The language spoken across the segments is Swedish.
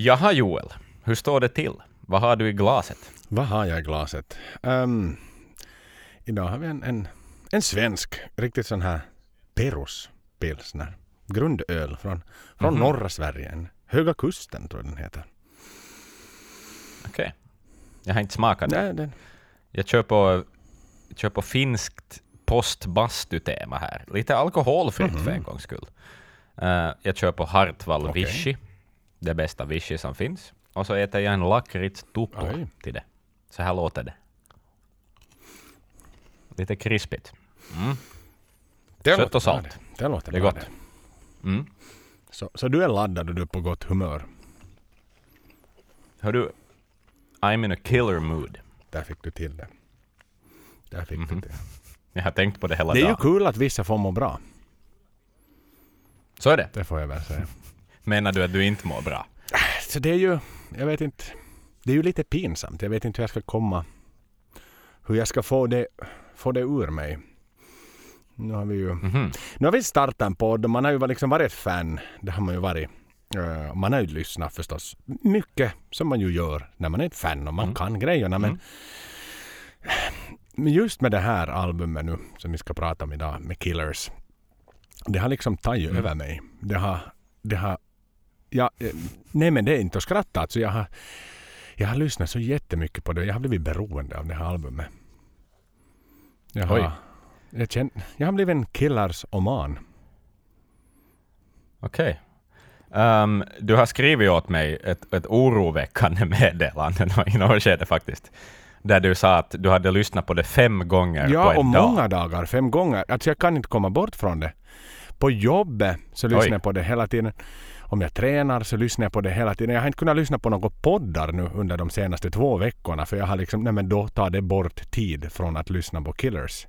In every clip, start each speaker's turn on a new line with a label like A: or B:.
A: Jaha Joel, hur står det till? Vad har du i glaset?
B: Vad har jag i glaset? Um, idag har vi en, en, en svensk, riktigt sån här Perus pilsner. Grundöl från, från
A: Mhm.
B: norra Sverige. Höga Kusten tror jag den heter.
A: Okej. Jag har inte smakat den.
B: Nej, den,
A: Jag kör på, kör på finskt postbastutema här. Lite alkoholfritt för en gångs skull. Eh, jag kör på Hartwall
B: Okej.
A: Vichy. Det bästa Vichy som finns. Och så äter jag en lakrits tutto
B: Oj.
A: till det. Så här låter det. Lite krispigt. Mm.
B: det
A: Sött och salt.
B: Det, det låter
A: Det är gott. Mm.
B: Så, så du är laddad och du är på gott humör.
A: Hör du, I'm in a killer mood.
B: Där fick du till det. Där fick
A: Mhm.
B: du det.
A: Jag har tänkt på det hela
B: Det är ju
A: dagen.
B: kul att vissa får må bra.
A: Så är det.
B: Det får jag väl säga.
A: Menar du att du inte mår bra?
B: Så det är ju, jag vet inte. Det är ju lite pinsamt. Jag vet inte hur jag ska komma. Hur jag ska få det, få det ur mig. Nu har vi ju
A: Mhm.
B: Nu har vi startat en podd och man har ju liksom varit ett fan. Det har man ju varit. Eh, Man har ju lyssnat förstås. Mycket som man ju gör när man är ett fan och man
A: Mm.
B: kan grejerna. Men,
A: Mm.
B: just med det här albumet nu som vi ska prata om idag med Killers. Det har liksom tagit
A: Mm.
B: över mig. Det har, det har ja, eh, nej men det är inte att skratta. Alltså jag, har, jag har lyssnat så jättemycket på det. Jag har blivit beroende av det här albumet. Jag har,
A: Oj.
B: jag, känner, jag har blivit en killars oman.
A: Okej. Ehm, du har skrivit åt mig ett, ett oroväckande meddelande i något skede faktiskt. Där du sa att du hade lyssnat på det fem gånger på
B: Ja,
A: en
B: och
A: dag.
B: många dagar. Fem gånger. Alltså jag kan inte komma bort från det. På jobbet så lyssnar
A: Oj.
B: jag på det hela tiden. Om jag tränar så lyssnar jag på det hela tiden. Jag har inte kunnat lyssna på några poddar nu under de senaste två veckorna. För jag har liksom, nej men då tar det bort tid från att lyssna på Killers.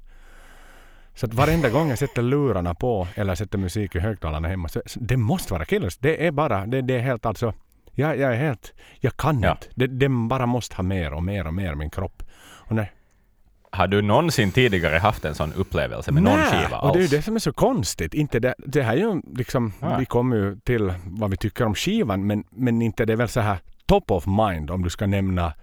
B: Så att varenda gång jag sätter lurarna på eller sätter musik i högtalarna hemma så så det måste vara Killers. Det är bara, det, det är helt alltså, jag, jag är helt, jag kan
A: Ja.
B: inte. Det, det bara måste ha mer och mer och mer i min kropp. Och när,
A: Har du någonsin tidigare haft en sån upplevelse med någon
B: Nej,
A: skiva alls?
B: och det är ju det som är så konstigt. Inte det, det här är ju liksom,
A: Ja.
B: vi kommer ju till vad vi tycker om skivan men, men inte det är väl så här top of mind om du ska nämna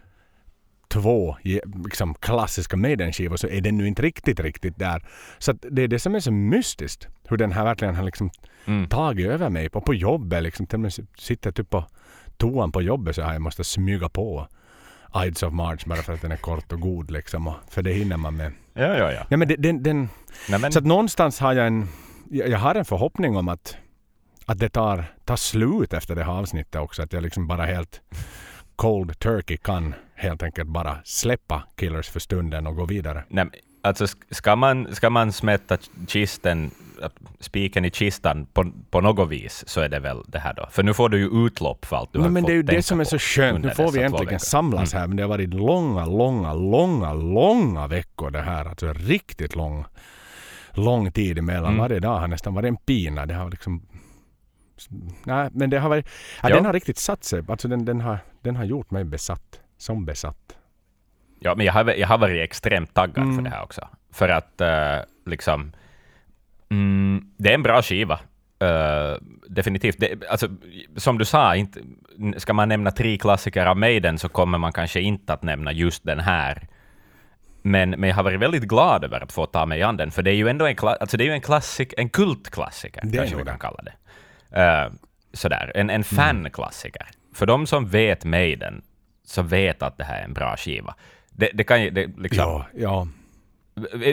B: två liksom, klassiska Maiden-skivor så är den nu inte riktigt, riktigt där. Så det är det som är så mystiskt. Hur den här verkligen har liksom
A: Mm.
B: tagit över mig på, på jobbet. Liksom, till och med sitter typ på toan på jobbet så här jag måste smyga på Ides of March bara för att den är kort och god liksom. Och, för det hinner man med.
A: Ja, ja, ja.
B: Ja, men den, den,
A: Nej, men,
B: så att någonstans har jag en, jag har en förhoppning om att, att det tar, tar slut efter det här avsnittet också. Att jag liksom bara helt cold turkey kan helt enkelt bara släppa Killers för stunden och gå vidare.
A: nej, alltså, sk- ska, man, ska man smätta kisten, äh, spiken i kistan på, på något vis, så är det väl det här då. För nu får du ju utlopp för allt du
B: Nej,
A: har
B: men
A: fått
B: det är ju det som är så skönt. Nu får vi äntligen samlas
A: Mm.
B: här. Men det har varit långa, långa, långa, långa veckor det här. Alltså riktigt lång, lång tid emellan.
A: Mm.
B: Varje dag har nästan varit en pina. Det har liksom... Nej, men det har varit... Ja. Den har riktigt satt sig. Alltså den, den, har, den har gjort mig besatt. Som besatt.
A: Ja, men jag har, jag har varit extremt taggad
B: Mm.
A: för det här också. För att eh, liksom... Mm, det är en bra skiva. Eh, definitivt. Det, alltså, som du sa, inte, ska man nämna tre klassiker av Maiden så kommer man kanske inte att nämna just den här. Men, men jag har varit väldigt glad över att få ta mig an den, för det är ju ändå en, alltså det är ju en, klassik, en kultklassiker,
B: Det
A: kanske vi kan kalla det. Eh, sådär, en, en fanklassiker. För de som vet Maiden, så vet att det här är en bra skiva. Det, det kan ju, det, liksom,
B: Ja, ja.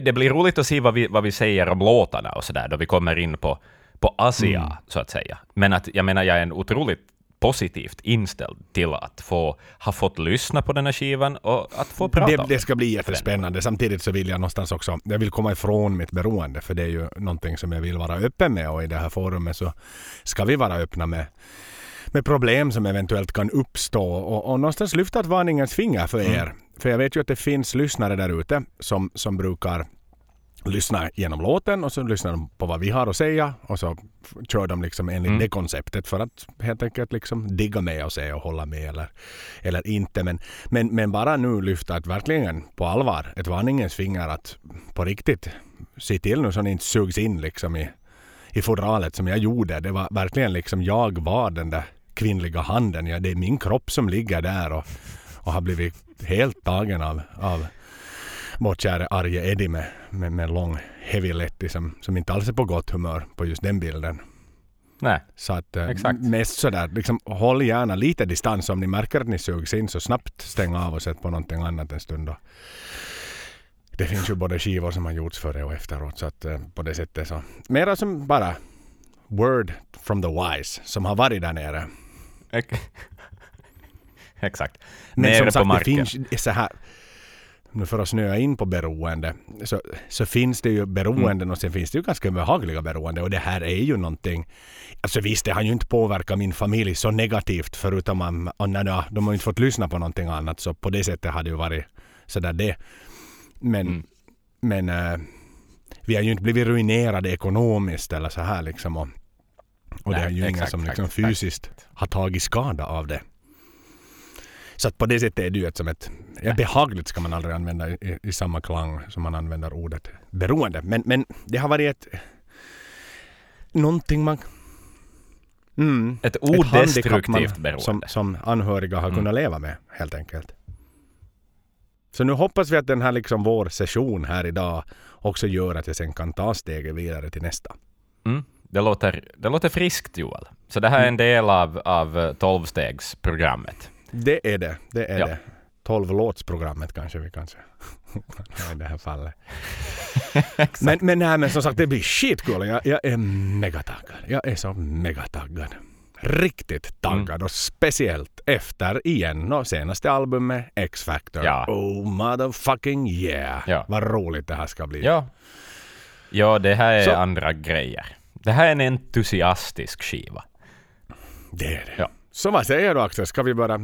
A: det blir roligt att se vad vi, vad vi säger om låtarna och sådär, då vi kommer in på, på Asia,
B: Mm.
A: så att säga. Men att, jag menar, jag är en otroligt positivt inställd till att få, ha fått lyssna på den här skivan och att få prata
B: Det,
A: om
B: det ska bli jättespännande. Samtidigt så vill jag någonstans också, jag vill komma ifrån mitt beroende för det är ju någonting som jag vill vara öppen med och i det här forumet så ska vi vara öppna med, med problem som eventuellt kan uppstå och, och någonstans lyfta ett varningens finger för er. För jag vet ju att det finns lyssnare där ute som, som brukar lyssna genom låten och så lyssnar de på vad vi har att säga och så kör de liksom enligt
A: Mm.
B: det konceptet för att helt enkelt liksom digga med och se och hålla med eller, eller inte. Men, men, men bara nu lyfta ett verkligen på allvar ett varningens finger att på riktigt se till nu så ni inte sugs in liksom i, i fodralet som jag gjorde. Det var verkligen liksom jag var den där kvinnliga handen. Ja, det är min kropp som ligger där och, och har blivit helt tagen av, av vår käre arge Eddie med, med, med lång heavy letty som, som inte alls är på gott humör på just den bilden.
C: Nej,
B: Så att eh,
C: Exakt.
B: mest sådär, liksom, håll gärna lite distans om ni märker att ni sugs in så snabbt stäng av och sätt på någonting annat en stund. Då. Det finns ju både skivor som har gjorts före och efteråt så att eh, på det sättet så. Mera som bara word from the wise som har varit där nere.
C: Ex- exakt.
B: Men
C: Nere
B: som
C: på
B: sagt, det
C: marken.
B: finns så här. Nu för att snöa in på beroende så, så finns det ju beroenden
C: Mm.
B: och sen finns det ju ganska behagliga beroende och det här är ju någonting. Alltså visst, det har ju inte påverkat min familj så negativt förutom att nej, de har inte fått lyssna på någonting annat så på det sättet hade det ju varit sådär det. Men,
C: Mm.
B: men eh, vi har ju inte blivit ruinerade ekonomiskt eller så här liksom. Och, och det
C: Nej,
B: är ju ingen
C: exakt,
B: som liksom
C: exakt.
B: fysiskt har tagit skada av det. Så att på det sättet är det ju ett som ett... Ja, behagligt ska man aldrig använda i, i, samma klang som man använder ordet beroende. Men, men det har varit ett... Någonting man... Mm,
C: Ett
B: ett
C: odestruktivt
B: man,
C: beroende.
B: som, som anhöriga har
C: Mm.
B: kunnat leva med helt enkelt. Så nu hoppas vi att den här liksom vår session här idag också gör att jag sen kan ta steget vidare till nästa.
C: Mm. Det, låter, det låter friskt, Joel. Så det här är en del av, av tolvstegsprogrammet.
B: Det är det. Det är
C: Ja.
B: det. 12-låtsprogrammet kanske vi kan säga. I det här fallet. men, men, nej, men som sagt, det blir skitkul. Jag, jag är megataggad. Jag är så megataggad. Riktigt taggad
C: Mm.
B: och speciellt efter igen och senaste albumet X-Factor.
C: Ja.
B: Oh motherfucking yeah.
C: Ja.
B: Vad roligt det här ska bli.
C: Ja. ja, det här är
B: Så-
C: andra grejer. Det här är en entusiastisk skiva.
B: Det är det.
C: Ja.
B: Så vad säger du Axel? Ska vi bara...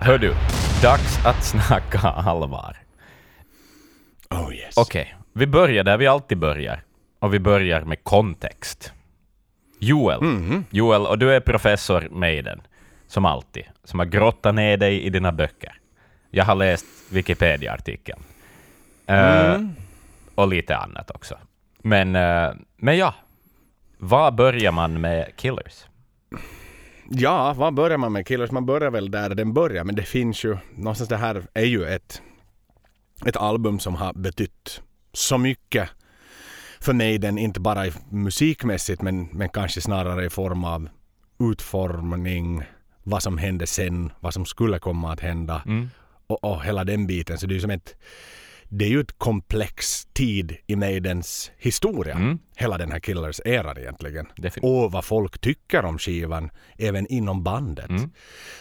C: Hör du, dags att snacka allvar.
B: Oh yes.
C: Okej, vi börjar där vi alltid börjar. Och vi börjar med kontext. Joel,
B: Mhm.
C: Joel, och du är professor Maiden, som alltid, som har grottat ner dig i dina böcker. Jag har läst Wikipedia-artikeln. Eh,
B: Mm.
C: och lite annat också. Men, eh, men ja, var börjar man med Killers?
B: Ja, var börjar man med Killers? Man börjar väl där den börjar. Men det finns ju, någonstans det här är ju ett, ett album som har betytt så mycket för mig. Den inte bara musikmässigt men, men kanske snarare i form av utformning, vad som hände sen, vad som skulle komma att hända
C: Mm.
B: och, och hela den biten. Så det är som ett det är ju ett komplex tid i Maidens historia.
C: Mm.
B: Hela den här Killers-eran egentligen.
C: Definitivt.
B: Och vad folk tycker om skivan, även inom bandet.
C: Mm.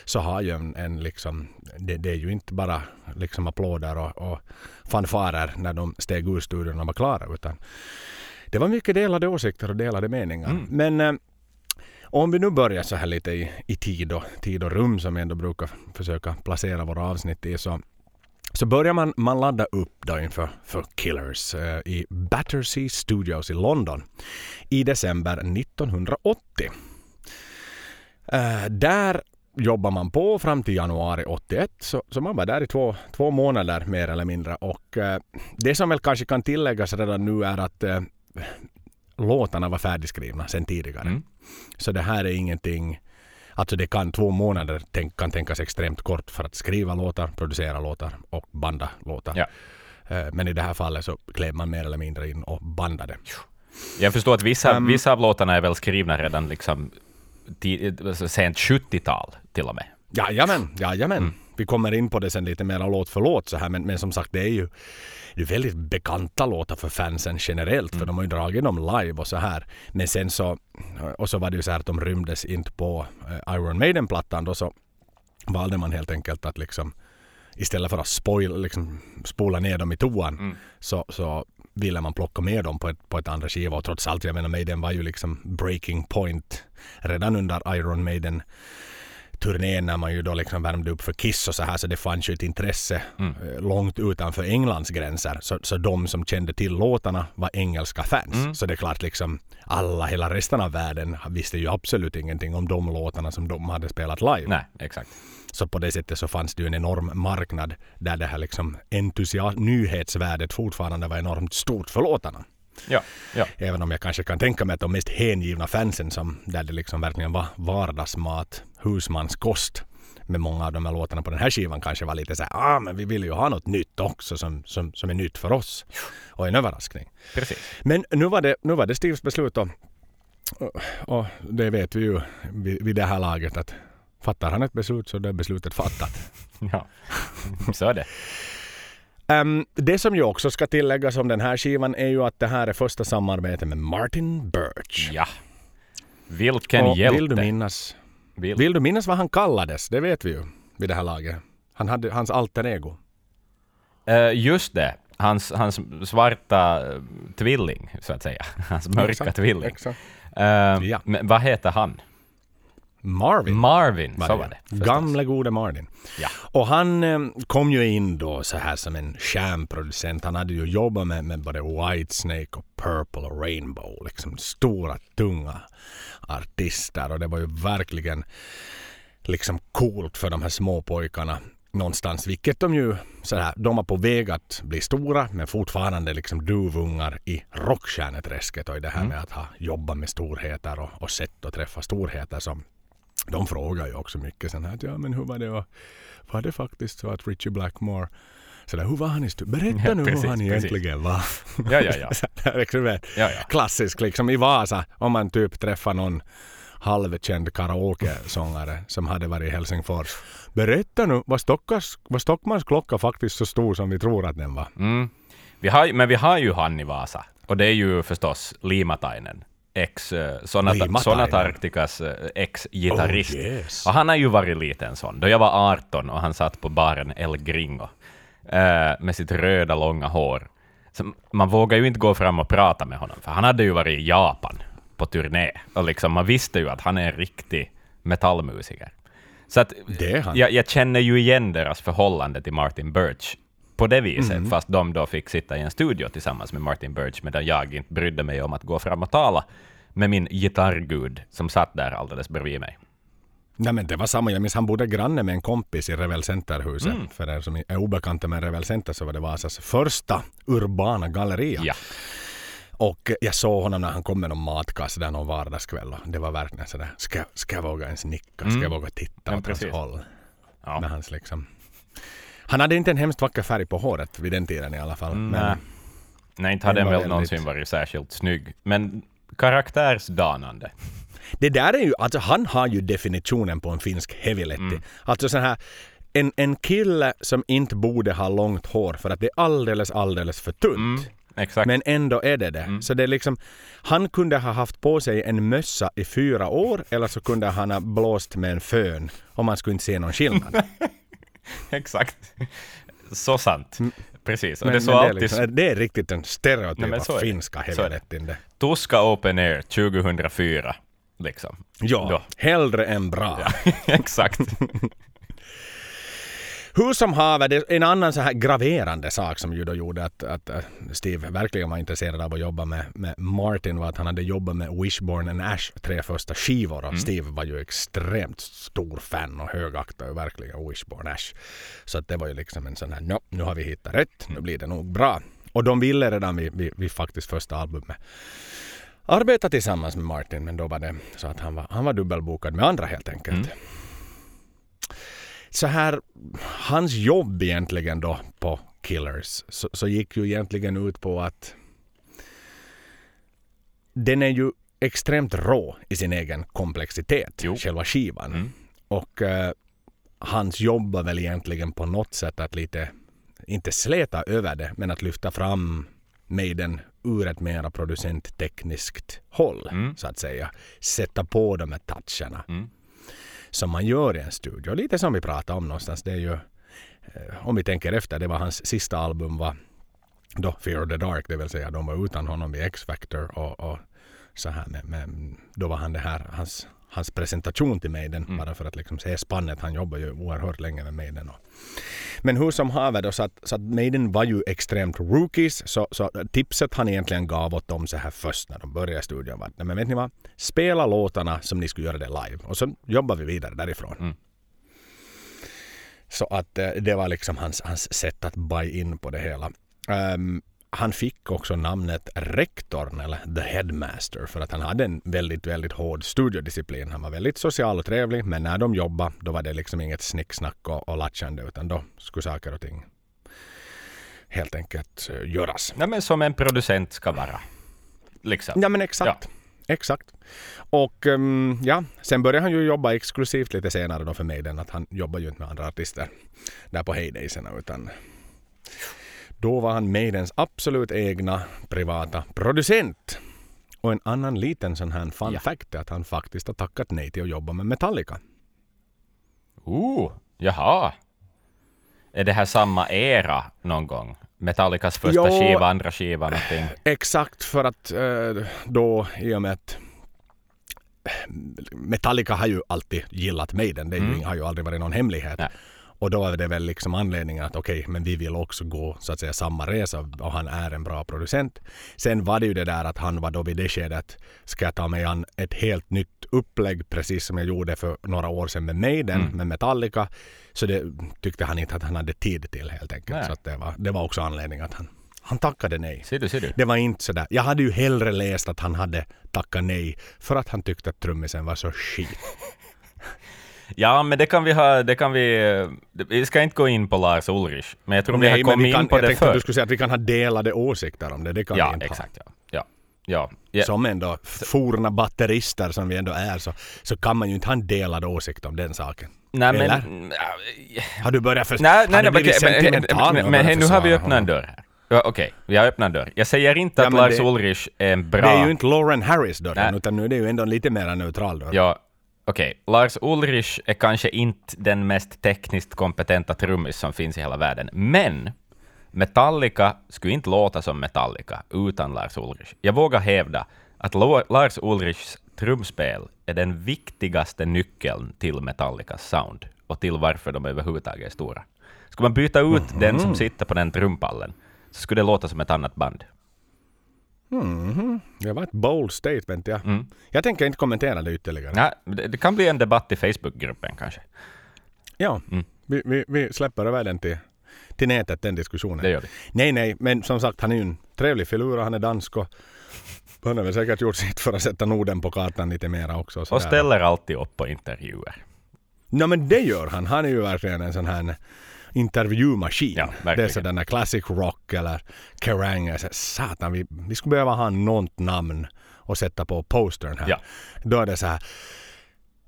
B: Så har ju en, en liksom, det, det är ju inte bara liksom applåder och, och fanfarer när de steg ur studion och var klara. Utan det var mycket delade åsikter och delade meningar.
C: Mm.
B: Men eh, om vi nu börjar så här lite i, i tid, och, tid och rum som vi ändå brukar försöka placera våra avsnitt i. Så, så börjar man, man ladda upp då inför för Killers eh, i Battersea Studios i London i december 1980. Eh, där jobbar man på fram till januari 81 så, så man var där i två, två månader mer eller mindre och eh, det som väl kanske kan tilläggas redan nu är att eh, låtarna var färdigskrivna sedan tidigare.
C: Mm.
B: Så det här är ingenting Alltså det kan två månader tänk, kan tänkas extremt kort för att skriva låtar, producera låtar och banda låtar.
C: Ja.
B: Eh, Men i det här fallet så klev man mer eller mindre in och bandade.
C: Jag förstår att vissa,
B: Um,
C: vissa av låtarna är väl skrivna redan liksom alltså sent 70-tal till och med.
B: Jajamän, jajamän.
C: Mm.
B: Vi kommer in på det sen lite mer låt för låt så här. Men, men som sagt det är ju det är väldigt bekanta låtar för fansen generellt.
C: Mm.
B: För de har ju dragit dem live och så här. Men sen så, och så var det ju så här att de rymdes inte på eh, Iron Maiden-plattan. Då så valde man helt enkelt att liksom istället för att spoil, liksom, spola ner dem i toan
C: Mm.
B: så, så ville man plocka med dem på ett, på ett andra skiva. Och trots allt, jag menar Maiden var ju liksom breaking point redan under Iron Maiden turnén när man ju då liksom värmde upp för Kiss och så här så det fanns ju ett intresse
A: Mm.
B: eh, långt utanför Englands gränser. Så, så de som kände till låtarna var engelska fans.
A: Mm.
B: Så det är klart liksom alla, hela resten av världen visste ju absolut ingenting om de låtarna som de hade spelat live.
A: Nej, exakt.
B: Så på det sättet så fanns det ju en enorm marknad där det här liksom entusiasm, nyhetsvärdet fortfarande var enormt stort för låtarna.
A: Ja, ja.
B: Även om jag kanske kan tänka mig att de mest hängivna fansen som där det liksom verkligen var vardagsmat, husmanskost med många av de här låtarna på den här skivan kanske var lite så här, ah men vi vill ju ha något nytt också som, som, som är nytt för oss och en överraskning.
A: Precis.
B: Men nu var det, nu var det Steves beslut och, och, det vet vi ju vid, vid det här laget att fattar han ett beslut så är det beslutet fattat.
A: Ja, så är det.
B: Ehm, det som ju också ska tilläggas om den här skivan är ju att det här är första samarbetet med Martin Birch.
A: Ja. Vilken
B: och
A: hjälte.
B: vill du minnas
A: Vill-
B: Vill du minnas vad han kallades? Det vet vi ju vid det här laget. Han hade hans alter ego.
A: Eh, just det. Hans, hans svarta eh, tvilling, så att säga. Hans mörka
B: Exakt,
A: tvilling.
B: Exakt.
A: Eh,
B: Ja.
A: Men vad heter han?
B: Marvin.
A: Marvin,
B: var
A: så var det. förstås.
B: Gamle gode Martin.
A: Ja.
B: Och han eh, kom ju in då så här som en stjärnproducent. Han hade ju jobbat med, med både Whitesnake och Purple och Rainbow. Liksom stora, tunga artister. Och det var ju verkligen liksom coolt för de här små pojkarna någonstans. Vilket de ju sådär, de var på väg att bli stora men fortfarande liksom duvungar i rockstjärneträsket och i det här med att ha jobbat med storheter och, och sett och träffa storheter som de frågar ju också mycket sen här ja men hur var det och var det faktiskt så att Richie Blackmore så där, hur var han i stu- Berätta
A: Ja,
B: nu
A: precis,
B: hur han egentligen var.
A: Ja, ja, ja.
B: Så där, liksom,
A: Ja, ja.
B: Klassisk liksom i Vasa om man typ träffar någon halvkänd karaoke-sångare som hade varit i Helsingfors. Berätta nu, var, Stockars, var Stockmans klocka faktiskt så stor som vi tror att den var?
A: Mm. Vi har, men vi har ju han i Vasa. Och det är ju förstås Limatainen. Ex, uh, Sonata,
B: Limatainen.
A: Sonata Arcticas eh, ex-gitarrist.
B: Oh, yes.
A: Och han har ju varit liten sån. Då jag var 18 och han satt på baren El Gringo eh, med sitt röda långa hår. Så man vågar ju inte gå fram och prata med honom, för han hade ju varit i Japan på turné. Och liksom, man visste ju att han är en riktig metallmusiker. Så att. Jag, jag känner ju igen deras förhållande till Martin Birch på det viset,
B: Mm.
A: fast de då fick sitta i en studio tillsammans med Martin Birch, medan jag inte brydde mig om att gå fram och tala med min gitarrgud som satt där alldeles bredvid mig.
B: Nej men det var samma, jag minns han bodde granne med en kompis i Revel Center-huset. För er som är obekanta med Revel Center så var det Vasas första urbana galleria.
A: Ja.
B: Och jag såg honom när han kom med någon matkasse där någon vardagskväll. Det var verkligen sådär, ska, ska jag våga ens nicka? Ska jag våga titta
A: Ja,
B: åt hans håll?
A: Ja.
B: Med hans liksom... Han hade inte en hemskt vacker färg på håret vid den tiden i alla fall.
A: Mm,
B: men,
A: nej. Nej, inte hade
B: var
A: väl
B: väldigt-
A: någonsin varit särskilt snygg, men karaktärsdanande.
B: Det där är ju, alltså han har ju definitionen på en finsk heavyletti.
A: Mm.
B: Alltså sån här, en, en kille som inte borde ha långt hår för att det är alldeles, alldeles för tunt.
A: Mm.
B: Men ändå är det det. Så det är liksom, han kunde ha haft på sig en mössa i fyra år eller så kunde han ha blåst med en fön och man skulle inte se någon skillnad.
A: Exakt. Så sant. Precis. Och
B: Mm. Men,
A: det, så
B: det, är liksom, det är riktigt en
A: Nej,
B: stereotyp
A: men
B: av
A: så
B: finska
A: är det. Tuska Open Air 2004. Liksom.
B: Ja,
A: Då.
B: hellre än bra.
A: Exakt.
B: Hur som haver, en annan så här graverande sak som ju då gjorde att, att äh, Steve verkligen var intresserad av att jobba med, med Martin var att han hade jobbat med Wishbone and Ash tre första skivor och Steve var ju extremt stor fan och högaktade ju verkligen Wishbone Ash. Så att det var ju liksom en sån här, no, nu har vi hittat rätt, nu blir det nog bra. Och de ville redan vid, vid, vid faktiskt första albumet arbeta tillsammans med Martin men då var det så att han var, han var dubbelbokad med andra helt enkelt. Så här, hans jobb egentligen då på Killers så, så gick ju egentligen ut på att den är ju extremt rå i sin egen komplexitet,
A: Jo.
B: själva skivan.
A: Mm.
B: Och eh, hans jobb var väl egentligen på något sätt att lite, inte släta över det, men att lyfta fram Maiden ur ett mera producenttekniskt håll,
A: Mm.
B: så att säga. Sätta på de här toucherna
A: Mm
B: som man gör i en studio. Lite som vi pratade om någonstans. Det är ju, eh, om vi tänker efter, det var hans sista album var då Fear of the Dark, det vill säga de var utan honom i X-Factor och, och så här Men, men då var han det här, hans, hans presentation till Maiden mm. bara för att liksom se spannet. Han jobbar ju oerhört länge med Maiden. Och. Men hur som haver då så att, så att Maiden var ju extremt rookies så, så tipset han egentligen gav åt dem så här först när de började studion var men vet ni vad? Spela låtarna som ni skulle göra det live och så jobbar vi vidare därifrån. Mm. Så att eh, det var liksom hans, hans sätt att buy in på det hela. Um, han fick också namnet rektorn eller the headmaster för att han hade en väldigt, väldigt hård studiodisciplin. Han var väldigt social och trevlig men när de jobbade då var det liksom inget snicksnack och, och latchande utan då skulle saker och ting helt enkelt uh, göras.
A: Ja, men som en producent ska vara. Liksom.
B: Ja men exakt. Ja. Exakt. Och um, ja, sen började han ju jobba exklusivt lite senare då för mig den att han jobbar ju inte med andra artister där på Heydayserna utan då var han Maidens absolut egna privata producent. Och en annan liten sån här fun ja. fact är att han faktiskt har tackat nej till att jobba med Metallica.
A: Oh, jaha. Är det här samma era någon gång? Metallicas första jo, skiva, andra skiva, någonting?
B: Exakt, för att eh, då i och med att Metallica har ju alltid gillat Maiden. Det mm. har ju aldrig varit någon hemlighet. Nej. Och då är det väl liksom anledningen att okej, okay, men vi vill också gå så att säga samma resa och han är en bra producent. Sen var det ju det där att han var då vid det skedet, ska jag ta mig an ett helt nytt upplägg precis som jag gjorde för några år sedan med Maiden, mm. med Metallica. Så det tyckte han inte att han hade tid till helt enkelt. Nej. Så det, var, det var också anledningen att han han tackade nej.
A: Ser du, ser du.
B: Det var inte sådär. Jag hade ju hellre läst att han hade tackat nej för att han tyckte att trummisen var så skit.
A: Ja, men det kan vi ha, det kan vi... Vi ska inte gå in på Lars Ulrich, men jag tror Nej, vi har kommit in på
B: jag
A: det förr.
B: att du skulle säga att vi kan ha delade åsikter om det, det kan
A: ja,
B: vi inte
A: exakt,
B: ha.
A: Ja, ja. Ja.
B: Som ändå forna batterister som vi ändå är så, så kan man ju inte ha en delad åsikt om den saken.
A: Nej,
B: Eller?
A: men...
B: Har du börjat förstå?
A: Nej, nej, nej, blivit men, men, men, men nu har vi öppnat en dörr här. Okej, okay. vi har öppnat en dörr. Jag säger inte ja, att Lars det, Ulrich är en bra...
B: Det är ju inte Lauren Harris dörren, utan nu är det ju ändå en lite mer neutral dörr.
A: Ja, Okej. Lars Ulrich är kanske inte den mest tekniskt kompetenta trummis som finns i hela världen, men Metallica skulle inte låta som Metallica utan Lars Ulrich. Jag vågar hävda att Lars Ulrichs trumspel är den viktigaste nyckeln till Metallicas sound och till varför de överhuvudtaget är stora. Skulle man byta ut mm -hmm. den som sitter på den trumpallen så skulle det låta som ett annat band.
B: Mm, det var ett bold statement, ja. Mm. Jag tänker inte kommentera det ytterligare.
A: Ja, det, det kan bli en debatt i Facebookgruppen kanske.
B: Ja, mm. vi, vi, vi, släpper över den till, till nätet, den diskussionen.
A: Det gör vi.
B: Nej, nej, men som sagt, han är ju en trevlig filur och han är dansk och han har väl säkert gjort sitt för att sätta Norden på kartan lite mera också.
A: Och ställer alltid upp på intervjuer.
B: Ja, men det gör han. Han är ju verkligen en sån här intervjumaskin. Ja, det är sådana classic rock eller kerrang. Satan, vi, vi skulle behöva ha något namn och sätta på postern här. Ja. Då är det så här.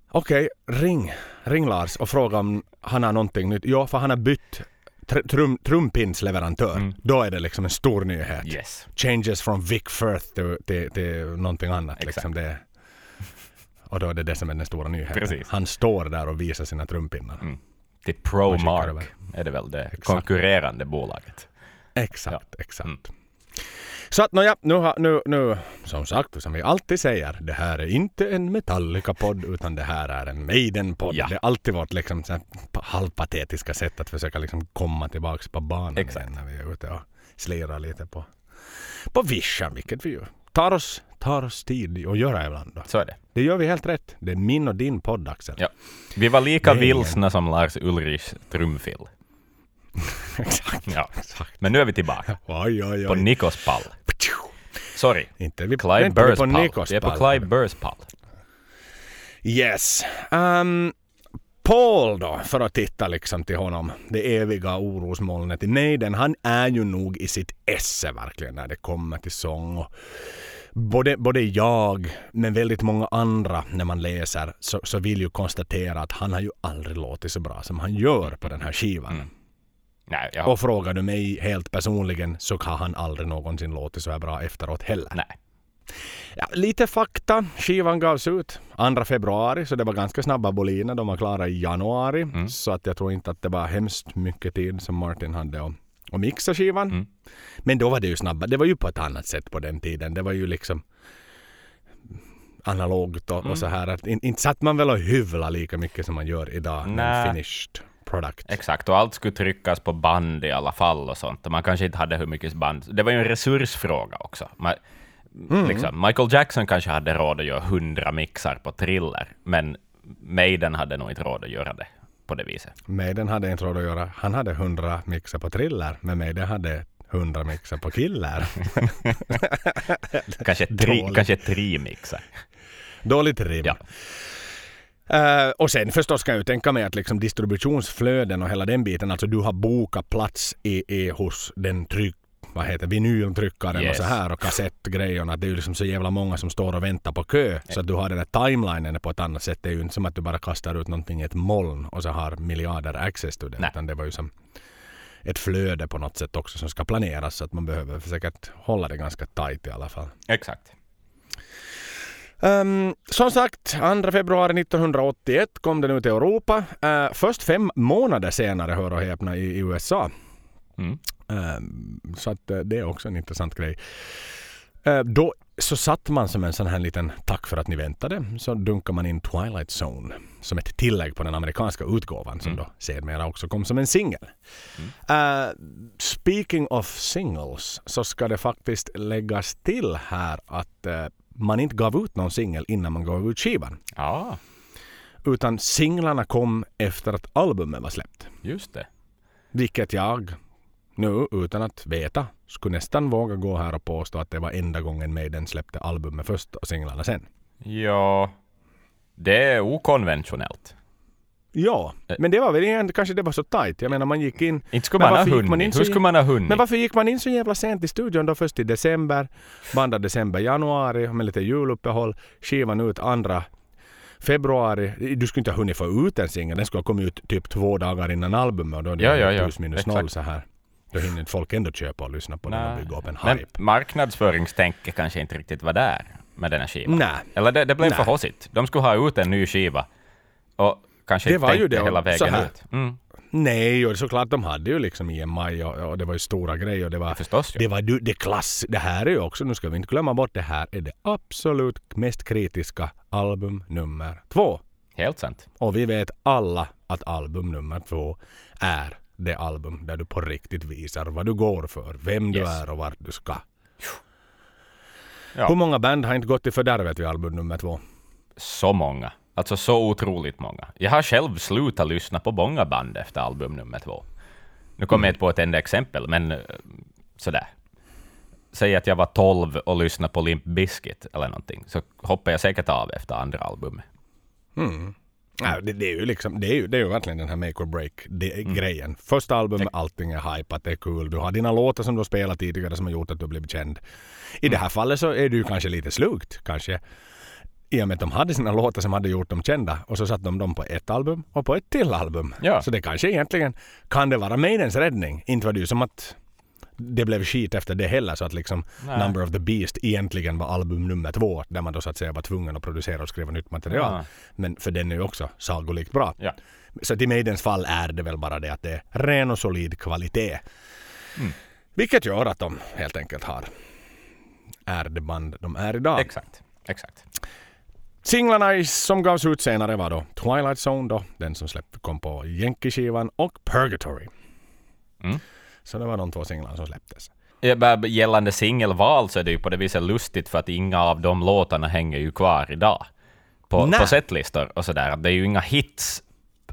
B: Okej, okay, ring, ring Lars och fråga om han har någonting nytt. Ja, för han har bytt trum, trumpinsleverantör. Mm. Då är det liksom en stor nyhet.
A: Yes.
B: Changes from Vic Firth till, till, till någonting annat. Liksom det, och då är det det som är den stora nyheten. Precis. Han står där och visar sina trumpinnar. Mm
A: till ProMark är det väl det exakt. konkurrerande bolaget.
B: Exakt, ja. exakt. Mm. Så att nåja, nu, nu, nu, som sagt, som vi alltid säger, det här är inte en Metallica-podd utan det här är en Maiden-podd. Ja. Det är alltid vårt liksom, halvpatetiska sätt att försöka liksom komma tillbaka på banan Exakt. när vi är ute och slirar lite på, på vischan, vilket vi ju tar oss, tar oss tid att göra ibland. Då.
A: Så är det.
B: Det gör vi helt rätt. Det är min och din podd, Axel.
A: Ja. Vi var lika Nej. vilsna som Lars Ulrichs trumfil.
B: exakt,
A: ja. exakt. Men nu är vi tillbaka.
B: Oj, oj, oj.
A: På Nikos pall. Sorry.
B: Inte vi,
A: Clive Burrs pall. Nikos vi är på Clive Burrs pall.
B: Yes. Um, Paul då, för att titta liksom till honom, det eviga orosmolnet i nejden. Han är ju nog i sitt esse verkligen när det kommer till sång. Och både, både jag, men väldigt många andra när man läser, så, så vill ju konstatera att han har ju aldrig låtit så bra som han gör på den här skivan. Mm.
A: Nej, ja.
B: Och frågar du mig helt personligen så har han aldrig någonsin låtit så här bra efteråt heller.
A: Nej.
B: Ja, lite fakta. Skivan gavs ut 2 februari så det var ganska snabba boliner. De var klara i januari. Mm. Så att jag tror inte att det var hemskt mycket tid som Martin hade att, att mixa skivan. Mm. Men då var det ju snabba. Det var ju på ett annat sätt på den tiden. Det var ju liksom analogt och, och så här. Att, in, inte satt man väl och hyvla lika mycket som man gör idag
A: Nä.
B: finished product.
A: Exakt, och allt skulle tryckas på band i alla fall och sånt. Och man kanske inte hade hur mycket band. Det var ju en resursfråga också. Man, liksom, Michael Jackson kanske hade råd att göra hundra mixar på thriller, men Maiden hade nog inte råd att göra det på det viset.
B: Maiden hade inte råd att göra. Han hade 100 mixar på thriller, men Maiden hade 100 mixar på killer.
A: Kanske tri, kanske tri mixar.
B: Dåligt rim.
A: Ja.
B: Eh, och sen förstås kan jag ju tänka mig att liksom distributionsflöden och hela den biten, alltså du har bokat plats i, i hos den tryck vad heter vinyltryckaren
A: Yes.
B: och så här och kassettgrejerna. Det är ju liksom så jävla många som står och väntar på kö. Så att du har den där timelinen på ett annat sätt. Det är ju inte som att du bara kastar ut någonting i ett moln och så har miljarder access till det. Utan det var ju som ett flöde på något sätt också som ska planeras. Så att man behöver säkert hålla det ganska tight i alla fall.
A: Exakt.
B: Ehm, som sagt, 2 februari 1981 kom den ut i Europa. Eh, först fem månader senare, hör och häpna, i, i USA.
A: Mm.
B: Ehm, så att eh, det är också en intressant grej. Eh, då så satt man som en sån här liten tack för att ni väntade. Så dunkar man in Twilight Zone som ett tillägg på den amerikanska utgåvan som då sedermera också kom som en singel. Eh, speaking of singles så ska det faktiskt läggas till här att eh, man inte gav ut någon singel innan man gav ut skivan.
A: Ja,
B: Utan singlarna kom efter att albumet var släppt.
A: just det.
B: Vilket jag nu utan att veta skulle nästan våga gå här och påstå att det var enda gången Maiden släppte albumet först och singlarna sen.
A: Ja, det är okonventionellt.
B: Ja, men det var väl igen, kanske det var så tajt. Jag menar man gick in...
A: Inte skulle man ha
B: gick man in
A: hunnit.
B: så
A: Hur skulle man ha hunnit?
B: Men varför gick man in så jävla sent i studion då först i december? Bandade december, januari med lite juluppehåll. Skivan ut andra februari. Du skulle inte ha hunnit få ut en singel. Den skulle ha kommit ut typ två dagar innan albumet och då
A: Ja, ja, ja.
B: plus minus
A: Exakt.
B: noll så här. Då hinner inte folk ändå köpa och lyssna på den och bygga upp en
A: Men
B: hype.
A: marknadsföringstänket kanske inte riktigt var där med den här skivan.
B: Nej.
A: Eller det, det blev
B: Nej.
A: för hossigt. De skulle ha ut en ny skiva. Och kanske
B: Det
A: inte
B: var ju det,
A: hela vägen ut. Mm,
B: Nej, och såklart de hade ju liksom EMI och, och det var ju stora grejer. Det var,
A: förstås ju.
B: det var du- det klass. Det här är ju också, nu ska vi inte glömma bort, det här är det absolut mest kritiska album nummer två.
A: Helt sant.
B: Och vi vet alla att album nummer två är det album där du på riktigt visar vad du går för, vem du
A: Yes.
B: är och vart du ska.
A: Ja.
B: Hur många band har inte gått i fördärvet vid album nummer två?
A: Så många. Alltså så otroligt många. Jag har själv slutat lyssna på många band efter album nummer två. Nu kommer jag inte på ett enda exempel, men eh, sådär. Säg att jag var 12 och lyssnade på Limp Bizkit eller någonting, så hoppar jag säkert av efter andra albumet.
B: Nej, det, det är ju liksom, det är ju, det är ju verkligen den här make or break det,
A: Mm.
B: grejen. Första albumet, allting är hypat, det är kul. Du har dina låtar som du har spelat tidigare som har gjort att du har blivit känd. I
A: Mm.
B: det här fallet så är du kanske lite slukt, kanske. I och med att de hade sina låtar som hade gjort dem kända och så satte de dem på ett album och på ett till album.
A: Ja.
B: Så det kanske egentligen kan det vara Maidens räddning. Inte var det ju som att det blev skit efter det heller så att liksom
A: Nej.
B: Number of the Beast egentligen var album nummer två där man då så att säga var tvungen att producera och skriva nytt material.
A: Ja.
B: Men för den är ju också sagolikt bra.
A: Ja.
B: Så i Maidens fall är det väl bara det att det är ren och solid kvalitet.
A: Mm.
B: Vilket gör att de helt enkelt har är det band de är idag.
A: Exakt. Exakt.
B: Singlarna som gavs ut senare var då Twilight Zone då, den som släppte, kom på Yankee-skivan och Purgatory.
A: Mm.
B: Så det var de två singlarna som släpptes.
A: Ja, Gällande singelval så är det ju på det viset lustigt för att inga av de låtarna hänger ju kvar idag. På,
B: Nej.
A: på setlistor och sådär. Det är ju inga hits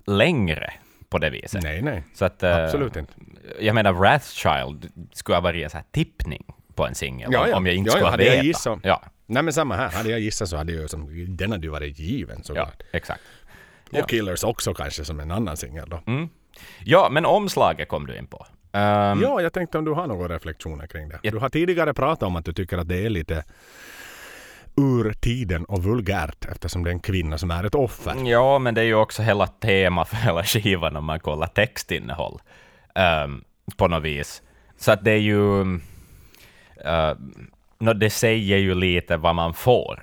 A: längre på det viset.
B: Nej, nej.
A: Så att, eh,
B: Absolut inte.
A: Jag menar, Wrathchild skulle ha varit en tippning på en singel.
B: Ja, ja.
A: Om jag inte
B: Ja, ja,
A: skulle ha
B: hade jag
A: vetat.
B: gissat.
A: Ja,
B: Nej men samma här. Hade jag gissat så hade ju som, den hade ju varit given
A: ja,
B: såklart.
A: exakt.
B: Och
A: ja.
B: Killers också kanske som en annan singel då.
A: Mm. Ja, men omslaget kom du in på. Ehm,
B: Ja, jag tänkte om du har några reflektioner kring det. Du har tidigare pratat om att du tycker att det är lite ur tiden och vulgärt eftersom det är en kvinna som är ett offer.
A: Ja, men det är ju också hela tema för hela skivan om man kollar textinnehåll ehm, på något vis. Så att det är ju... Uh, det säger ju lite vad man får,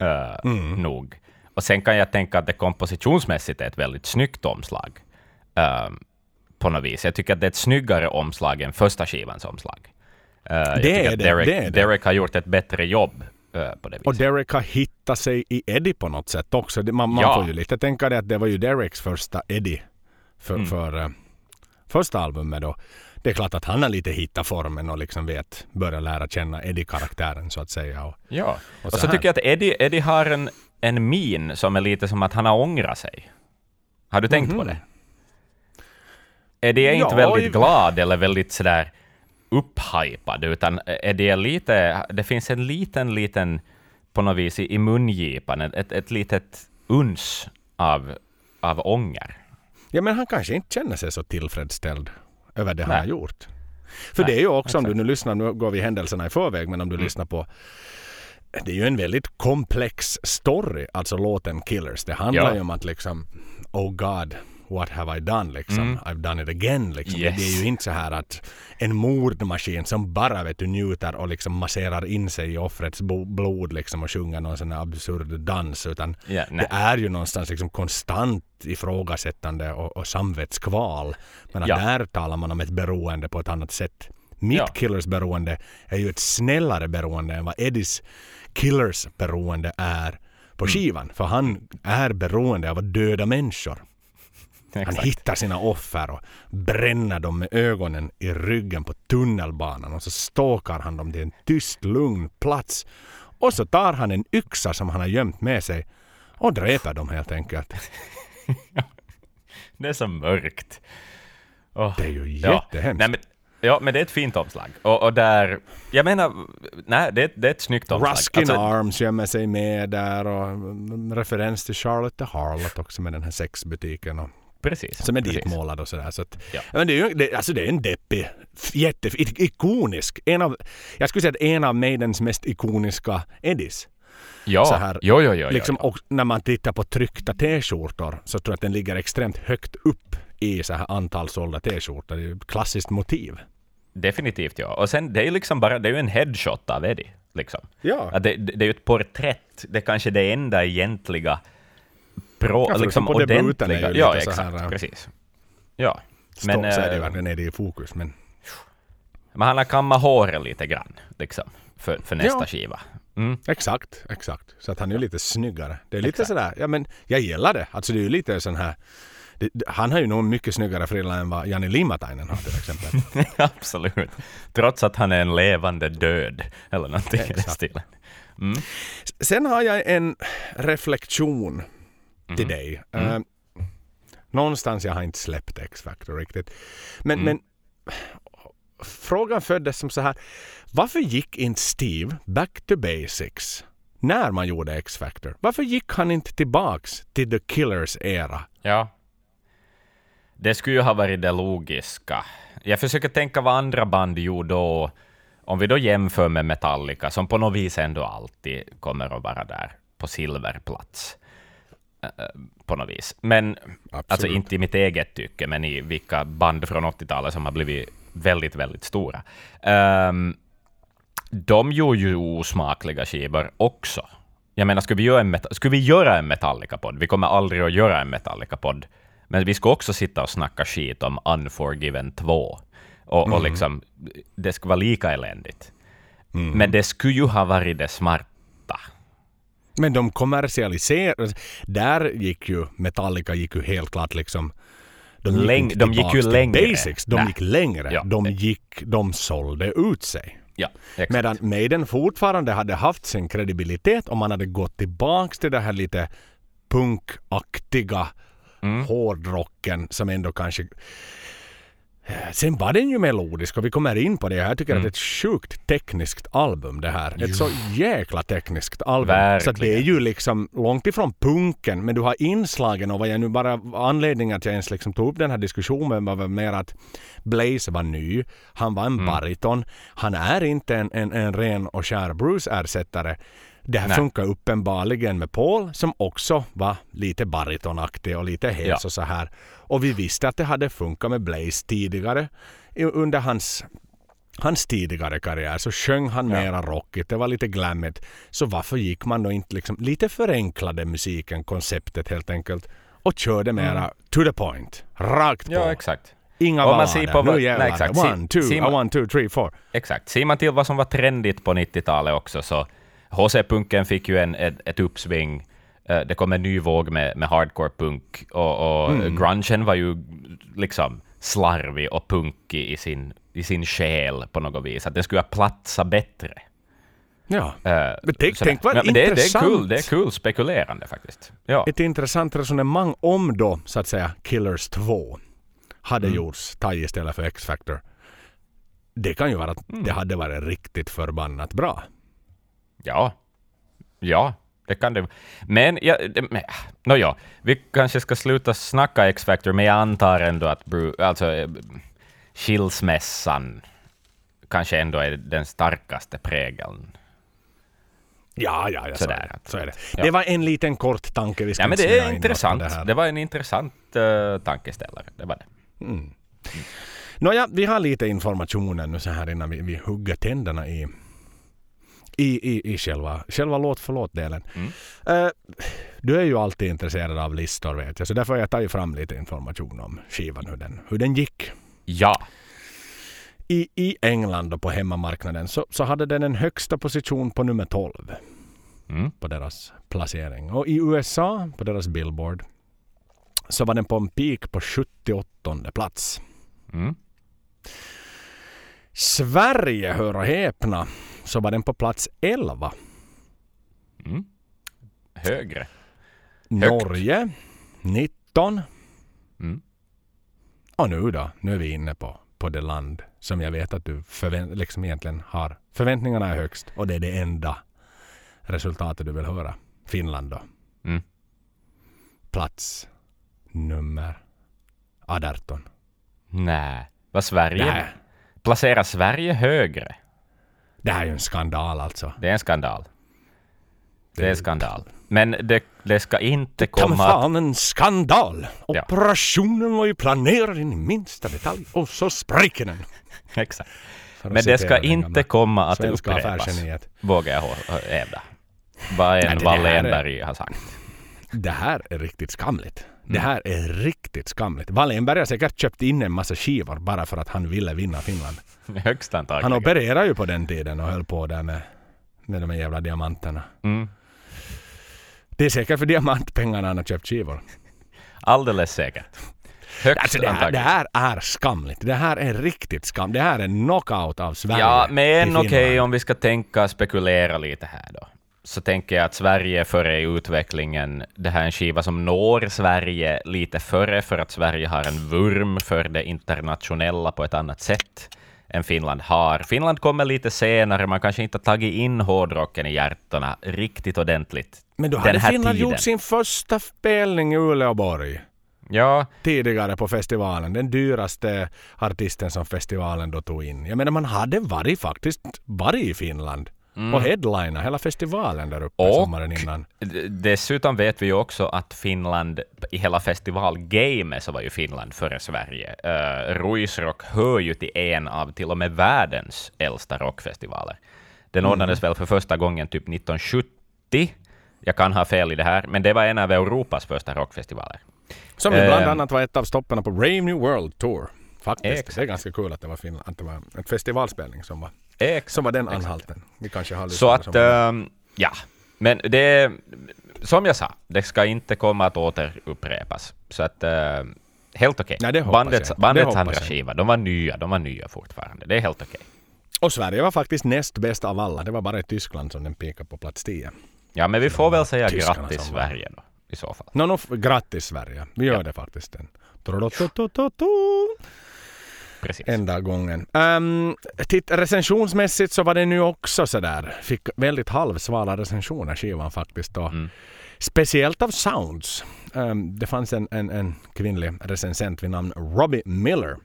A: eh, nog. Och sen kan jag tänka att det kompositionsmässigt är ett väldigt snyggt omslag. ehm, på något vis. Jag tycker att det är ett snyggare omslag än första skivans omslag. Eh, jag tycker
B: är det,
A: Derek,
B: det är det.
A: Derek har gjort ett bättre jobb uh, på det viset.
B: Och Derek har hittat sig i Eddie på något sätt också. Man, man
A: Ja.
B: får ju lite tänka det att det var ju Dereks första Eddie för,
A: Mm.
B: för uh, första albumet då. Det är klart att han har lite hittat formen och liksom vet, börjar lära känna Eddie-karaktären så att säga. Och,
A: Ja,
B: och
A: och
B: så
A: så,
B: här.
A: tycker jag att Eddie, Eddie har en, en min som är lite som att han har ångrat sig. Har du tänkt på
B: Mhm.
A: det? Är inte
B: Ja,
A: väldigt glad eller väldigt sådär upphypad, utan är lite, det finns en liten, liten, på något vis i, i mungipan, ett, ett, litet uns av, av ånger.
B: ja men han kanske inte känner sig så tillfredsställd över det han
A: Nej.
B: har gjort. För
A: Nej,
B: det är ju också, om du
A: exakt.
B: nu lyssnar, nu går vi händelserna i förväg, men om du
A: Mm.
B: lyssnar på det är ju en väldigt komplex story, alltså låten Killers. Det handlar
A: Ja.
B: ju om att liksom, oh God, what have I done? Liksom.
A: Mm.
B: I've done it again. Liksom.
A: Yes.
B: Det är ju inte så här att en mordmaskin som bara vet du, njuter och liksom masserar in sig i offrets blod liksom, och sjunger någon sån här absurd dans. Utan
A: nej.
B: det är ju någonstans liksom konstant ifrågasättande och, och samvetskval. Men
A: Ja.
B: där talar man om ett beroende på ett annat sätt. Mitt
A: Ja.
B: Killers-beroende är ju ett snällare beroende än vad Eddies Killers-beroende är
A: Mm.
B: på skivan. För han är beroende av att döda människor. Han
A: Exakt.
B: hittar sina offer och bränner dem med ögonen i ryggen på tunnelbanan och så stalkar han dem till en tyst, lugn plats. Och så tar han en yxa som han har gömt med sig och dräper dem helt enkelt.
A: Det är så mörkt. Åh.
B: Det är ju
A: Ja.
B: jättehemskt.
A: Nej, men, ja, men det är ett fint omslag. Och, och där, jag menar, nej, det, är- det är ett snyggt omslag.
B: Ruskin
A: Alltså,
B: Arms gömmer sig med där och mm, referens till Charlotte the Harlot också med den här sexbutiken. Och,
A: precis.
B: som är
A: precis.
B: ditmålad och sådär. Så att,
A: Ja.
B: men det, är ju, det, alltså det är en deppig, jätte, ikonisk. En av, jag skulle säga att en av Maidens mest ikoniska Eddies.
A: Ja,
B: så här,
A: jo, jo, jo,
B: liksom. Och när man tittar på tryckta t-skjortor så tror jag att den ligger extremt högt upp i så här antal sålda t-skjortor. Det är ett klassiskt motiv.
A: Definitivt, ja. Och sen, det är ju liksom bara, det är ju en headshot av Eddie. Liksom.
B: Ja.
A: Att det, det det är ju ett porträtt. Det är kanske det enda egentliga pro,
B: Ja,
A: liksom ordentliga. Ja, exakt.
B: här, äh,
A: precis. Ja.
B: Men,
A: Men,
B: så är det
A: eh,
B: är det i fokus. Men
A: men han har kammat håret lite grann, liksom, för, för nästa
B: Ja.
A: skiva. Mm.
B: Exakt, exakt. Så att han är ju lite snyggare. Det är lite
A: Exakt.
B: sådär, ja men jag gillar det. Alltså det är ju lite sån här det, han har ju nog mycket snyggare frilla än vad Jani Limatainen har till exempel.
A: Absolut. Trots att han är en levande död, eller någonting i den
B: Exakt.
A: stilen. Mm.
B: Sen har jag en reflektion. Till dig. Eh, någonstans jag har inte släppt X-Factor riktigt. Men,
A: Mm.
B: men frågan föddes som så här. Varför gick inte Steve back to basics när man gjorde X-Factor? Varför gick han inte tillbaks till The Killers era?
A: Ja. Det skulle ju ha varit det logiska. Jag försöker tänka vad andra band gjorde då, om vi då jämför med Metallica, som på något vis ändå alltid kommer att vara där på silverplats. På något vis. Men, alltså inte i mitt eget tycke, men i vilka band från 80-talet som har blivit väldigt, väldigt stora. Ehm, de gjorde ju osmakliga skivor också. Jag menar, skulle vi göra en, Meta- skulle vi göra en Metallica-podd, vi kommer aldrig att göra en Metallica-podd, men vi ska också sitta och snacka skit om Unforgiven 2. Och, och liksom, det skulle vara lika eländigt. Men det skulle ju ha varit det smarta.
B: Men de kommersialiserade. Där gick ju Metallica gick ju helt klart liksom de gick,
A: Läng- de gick ju längre.
B: Basics. De
A: Nej.
B: gick längre.
A: Ja.
B: De gick, de sålde ut sig.
A: Ja, exakt.
B: Medan Maiden fortfarande hade haft sin kredibilitet om man hade gått tillbaks till det här lite punkaktiga
A: Mm.
B: hårdrocken som ändå kanske Sen var den ju melodisk och vi kommer in på det. Jag tycker
A: Mm.
B: att det är ett sjukt tekniskt album det här. Ett så jäkla tekniskt album. Så att det är
A: Verkligen.
B: ju liksom långt ifrån punken men du har inslagen och vad jag nu bara anledningen att jag ens liksom tog upp den här diskussionen var väl mer att Blaze var ny. Han var en
A: Mm.
B: bariton. Han är inte en, en, en ren och skär Bruce-ersättare. Det här
A: Nej.
B: funkar uppenbarligen med Paul som också var lite baritonaktig och lite hes
A: Ja.
B: och så här. Och vi visste att det hade funkat med Blaze tidigare under hans hans tidigare karriär så sjöng han
A: Ja.
B: mera rockigt, det var lite glammigt. Så varför gick man då inte liksom lite förenklade musiken, konceptet helt enkelt och körde mera to the point, rakt på.
A: Mm. Ja, exakt.
B: Inga
A: Om man ser på vad-
B: nu jävlar.
A: nej, exakt.
B: One, two,
A: man-
B: one, two, three, four.
A: Exakt. Ser man till vad som var trendigt på 90-talet också, så HC-punken fick ju en, ett, ett uppsving. Eh, det kom en ny våg med, med hardcore-punk, och, och
B: Mm.
A: grungen var ju liksom slarvig och punkig i sin, i sin själ på något vis. Att den skulle ha platsat bättre.
B: Ja.
A: Eh,
B: Men tänk- tänk vad
A: men det, det är
B: intressant.
A: kul, det är kul spekulerande faktiskt. Ja.
B: Ett intressant resonemang om då, så att säga, Killers 2 hade
A: Mm.
B: gjorts, tagit istället för X-Factor. Det kan ju vara att
A: Mm.
B: det hade varit riktigt förbannat bra.
A: Ja. Ja, det kan det. Men, ja, det, men nåja, vi kanske ska sluta snacka X-Factor, men jag antar ändå att Bru, alltså, eh, skilsmässan kanske ändå är den starkaste prägeln.
B: Ja, ja, ja så,
A: Sådär.
B: är det. så är det.
A: Ja.
B: Det var en liten kort tanke vi ska
A: Ja, men det är intressant.
B: Det.
A: Det var en intressant uh, tankeställare. Det var det.
B: Mm. Nåja, vi har lite informationen nu så här innan vi, vi hugger tänderna i, i, i, i själva, själva låt för låt-delen.
A: Mm.
B: Eh, du är ju alltid intresserad av listor vet jag, så därför har jag tagit fram lite information om skivan, hur den, hur den gick.
A: Ja.
B: I, I England och på hemmamarknaden så, så hade den en högsta position på nummer 12
A: Mm.
B: på deras placering. Och i USA, på deras Billboard, så var den på en peak på 78 plats.
A: Mm.
B: Sverige, hör och häpna, så var den på plats 11.
A: Mm. Högre.
B: Norge 19.
A: Mm.
B: Och nu då, nu är vi inne på, på det land som jag vet att du förvänt, liksom egentligen har. Förväntningarna är högst och det är det enda resultatet du vill höra. Finland då.
A: Mm.
B: Plats nummer 18.
A: Nej. Var Sverige...
B: Här,
A: Placera Sverige högre?
B: Det här är ju en skandal alltså.
A: Det är en skandal. Det är en skandal. Men det, det ska inte
B: Kom
A: komma att...
B: fan en skandal!
A: Ja.
B: Operationen var ju planerad in i minsta detalj och så spricker den.
A: Exakt. Men det ska inte komma att upprepas, vågar jag hävda. Vad en
B: det
A: Wallenberg har sagt.
B: Det här är riktigt skamligt. Det här är riktigt skamligt. Wallenberg har säkert köpt in en massa skivor bara för att han ville vinna Finland.
A: Högst
B: Han
A: antagligen.
B: opererade ju på den tiden och höll på där med, med de här jävla diamanterna.
A: Mm.
B: Det är säkert för diamantpengarna han har köpt skivor.
A: Alldeles säkert. Högst
B: Alltså det, här, det här är skamligt. Det här är riktigt skamligt. Det här är knockout av Sverige
A: Ja, men okej,
B: Finland.
A: om vi ska tänka spekulera lite här då. Så tänker jag att Sverige är före i utvecklingen. Det här är en skiva som når Sverige lite före, för att Sverige har en vurm för det internationella på ett annat sätt än Finland har. Finland kommer lite senare, man kanske inte har tagit in hårdrocken i hjärtana riktigt ordentligt.
B: Men då hade Finland
A: tiden.
B: gjort sin första spelning i Uleåborg
A: Ja,
B: tidigare på festivalen. Den dyraste artisten som festivalen då tog in. Jag menar man hade varit faktiskt varit i Finland och headlina hela festivalen där uppe
A: Mm. Och-
B: sommaren innan.
A: Dessutom vet vi ju också att Finland, i hela festivalgamet så var ju Finland före Sverige. Uh, Ruisrock hör ju till en av till och med världens äldsta rockfestivaler. Den
B: Mm.
A: ordnades väl för första gången typ 1970. Jag kan ha fel i det här, men det var en av Europas första rockfestivaler.
B: Som ju bland
A: Ehm.
B: annat var ett av stoppen på Brave New World Tour. Faktiskt.
A: Exakt.
B: Det är ganska kul att det var, Finland, att det var en festivalspelning som var,
A: Exakt.
B: som var den anhalten. Vi kanske har
A: Så att,
B: som
A: ehm, ja. Men det, som jag sa, det ska inte komma att återupprepas. Så att, ehm, helt okej.
B: Hoppas
A: Bandets,
B: jag
A: bandets andra skiva, de var nya, de var nya fortfarande. Det är helt okej.
B: Och Sverige var faktiskt näst bäst av alla. Det var bara i Tyskland som den pikade på plats 10.
A: Ja, men vi får väl säga grattis Sverige då, i så fall.
B: No, no, grattis Sverige. Vi gör
A: Ja.
B: det faktiskt. Den.
A: Precis.
B: Enda gången. Um, titt, recensionsmässigt så var det nu också sådär. Fick väldigt halvsvala recensioner skivan faktiskt. Då.
A: Mm.
B: Speciellt av Sounds. Ehm, det fanns en, en, en kvinnlig recensent vid namn Robbie Miller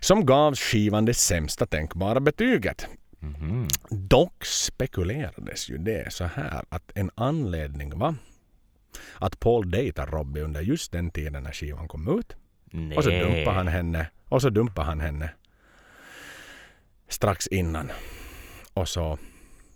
B: som gav skivan det sämsta tänkbara betyget.
A: Mhm.
B: Dock spekulerades ju det så här att en anledning var att Paul dejtar Robbie under just den tiden när skivan kom ut.
A: Nej.
B: Och så dumpar han henne. Och så dumpar han henne strax innan. Och så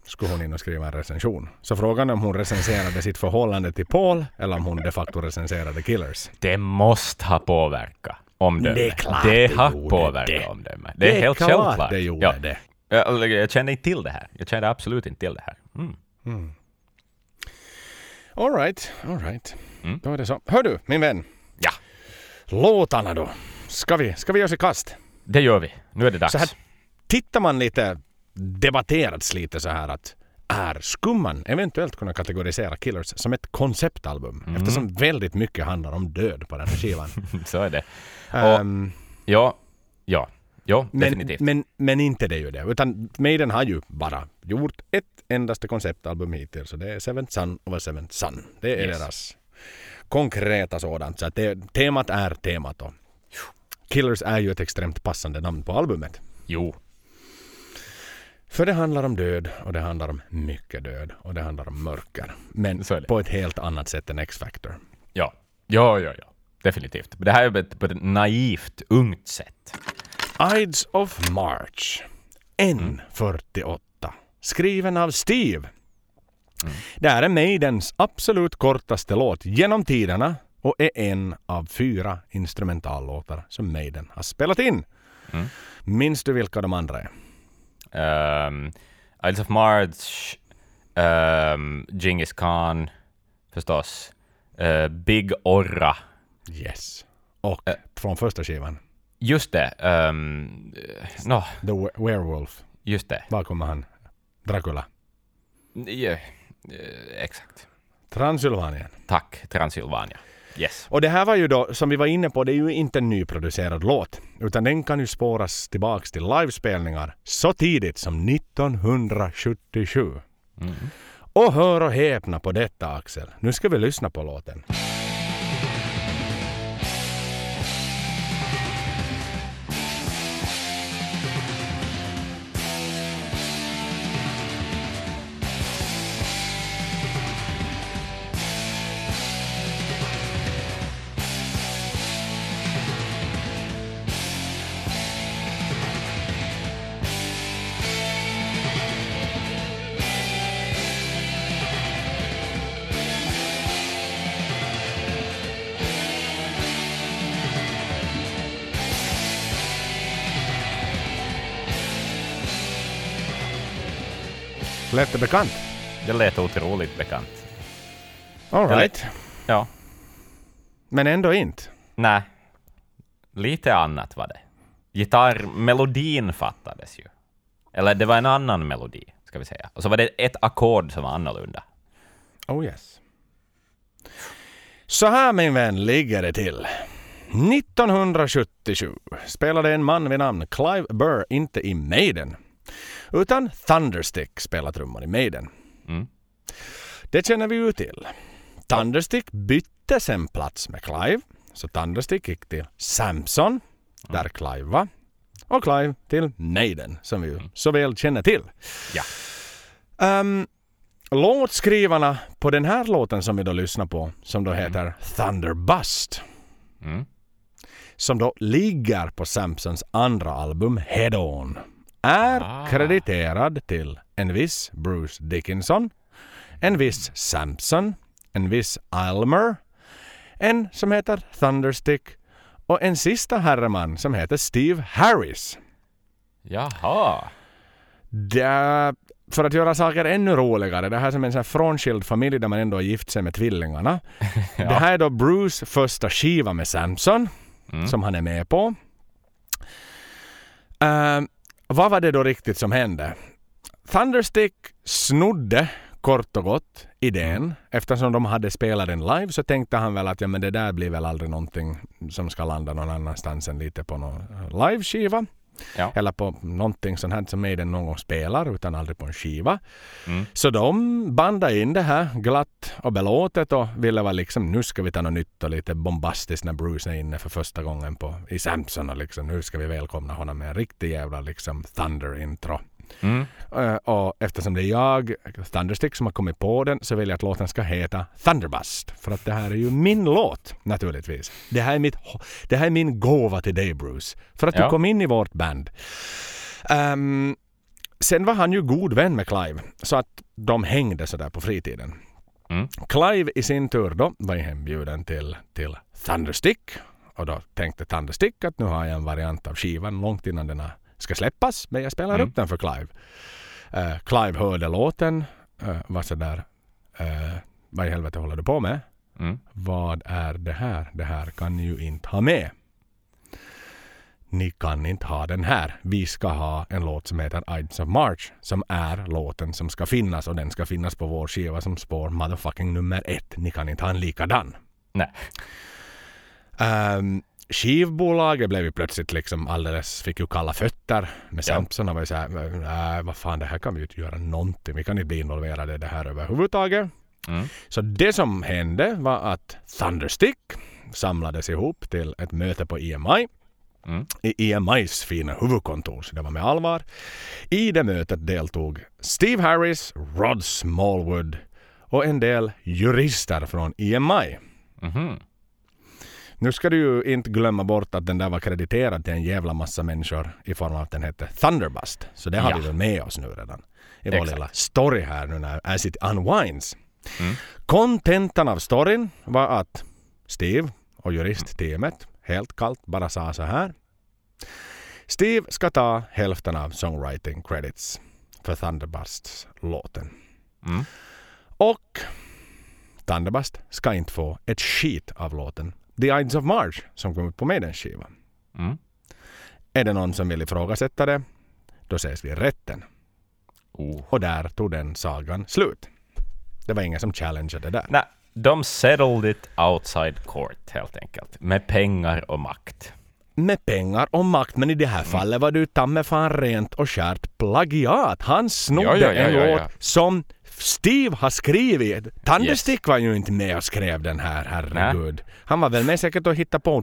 B: skulle hon in och skriva en recension. Så frågan är om hon recenserade sitt förhållande till Paul eller om hon de facto recenserade Killers.
A: Det måste ha påverkat omdömet.
B: Det är klart
A: det
B: det
A: har
B: gjorde
A: påverkat
B: det.
A: omdömet. Det är, helt
B: klart
A: självklart.
B: det gjorde
A: ja.
B: det.
A: Jag, jag kände inte till det här. Jag kände absolut inte till det här. Mm.
B: Mm. All right, all right.
C: Mm.
B: Då är det så. Hör du, min vän.
C: Ja,
B: Låtarna då. Ska vi, ska vi ge oss i kast?
C: det gör vi. Nu är det dags.
B: Så här tittar man lite debatterats lite så här att är skumman eventuellt kunna kategorisera Killers som ett konceptalbum?
C: Mm.
B: Eftersom väldigt mycket handlar om död på den här skivan.
C: Så är det. Och-
B: Ehm,
C: Ja, ja, ja
B: men,
C: definitivt.
B: men, men inte det ju det. Utan Maiden har ju bara gjort ett endaste konceptalbum hittills. Så det är Seventh Sun over Seventh Sun. Det är
C: Yes.
B: deras konkreta sådant. Så att det, temat är temat då. Killers är ju ett extremt passande namn på albumet.
C: Jo,
B: För det handlar om död och det handlar om mycket död och det handlar om mörker. Men på ett helt annat sätt än X-Factor.
C: ja, ja, ja, ja. Definitivt. Men det här är på ett, naivt, ungt sätt.
B: Ides of March. N48. Skriven av Steve. Det här är Maidens absolut kortaste låt genom tiderna och är en av fyra instrumentallåtar som Maiden har spelat in.
C: Mm.
B: Minns du vilka de andra är?
C: Um, Isles of March, um, Genghis Khan, förstås. Uh, Big Orra.
B: Yes. Och från första skivan,
C: Just det. Um, no,
B: The We- Werewolf.
C: just det.
B: Var kommer han? Dracula.
C: Ja, eh, exakt.
B: Transylvanien.
C: Tack, Transylvania. Yes.
B: Och det här var ju då, som vi var inne på, det är ju inte en nyproducerad låt. Utan den kan ju spåras tillbaks till livespelningar så tidigt som 1977.
C: Mm.
B: Och hör och häpna på detta Axel. Nu ska vi lyssna på låten. Lät det bekant?
C: Det lät otroligt bekant.
B: All
C: Det
B: right.
C: Ja.
B: Men ändå inte.
C: Nej. Lite annat var det. Gitarrmelodin fattades ju. Eller det var en annan melodi, ska vi säga. Och så var det ett ackord som var annorlunda.
B: Oh yes. Så här min vän ligger det till. 1977 spelade en man vid namn Clive Burr inte i Maiden. Utan Thunderstick spelade trummor i Maiden.
C: Mm.
B: Det känner vi ju till. Thunderstick bytte sen plats med Clive. Så Thunderstick gick till Samson, där Clive var. Och Clive till Maiden, som vi ju så väl känner till.
C: Ja.
B: Um, låtskrivarna på den här låten som vi då lyssnar på, som då heter Thunderbust,
C: Mm.
B: som då ligger på Samsons andra album Head On, är
C: Ah.
B: krediterad till en viss Bruce Dickinson, en viss Samson, en viss Almer, en som heter Thunderstick och en sista herreman som heter Steve Harris.
C: Jaha.
B: Det, för att göra saker ännu roligare, det här är som en sån här frånskild familj där man ändå har gift sig med tvillingarna. Det här är då Bruce första skiva med Samson,
C: Mm.
B: som han är med på. Ehm, vad var det då riktigt som hände? Thunderstick snodde kort och gott idén. Eftersom de hade spelat den live så tänkte han väl att ja, men det där blir väl aldrig någonting som ska landa någon annanstans än lite på någon liveskiva.
C: Ja.
B: Eller på någonting sånt här som Maiden någon gång spelar utan aldrig på en skiva.
C: Mm.
B: Så de bandade in det här glatt och belåtet och ville vara liksom nu ska vi ta något nytt och lite bombastiskt när Bruce är inne för första gången på, i Samson och liksom nu ska vi välkomna honom med en riktig jävla liksom thunder-intro.
C: Mm.
B: Eh, och eftersom det är jag, Thunderstick, som har kommit på den så vill jag att låten ska heta Thunderbust. För att det här är ju min låt naturligtvis. Det här är, mitt, det här är min gåva till dig Bruce. För att
C: Ja.
B: du kom in i vårt band. Ehm, sen var han ju god vän med Clive. Så att de hängde sådär på fritiden.
C: Mm.
B: Clive i sin tur då var ju hembjuden till, till Thunderstick. Och då tänkte Thunderstick att nu har jag en variant av skivan långt innan den här ska släppas. Men jag spelar
C: Mm.
B: upp den för Clive. Eh, Clive hörde låten uh, var sådär uh, vad i helvete håller du på med?
A: Mm.
B: Vad är det här? Det här kan ni ju inte ha med. Ni kan inte ha den här. Vi ska ha en låt som heter Ides of March som är låten som ska finnas och den ska finnas på vår skiva som spår motherfucking nummer ett. Ni kan inte ha en likadan.
A: Nej.
B: Um, skivbolaget blev ju plötsligt liksom alldeles, fick ju kalla fötter med
A: Ja.
B: Samson och var ju såhär, nej vad fan det här kan vi ju inte göra någonting, vi kan inte bli involverade i det här överhuvudtaget.
A: Mm.
B: Så det som hände var att Thunderstick samlades ihop till ett möte på EMI.
A: Mm.
B: I EMIs fina huvudkontor, så det var med allvar. I det mötet deltog Steve Harris, Rod Smallwood och en del jurister från EMI.
A: Mhm.
B: Nu ska du ju inte glömma bort att den där var krediterad till en jävla massa människor i form av att den hette Thunderbust. Så det har
A: Ja.
B: vi väl med oss nu redan. I vår
A: Exakt.
B: lilla story här nu när as it unwinds.
A: Mm.
B: Kontentan av storyn var att Steve och juristteamet helt kallt bara sa så här. Steve ska ta hälften av songwriting credits för Thunderbusts låten.
A: Mm.
B: Och Thunderbust ska inte få ett skit av låten The Ides of March som kom ut på Maidens skiva.
A: Mm.
B: Är det någon som vill ifrågasätta det, då ses vi i rätten.
A: Oh.
B: Och där tog den sagan slut. Det var ingen som challengeade där.
A: Nej, de settled it outside court helt enkelt. Med pengar och makt.
B: Med pengar och makt, men i det här fallet var det ju fan rent och skärt plagiat. Han snodde
A: Ja, ja, ja,
B: en låt som Steve har skrivit. Thunderstick var ju inte med och skrev den här, herregud. Han var väl med säkert och hittade på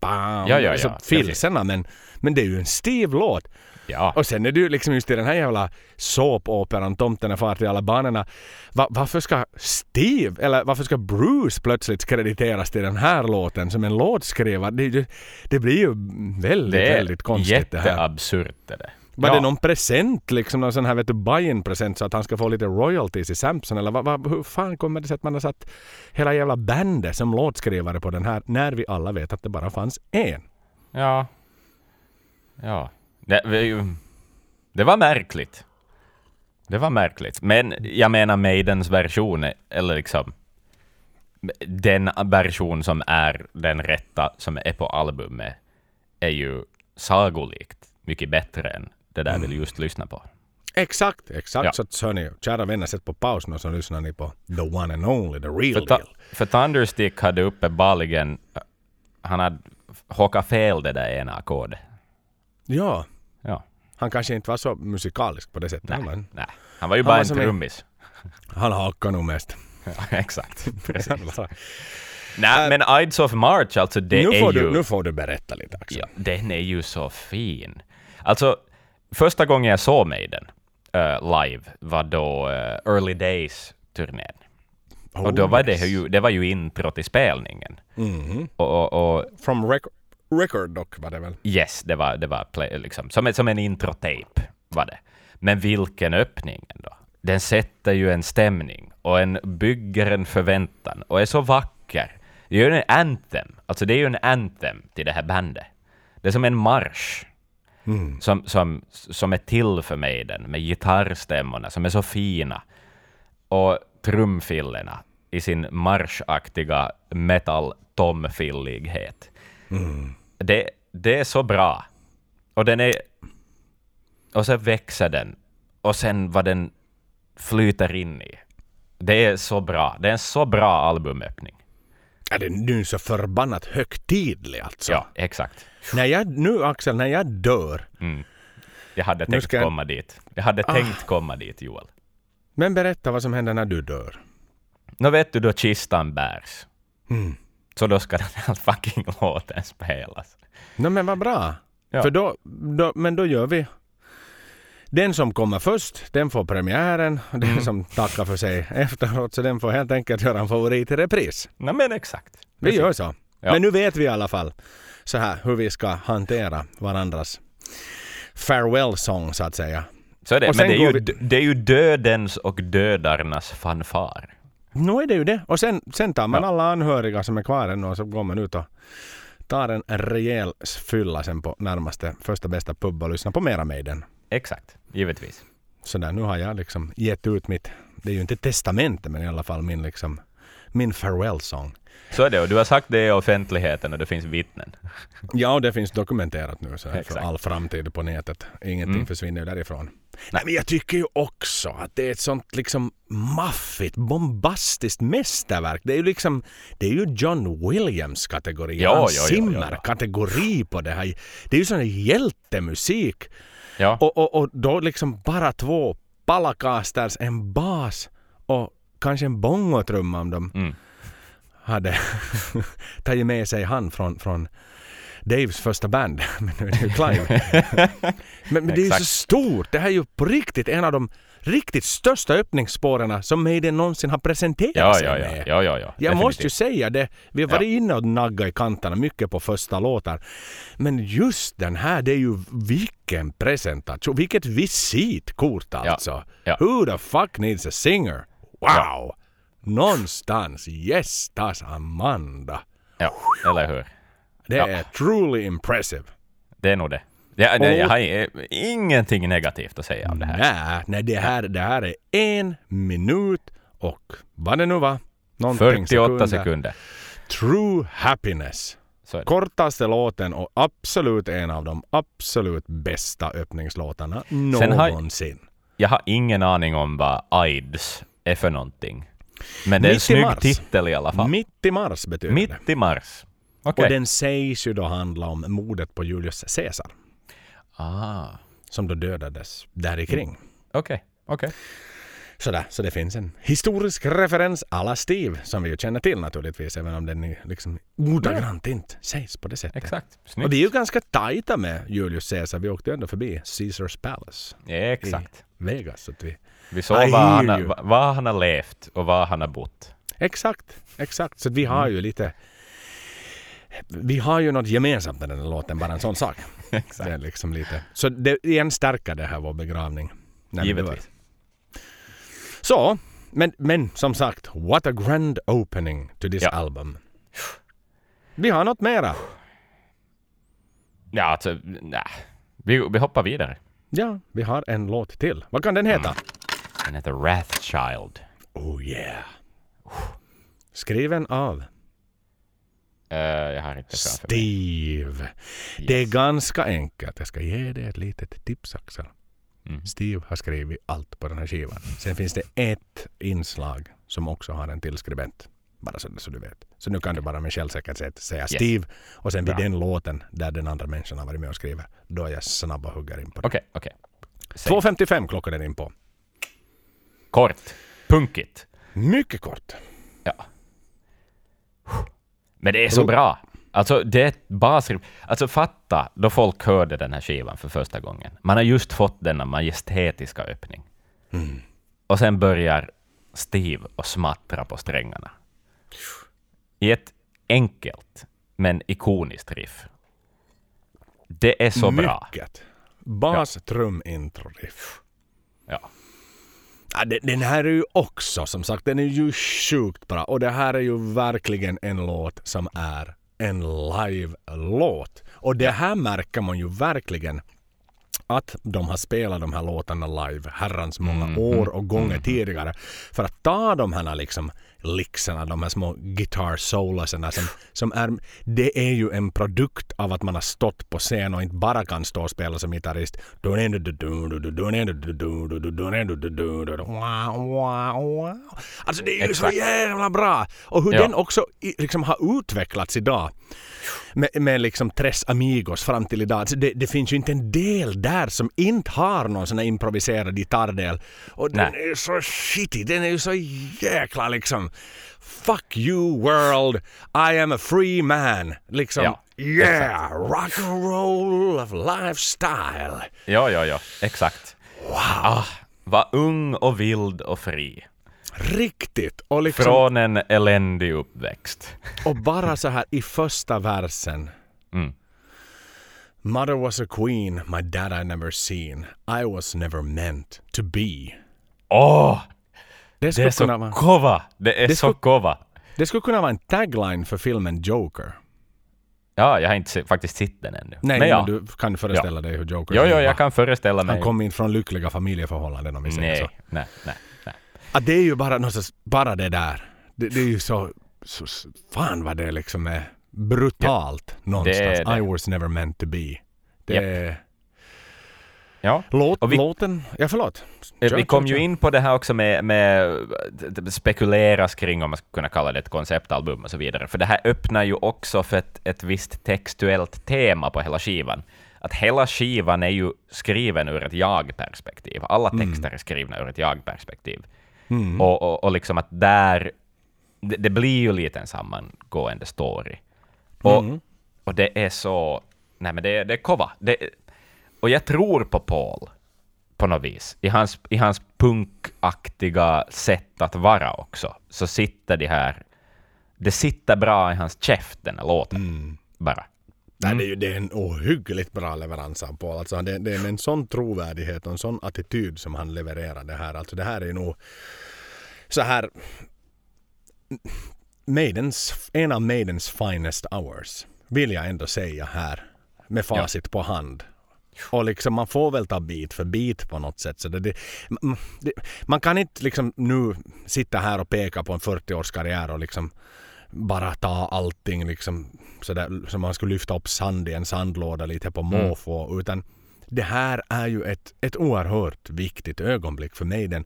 B: bam,
A: Ja, ja,
B: så
A: ja,
B: filserna, men, men det är ju en Steve-låt.
A: Ja.
B: Och sen är det ju liksom just i den här jävla såpoperan Tomten är far till alla barnen. Va, varför ska Steve, eller varför ska Bruce plötsligt krediteras till den här låten som en låtskrivare? Det, är det blir ju väldigt,
A: Det är
B: väldigt konstigt det här.
A: jätteabsurt det där.
B: Var
A: ja.
B: det någon present, liksom någon sån här vet du, buy-in-present så att han ska få lite royalties i Samson? Eller vad, vad, hur fan kommer det sig att man har satt hela jävla bandet som låtskrivare på den här när vi alla vet att det bara fanns en?
A: Ja. Ja. Det, det var märkligt. Det var märkligt. Men jag menar Maidens version, eller liksom den version som är den rätta, som är på albumet, är ju sagolikt mycket bättre än det där vi just lyssna på.
B: Exakt, exakt.
A: Ja.
B: Så att hörni, kära vänner, sätt på paus nu så lyssnar ni på the one and only, the real
A: För, ta,
B: deal.
A: för Thunderstick hade uppenbarligen, han hade hockat fel det där ena ackordet.
B: Ja,
A: Ja.
B: han kanske inte var så musikalisk på det sättet.
A: Nej,
B: Men
A: nej. Han var ju
B: Han
A: bara
B: var
A: en trummis.
B: han hakar nog mest.
A: Ja, exakt. Precis. Nej, men Ides of March, alltså det
B: nu,
A: är
B: får
A: ju...
B: du, nu får du berätta lite Axel.
A: Ja, den är ju så fin. Alltså, första gången jag såg Maiden uh, live var då uh, Early Days-turnén. och då
B: Oh,
A: var det
B: yes.
A: ju, det var ju intro till spelningen.
B: Mhm.
A: Och, och, och
B: From rec- record dock var det väl?
A: yes, det var, det var play, liksom, som, en- som en intro-tape var det. Men vilken öppning ändå. Den sätter ju en stämning och en bygger en förväntan och är så vacker. Det är ju en anthem, alltså det är ju en anthem till det här bandet. Det är som en marsch
B: Mm.
A: som, som, som är till för mig den med gitarrstämmorna som är så fina. Och trumfillorna i sin marschaktiga metal-tomfillighet. Det, det är så bra. Och den är... Och så växer den. Och sen vad den flyter in i. Det är så bra. Det är en så bra albumöppning.
B: Är det nu så förbannat högtidlig alltså?
A: Ja, exakt.
B: När jag, nu Axel, när jag dör.
A: Mm. Jag hade
B: Nu
A: tänkt
B: jag-
A: komma dit. Jag hade tänkt komma dit, Joel.
B: Men berätta vad som händer när du dör.
A: Nå vet du då kistan bärs.
B: Mm.
A: Så då ska den här fucking låten spelas.
B: No, men vad bra.
A: Ja.
B: För då, då, men då gör vi. Den som kommer först, den får premiären. Den
A: Mm.
B: som tackar för sig efteråt, så den får helt enkelt göra en favorit i repris.
A: Nej men exakt.
B: Vi
A: Precis.
B: gör så.
A: Ja.
B: Men nu vet vi i alla fall så här hur vi ska hantera varandras farewell song så att säga.
A: Så är det. Men det är, ju,
B: vi-
A: det är ju dödens och dödarnas fanfar.
B: Nu är det ju det. Och sen, sen tar man
A: Ja.
B: alla anhöriga som är kvar ännu och så går man ut och tar en rejäl fylla sen på närmaste första bästa pub och lyssnar på mera Maiden.
A: Exakt, givetvis.
B: sådär, nu har jag liksom gett ut mitt, det är ju inte testamente men i alla fall min liksom, min farewell-sång.
A: Så är det, och du har sagt det i offentligheten och det finns vittnen.
B: Ja, och det finns dokumenterat nu så här för all framtid på nätet. Ingenting
A: Mm.
B: försvinner därifrån. Nej, men jag tycker ju också att det är ett sånt liksom maffigt, bombastiskt mästerverk. Det är ju liksom, det är ju John Williams kategori,
A: Ja,
B: Hans
A: ja,
B: Zimmer kategori på det här. Det är ju sån här hjältemusik.
A: Ja,
B: Och, och, och då liksom bara två palacasters, en bas och kanske en bongotrumma om de
A: mm.
B: hade tagit med sig han från, från Daves första band. Men nu är det ju Clive. men, men det är ju så stort. Det här är ju på riktigt en av de riktigt största öppningsspåren som Maiden någonsin har presenterat
A: ja,
B: sig
A: ja, ja,
B: med.
A: ja, ja, ja.
B: Jag måste ju
A: definitivt.
B: säga det. Vi har
A: Ja.
B: varit inne och naggat i kanterna mycket på första låtar. Men just den här, det är ju vilken presentation. Vilket visitkort alltså.
A: Ja.
B: Who the fuck needs a singer? Wow!
A: Ja.
B: Någonstans gästas Amanda.
A: Ja, eller hur?
B: Det
A: Ja.
B: är truly impressive.
A: Det är nog det. Nej,
B: Och-
A: jag har ingenting negativt att säga om det här.
B: Nej, nej det, här, det här är en minut och vad det nu var. någonting
A: 48 sekunder.
B: True happiness.
A: Det.
B: Kortaste låten och absolut en av de absolut bästa öppningslåtarna
A: har-
B: någonsin.
A: Jag har ingen aning om vad AIDS är för någonting. Men det är en
B: Mitt
A: snygg
B: mars.
A: titel i alla fall.
B: Mitt i mars betyder det.
A: Mitt i mars. Okej.
B: Och den sägs ju då handla om mordet på Julius Caesar.
A: Ah,
B: Som då dödades där kring.
A: okej. Okej.
B: Sådär, så det finns en historisk referens alla Steve som vi ju känner till naturligtvis även om den liksom ordagrant inte sägs på det sättet.
A: Exakt.
B: Och
A: Snyggt.
B: vi är ju ganska tajta med Julius Caesar. Vi åkte ju ändå förbi Caesars Palace
A: Exakt.
B: i Vegas. Så att vi...
A: Vi såg
B: hear
A: han, har,
B: you.
A: va- vad han har levt och var han har bott.
B: Exakt, exakt. Så att vi har ju lite... Vi har ju något gemensamt med den här låten, bara en sån sak.
A: Exakt.
B: Det är liksom lite... Så det igen stärker det här vår begravning. dör.
A: Givetvis.
B: Så, men, men som sagt, what a grand opening to this
A: Ja.
B: album. Vi har något mera.
A: Ja, alltså, nej. Vi, vi hoppar vidare.
B: Ja, vi har en låt till. Vad kan den heta?
A: Den heter Wrathchild.
B: Oh yeah. Skriven av
A: Uh, jag har inte framför.
B: Steve. Det är ganska enkelt. Jag ska ge dig ett litet tips Axel.
A: Mm.
B: Steve har skrivit allt på den här skivan. Sen finns det ett inslag som också har en till skribent. Bara så, så du vet. Så nu kan du bara med självsäkerhet säga Steve och sen vid
A: Bra.
B: den låten där den andra människan har varit med och skrivit. Då är jag snabb och hugger in på det.
A: Okej, okej. Säg.
B: 2.55 klockar den in på.
A: Kort. Punkigt.
B: Mycket kort.
A: Ja. Men det är så bra. Alltså, det basriff. Alltså, fatta då folk hörde den här skivan för första gången. Man har just fått denna majestätiska öppning. Och sen börjar Steve och smattra på strängarna. I ett enkelt, men ikoniskt riff. Det är så bra.
B: Mycket. Bas, trum, intro, riff.
A: Ja.
B: Ja, den, här är ju också, som sagt, den är ju sjukt bra. Och det här är ju verkligen en låt som är en live-låt. Och det här märker man ju verkligen att de har spelat de här låtarna live herrans många
A: Mhm.
B: år och gånger tidigare. För att ta de här liksom lickserna, de här små guitar soloserna som, som är, det är ju en produkt av att man har stått på scen och inte bara kan stå och spela som gitarrist. Alltså det är ju så
A: Exakt.
B: jävla bra! Och hur
A: Ja.
B: den också liksom har utvecklats idag med, med liksom Tres Amigos fram till idag. Alltså det, det finns ju inte en del där som inte har någon sån här improviserad gitarrdel. Och den
A: Nej.
B: är ju så shitty, den är ju så jäkla liksom Fuck you world, I am a free man. Liksom,
A: Ja,
B: yeah, rock and roll of lifestyle.
A: Ja, ja, ja. Exakt. Wow. Ah, var ung och vild och fri.
B: Riktigt. Och, liksom,
A: Från en eländig uppväxt.
B: och bara så här i första versen.
A: Mm.
B: Mother was a queen, my dad I never seen. I was never meant to be.
A: Åh!
B: Det
A: det
B: skulle,
A: är så
B: kunna vara,
A: kova! Det är
B: Det
A: så
B: skulle-
A: kova.
B: det skulle kunna vara en tagline för filmen Joker.
A: Ja, jag har inte faktiskt sett den ännu.
B: Nej,
A: men, ja.
B: men du kan föreställa dig hur Joker
A: Jo, jo, jag kan föreställa mig.
B: Han kom in från lyckliga familjeförhållanden om vi säger
A: nej,
B: så.
A: nej, nej, nej.
B: Att det är ju bara någonstans, bara det där. Det, det är ju så, så, fan vad det liksom är brutalt någonstans.
A: Det är.
B: I was never meant to be. Det
A: Japp.
B: är...
A: Ja.
B: Låt,
A: vi-
B: låten, ja förlåt.
A: Eh,
B: Kör,
A: Vi kom
B: kör,
A: ju
B: kör.
A: in på det här också med, med det spekuleras kring om man ska kunna kalla det ett konceptalbum och så vidare. För det här öppnar ju också för ett, ett visst textuellt tema på hela skivan. Att hela skivan är ju skriven ur ett jag-perspektiv. Alla texter är skrivna ur ett jag-perspektiv.
B: Mm.
A: Och, och, och liksom att där... Det, det blir ju lite en sammangående story. Och,
B: Mm.
A: och det är så... Nej men det, det är kova. Det, och jag tror på Paul på något vis. I hans, I hans punkaktiga sätt att vara också, så sitter de här... Det sitter bra i hans käft, den här låten.
B: Mm.
A: Bara.
B: Nej, det är ju det är en ohyggligt bra leverans av Paul. Alltså, det, det är en sån trovärdighet och en sån attityd som han levererar det här. Alltså det här är nog så här Maidens, en av Maidens finest hours vill jag ändå säga här med facit på hand. Och liksom man får väl ta bit för bit på något sätt. Så det, det, man kan inte liksom nu sitta här och peka på en 40-års karriär och liksom bara ta allting liksom sådär som man skulle lyfta upp sand i en sandlåda lite på måfå. Utan det här är ju ett, ett oerhört viktigt ögonblick för Maiden.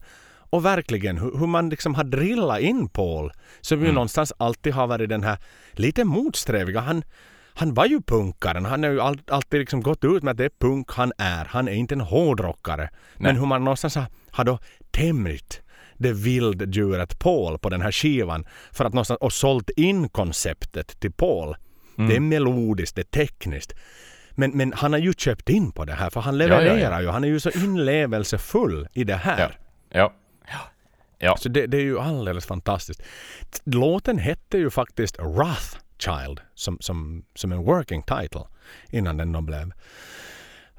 B: Och verkligen hur, hur man liksom har drillat in Paul som ju någonstans alltid har varit den här lite motsträviga. Han, han var ju punkaren. Han har ju all, alltid liksom gått ut med att det är punk han är. Han är inte en hårdrockare. Men hur man någonstans har, har då tämjt det vilddjuret Paul på den här skivan för att någonstans, och sålt in konceptet till Paul. Det är melodiskt, det är tekniskt. Men, men han har ju köpt in på det här för han
A: ja, ja.
B: levererar ju. Han är ju så inlevelsefull i det här.
A: Ja. Ja. Ja. ja.
B: Så det, det är ju alldeles fantastiskt. Låten hette ju faktiskt Wrath Child som, som, som en working title innan den då blev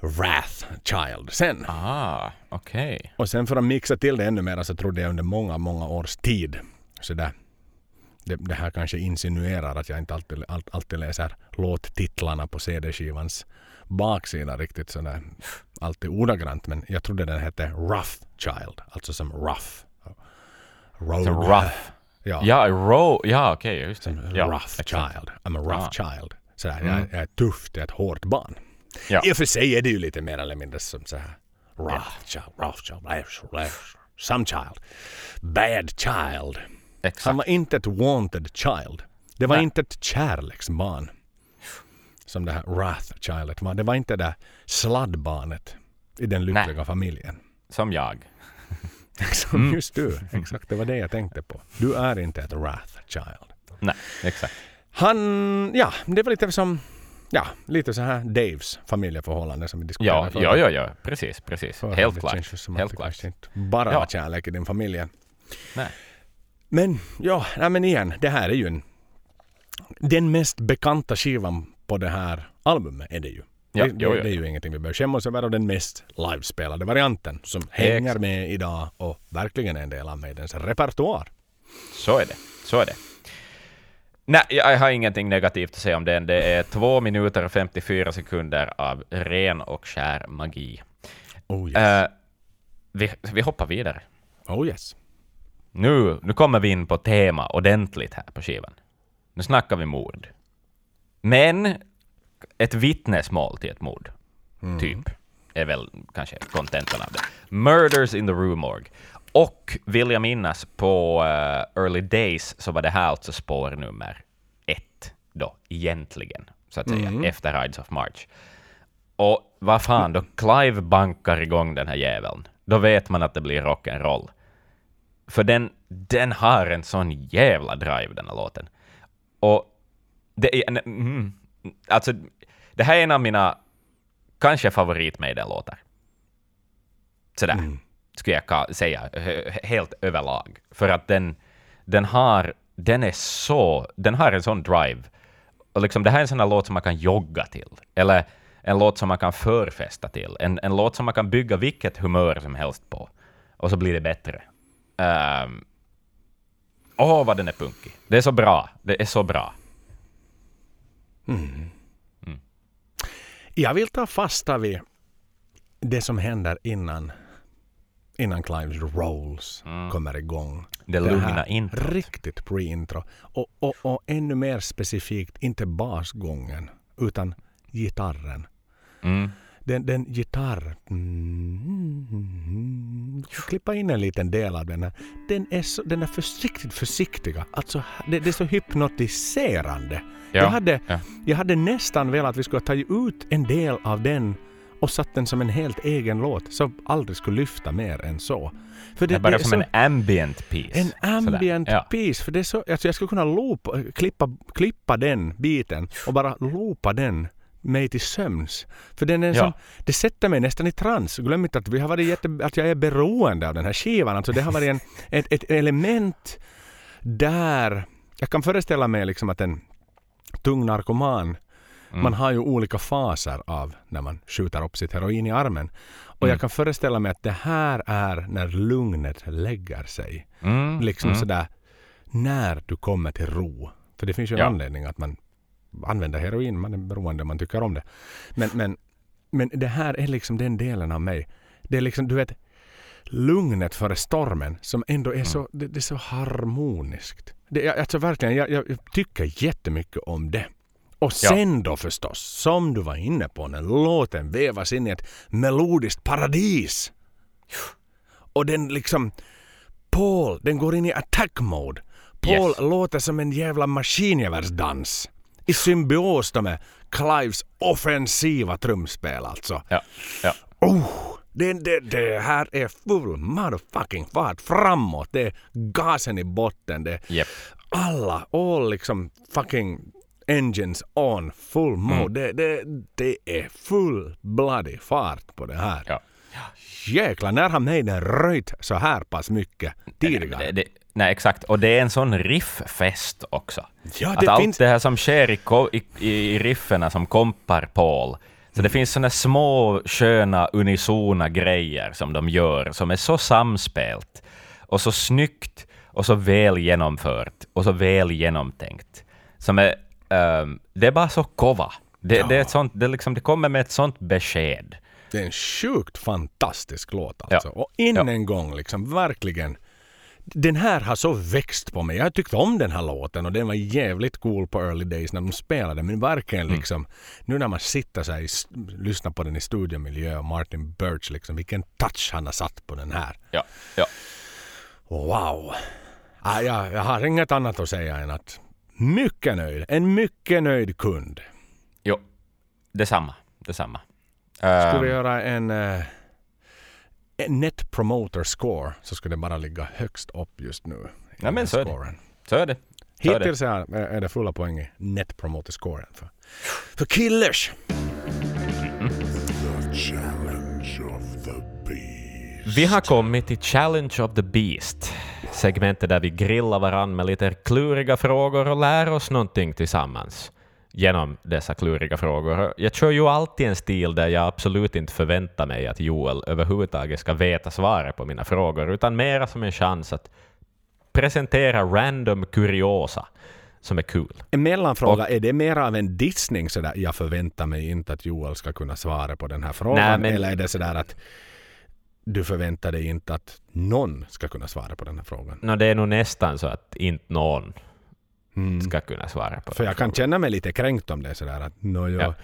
B: Wrath Child sen.
A: Ah, okej.
B: Och sen för att mixa till det ännu mer så trodde jag under många, många års tid. Så där, det, det här kanske insinuerar att jag inte alltid, all, alltid läser låttitlarna på CD-skivans baksida riktigt sådär alltid ordagrant. Men jag trodde den hette Rough Child, alltså som rough.
A: Som rough.
B: Ja,
A: Ja, ro, ja okej, just det. Ja,
B: rough
A: exakt.
B: child. I'm a rough
A: Ah.
B: child. Sådär,
A: Mm.
B: jag, jag är tuff, det är ett hårt barn.
A: Ja.
B: I och för sig är det ju lite mer eller mindre som så här. Rough child, rough child, rough, rough, some child. Bad child.
A: Exakt.
B: Han var inte ett wanted child. Det var
A: Nej.
B: inte ett kärleksbarn. Som det här wrath childet var. Det var inte det sladdbarnet i den lyckliga familjen.
A: Som jag.
B: Som
A: Mm.
B: just du. Exakt, det var det jag tänkte på. Du är inte ett wrath child.
A: Nej, exakt.
B: Han, ja, det var lite som, ja, lite så här Daves familjeförhållande som vi diskuterade
A: Ja,
B: förra-
A: ja, ja, ja, precis, precis.
B: förra.
A: Helt
B: Det
A: klart.
B: känns ju som
A: Helt
B: det
A: klart.
B: inte bara
A: Ja.
B: kärlek i din familj.
A: Nej.
B: Men ja, nej men igen, det här är ju en, den mest bekanta skivan på det här albumet är det ju.
A: Ja,
B: det,
A: jo, jo,
B: det är ju ingenting vi behöver skämmas över och den mest livespelade varianten som hänger
A: Exakt.
B: med idag och verkligen är en del av Maidens repertoar.
A: Så är det. Så är det. Nej, jag har ingenting negativt att säga om den. Det är två minuter och 54 sekunder av ren och skär magi.
B: Oh yes.
A: Eh, vi, vi hoppar vidare.
B: oh yes.
A: Nu, nu kommer vi in på tema ordentligt här på skivan. Nu snackar vi mord. Men ett vittnesmål till ett mord, typ, är väl kanske kontentan av det. Murders in the Rue Morgue. Och vill jag minnas, på eh, Early Days så var det här alltså spår nummer ett då, egentligen, så att säga, efter Rides of March. Och vad fan, då Clive bankar igång den här jäveln, då vet man att det blir rock'n'roll. För den, den har en sån jävla drive, den här låten. Och det är... Mm, alltså, det här är en av mina kanske favorit låtar Sådär, skulle jag säga, he- helt överlag. För att den, den har... Den är så... Den har en sån drive. Och liksom, det här är en sån här låt som man kan jogga till. Eller en låt som man kan förfesta till. En, en låt som man kan bygga vilket humör som helst på. Och så blir det bättre. Ehm, Åh, vad den är punkig. Det är så bra. Det är så bra.
B: Jag vill ta fasta vid det som händer innan, innan Clives Rolls kommer igång.
C: Det lugna introt.
B: Riktigt pre-intro. Och, och, och ännu mer specifikt, inte basgången, utan gitarren.
C: Mm.
B: Den, den gitarr... Mm, klippa in en liten del av den här. Den är, så, den är försiktigt försiktiga. Alltså, det, det är så hypnotiserande.
C: Ja,
B: Jag, hade,
C: ja.
B: jag hade nästan velat att vi skulle ta ut en del av den och satt den som en helt egen låt som aldrig skulle lyfta mer än så. För
C: Det är bara som
B: så-
C: en ambient piece.
B: en ambient.
C: Ja.
B: piece. För det är så, alltså jag skulle kunna loopa, klippa, klippa den biten och bara loopa den mig till sömns. För den är
C: Ja.
B: som, det sätter mig nästan i trans. Glöm inte att, vi har varit jätte, att jag är beroende av den här skivan. Alltså det har varit en, ett, ett element där... Jag kan föreställa mig liksom att en tung narkoman
C: Mm.
B: Man har ju olika faser av när man skjuter upp sitt heroin i armen. Och
C: Mm.
B: jag kan föreställa mig att det här är när lugnet lägger sig.
C: Mm.
B: Liksom
C: mm.
B: sådär när du kommer till ro. För det finns ju en
C: Ja.
B: anledning att man använder heroin. Man är beroende om man tycker om det. Men, men, men det här är liksom den delen av mig. Det är liksom, du vet, lugnet före stormen som ändå
C: Mm.
B: är så, det, det är så harmoniskt. Det, jag, alltså verkligen, jag, jag, tycker jättemycket om det. Och
C: Ja.
B: sen då förstås, som du var inne på, när låten vävas in i ett melodiskt paradis. Och den liksom, Paul, den går in i attack mode. Paul
C: Yes.
B: låter som en jävla maskingevärsdans. I symbios då med Clives offensiva trumspel alltså.
C: Ja. ja.
B: Oh, det, det, det här är full motherfucking fart framåt. Det är gasen i botten. Det
C: Yep.
B: alla, all liksom fucking engines on, full mode.
C: Mm.
B: Det, det, det är full bloody fart på det här.
C: Ja.
B: Jäklar, när har Maiden röjt så här pass mycket tidigare?
C: Det, det, nej, exakt. Och det är en sån rifffest också.
B: Ja,
C: att
B: det
C: allt
B: finns-
C: det här som sker i, i, i riffena som kompar Paul. Så det finns såna små sköna unisona grejer som de gör som är så samspelt och så snyggt och så väl genomfört och så väl genomtänkt. Som är, ehm, det är bara så kova. Det, det, är ett sånt, det, liksom, det kommer med ett sånt besked.
B: Det är en sjukt fantastisk låt alltså.
C: Ja.
B: Och än
C: Ja.
B: en gång liksom verkligen. Den här har så växt på mig. Jag tyckte om den här låten och den var jävligt cool på early days när de spelade. Men verkligen
C: Mm.
B: liksom, nu när man sitter så här, lyssnar på den i studiomiljö och Martin Birch liksom, vilken touch han har satt på den här.
C: Ja, ja.
B: Wow! Ah, jag, jag har inget annat att säga än att mycket nöjd. En mycket nöjd kund.
C: Jo, detsamma. detsamma.
B: Skulle vi göra en, en net promoter score så skulle det bara ligga högst upp just nu.
C: Ja, men så är det. så är det. Så är det.
B: Hittills är, är det fulla poäng i net promoter scoren för, för Killers.
A: Vi har kommit till Challenge of the Beast, segmentet där vi grillar varann med lite kluriga frågor och lär oss någonting tillsammans genom dessa kluriga frågor. Jag kör ju alltid en stil där jag absolut inte förväntar mig att Joel överhuvudtaget ska veta svaret på mina frågor, utan mera som en chans att presentera random kuriosa som är kul.
B: En mellanfråga, är det mer av en dissning sådär jag förväntar mig inte att Joel ska kunna svara på den här frågan?
A: Nej,
B: Eller är det sådär att du förväntar dig inte att någon ska kunna svara på den här frågan?
A: Nå, det är nog nästan så att inte någon
B: Mm.
A: ska kunna svara på
B: För jag kan känna mig lite kränkt om det sådär att nåja,
A: Ja.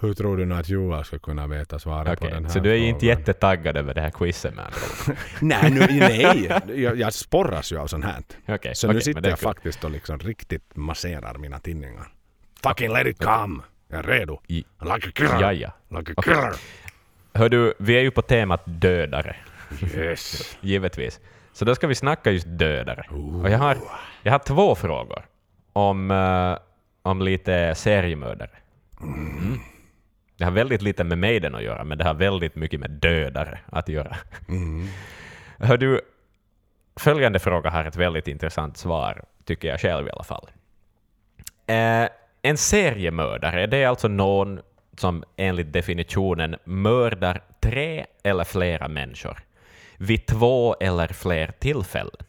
B: hur tror du nu att Joel ska kunna veta svaret på
A: Okej,
B: den här
A: så du är
B: frågan?
A: inte jättetaggad över det här quizet med?
B: Nej, nu, nej. Jag, jag sporras ju av sånt här.
A: Okej,
B: Så
A: okej,
B: nu sitter
A: är
B: jag faktiskt och liksom riktigt masserar mina tinningar. Fucking let it come! Jag är redo.
A: I-
B: Like a killer!
A: Ja, ja.
B: Like a killer!
A: Hör du, vi är ju på temat dödare,
B: Yes!
A: givetvis. Så då ska vi snacka just dödare. Och jag har, jag har två frågor om, eh, om lite seriemördare. Mm. Det har väldigt lite med Maiden att göra, men det har väldigt mycket med dödare att göra.
B: Mm.
A: Hör du, följande fråga har ett väldigt intressant svar, tycker jag själv i alla fall. Eh, en seriemördare, det är alltså någon som enligt definitionen mördar tre eller flera människor vid två eller fler tillfällen.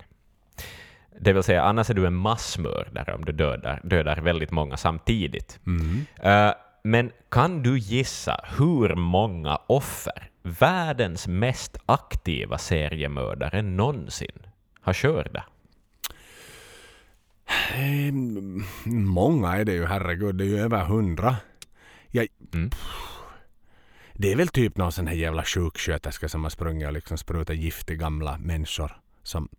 A: Det vill säga, annars är du en massmördare om du dödar, dödar väldigt många samtidigt.
B: Mm.
A: Eh, Men kan du gissa hur många offer världens mest aktiva seriemördare någonsin har skördat?
B: Eh, Många är det ju, herregud. Det är ju över hundra. Jag,
A: Mm.
B: Det är väl typ någon sån här jävla sjuksköterska som har sprungit och liksom sprutat gift i gamla människor. Som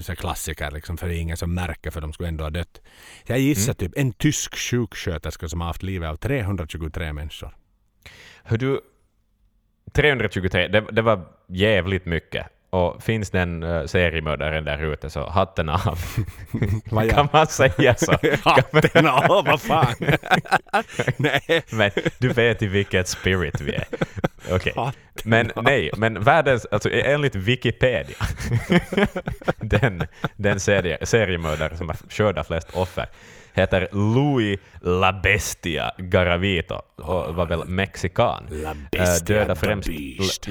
B: så klassiker liksom, för det är ingen som märker för de skulle ändå ha dött. Så jag gissar typ en tysk sjuksköterska som har haft livet av 323 människor.
A: Hur du, 323, det, det var jävligt mycket. Och finns den uh, seriemördaren där ute så hatten av. Kan man säga så?
B: Hatten av, vad fan! Nej.
A: Men du vet i vilket spirit vi är. Okej.
B: Hatten
A: Men nej, men världens, alltså enligt Wikipedia, den, den serie, seriemördare som har skördat flest offer, heter Louis La Bestia Garavito och var väl mexikan.
B: La
A: Eh,
B: Bestia,
A: döda
B: the
A: främst,
B: beast.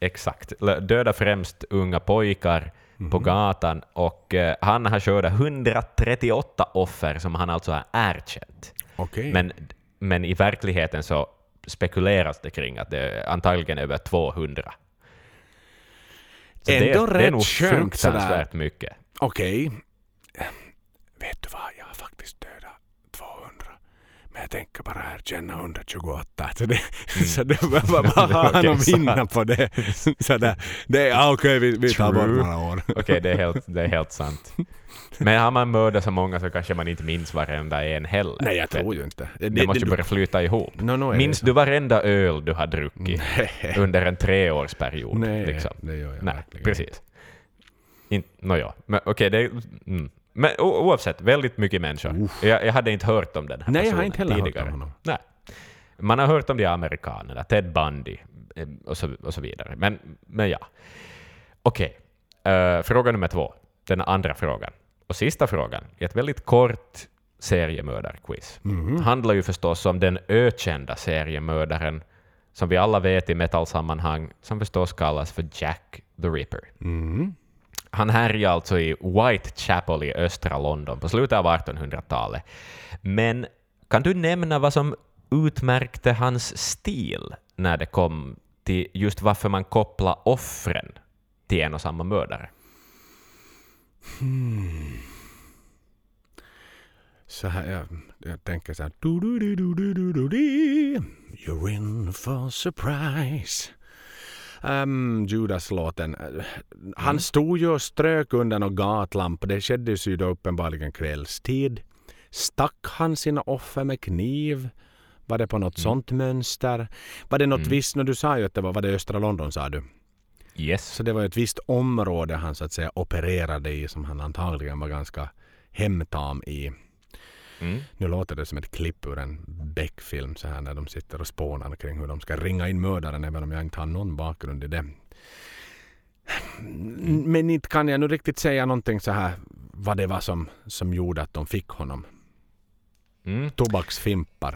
A: Exakt, döda främst unga pojkar
B: Mhm.
A: på gatan och eh, han har skördat 138 offer som han alltså har erkänt.
B: Okej.
A: Men, men i verkligheten så spekuleras det kring att det är antagligen över 200. Så det,
B: Ändå
A: är, det är
B: rätt
A: nog
B: skönt sådär.
A: fruktansvärt mycket.
B: Okej. Vet du vad? Jag har faktiskt dödat 200. Men jag tänker bara erkänna 128. Så det, så det var vad har han att vinna på det? Så det, det är okej, vi, vi tar bort några år.
A: Okej, det, är helt, det är helt sant. Men har man mördat så många så kanske man inte minns varenda en heller.
B: Nej, jag tror ju inte.
A: Det måste ju börja flyta ihop.
B: No, no, det
A: Minns du varenda öl du har druckit
B: Nej,
A: under en treårsperiod?
B: nej
A: liksom?
B: det gör jag
A: Nej,
B: verkligen
A: precis. In, Nåja, men okej, det. Mm. Men oavsett, väldigt mycket människor. Jag, jag hade inte hört om den här
B: Nej, jag har inte heller hört
A: tidigare.
B: om honom.
A: Nej. Man har hört om de amerikanerna, Ted Bundy eh, och så, och så vidare. Men, men ja. Okej, Eh, fråga nummer två. Den andra frågan. Och sista frågan, i ett väldigt kort seriemördarquiz.
B: Mhm.
A: handlar ju förstås om den ökända seriemördaren som vi alla vet i metalsammanhang, som förstås kallas för Jack the Ripper.
B: Mm.
A: Han härjade alltså i Whitechapel i östra London på slutet av 1800-talet. Men kan du nämna vad som utmärkte hans stil när det kom till just varför man kopplar offren till en och samma mördare? Hmm.
B: Så här, jag, jag tänker så här. You're in for surprise. Um, Judas-låten. Uh, Han stod ju och strök under någon gatlampa. Det skedde ju då uppenbarligen kvällstid. Stack han sina offer med kniv? Var det på något sånt mönster? Var det något visst? när Du sa ju att det var, var det östra London sa du.
A: Yes.
B: Så det var ett visst område han så att säga opererade i som han antagligen var ganska hemtam i.
A: Mm.
B: Nu låter det som ett klipp ur en Beck-film så här när de sitter och spånar kring hur de ska ringa in mördaren även om jag inte har någon bakgrund i det. Men inte kan jag nu riktigt säga någonting så här vad det var som, som gjorde att de fick honom.
A: Mm.
B: Tobaksfimpar.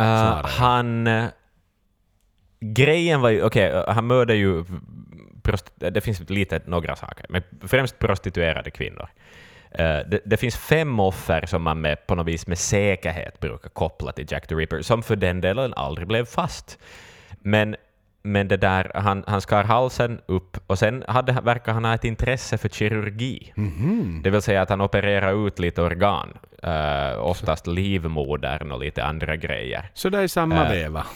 A: Uh, han... eh, grejen var ju... Okej, eh, han mördade ju... prost- Det finns lite några saker, men främst prostituerade kvinnor. Eh, det, det finns fem offer som man med, på något vis med säkerhet brukar koppla till Jack the Ripper, som för den delen aldrig blev fast. Men, men det där, han, han skar halsen upp och sen hade, verkar han ha ett intresse för kirurgi.
B: Mhm.
A: Det vill säga att han opererar ut lite organ, eh, oftast livmodern och lite andra grejer.
B: Så det är samma
A: Äh,
B: veva.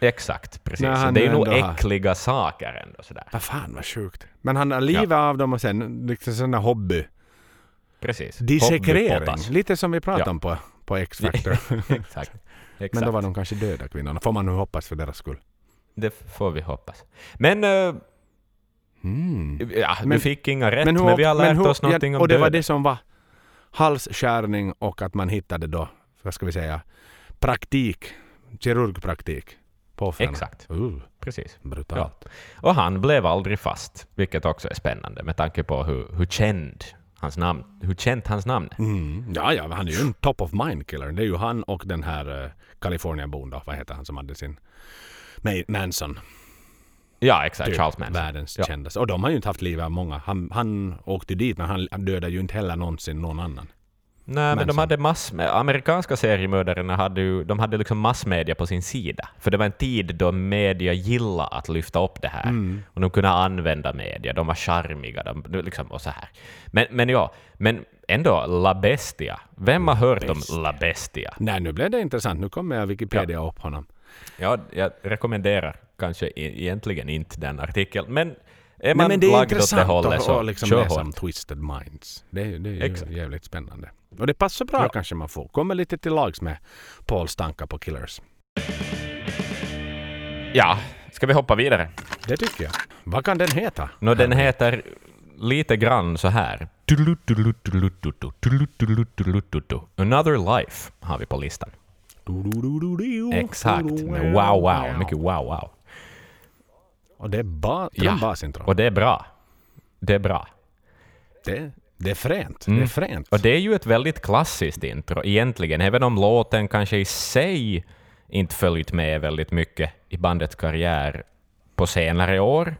A: Exakt, precis.
B: Nej,
A: det är nog
B: ändå har-
A: äckliga saker ändå. Sådär.
B: Vad fan vad sjukt. Men han har livet av dem och sen liksom där hobby.
A: Precis. Hobbypottas.
B: Lite som vi pratade
A: Ja.
B: om på, på X-Factor.
A: Exakt. Exakt.
B: Men då var de kanske döda kvinnorna. Får man nu hoppas för deras skull.
A: Det får vi hoppas. Men, eh,
B: Mm.
A: ja, du
B: Men-
A: fick inga rätt, men,
B: hur-
A: vi har lärt
B: hur-
A: oss någonting
B: ja,
A: om
B: Och det var
A: döden.
B: det som var halsskärning och att man hittade då, vad ska vi säga, praktik, kirurgpraktik på offren.
A: Exakt.
B: Uh,
A: Precis.
B: brutalt.
A: Och han blev aldrig fast, vilket också är spännande med tanke på hur, hur känd hans namn, hur känt hans namn är.
B: Mm. Ja, ja, han är ju en top of mind killer. Det är ju han och den här uh, Kalifornienbon då, vad heter han som hade sin Ma- Manson.
A: Ja, exakt.
B: Typ,
A: Charles Manson.
B: Världens
A: Ja.
B: kändaste. Och de har ju inte haft livet av många. Han, han åkte dit men han, han dödade ju inte heller någonsin någon annan.
A: Nej, men, de
B: som-
A: hade mass, amerikanska seriemördarna hade ju de hade liksom massmedia på sin sida. För det var en tid då media gillade att lyfta upp det här.
B: Mm.
A: Och de kunde använda media, de var charmiga de, liksom, och så här. Men, men ja, men ändå, La Bestia. Vem har hört om La Bestia?
B: Nej, nu blev det intressant. Nu kommer jag Wikipedia upp honom.
A: Ja, jag rekommenderar kanske e- egentligen inte den artikeln, men är
B: Nej,
A: man
B: men det är
A: lagd åt det hållet så
B: att liksom
A: kör
B: läsa om. Twisted Minds. Det, är- det är ju
A: Exakt.
B: jävligt spännande. Och det passar bra
A: Ja.
B: kanske man får. Kommer lite till lags med Pauls tankar på Killers.
C: Ja, ska vi hoppa vidare?
B: Det tycker jag. Vad kan den heta?
A: Nå, den heter lite grann så här. Another Life har vi på listan. Exakt, med wow wow, mycket wow wow.
B: Och det är ba-
A: Ja. Och det är bra. Det är bra.
B: Det, det är fränt. Det
A: Mm.
B: är fränt.
A: Och det är ju ett väldigt klassiskt intro egentligen, även om låten kanske i sig inte följt med väldigt mycket i bandets karriär på senare år.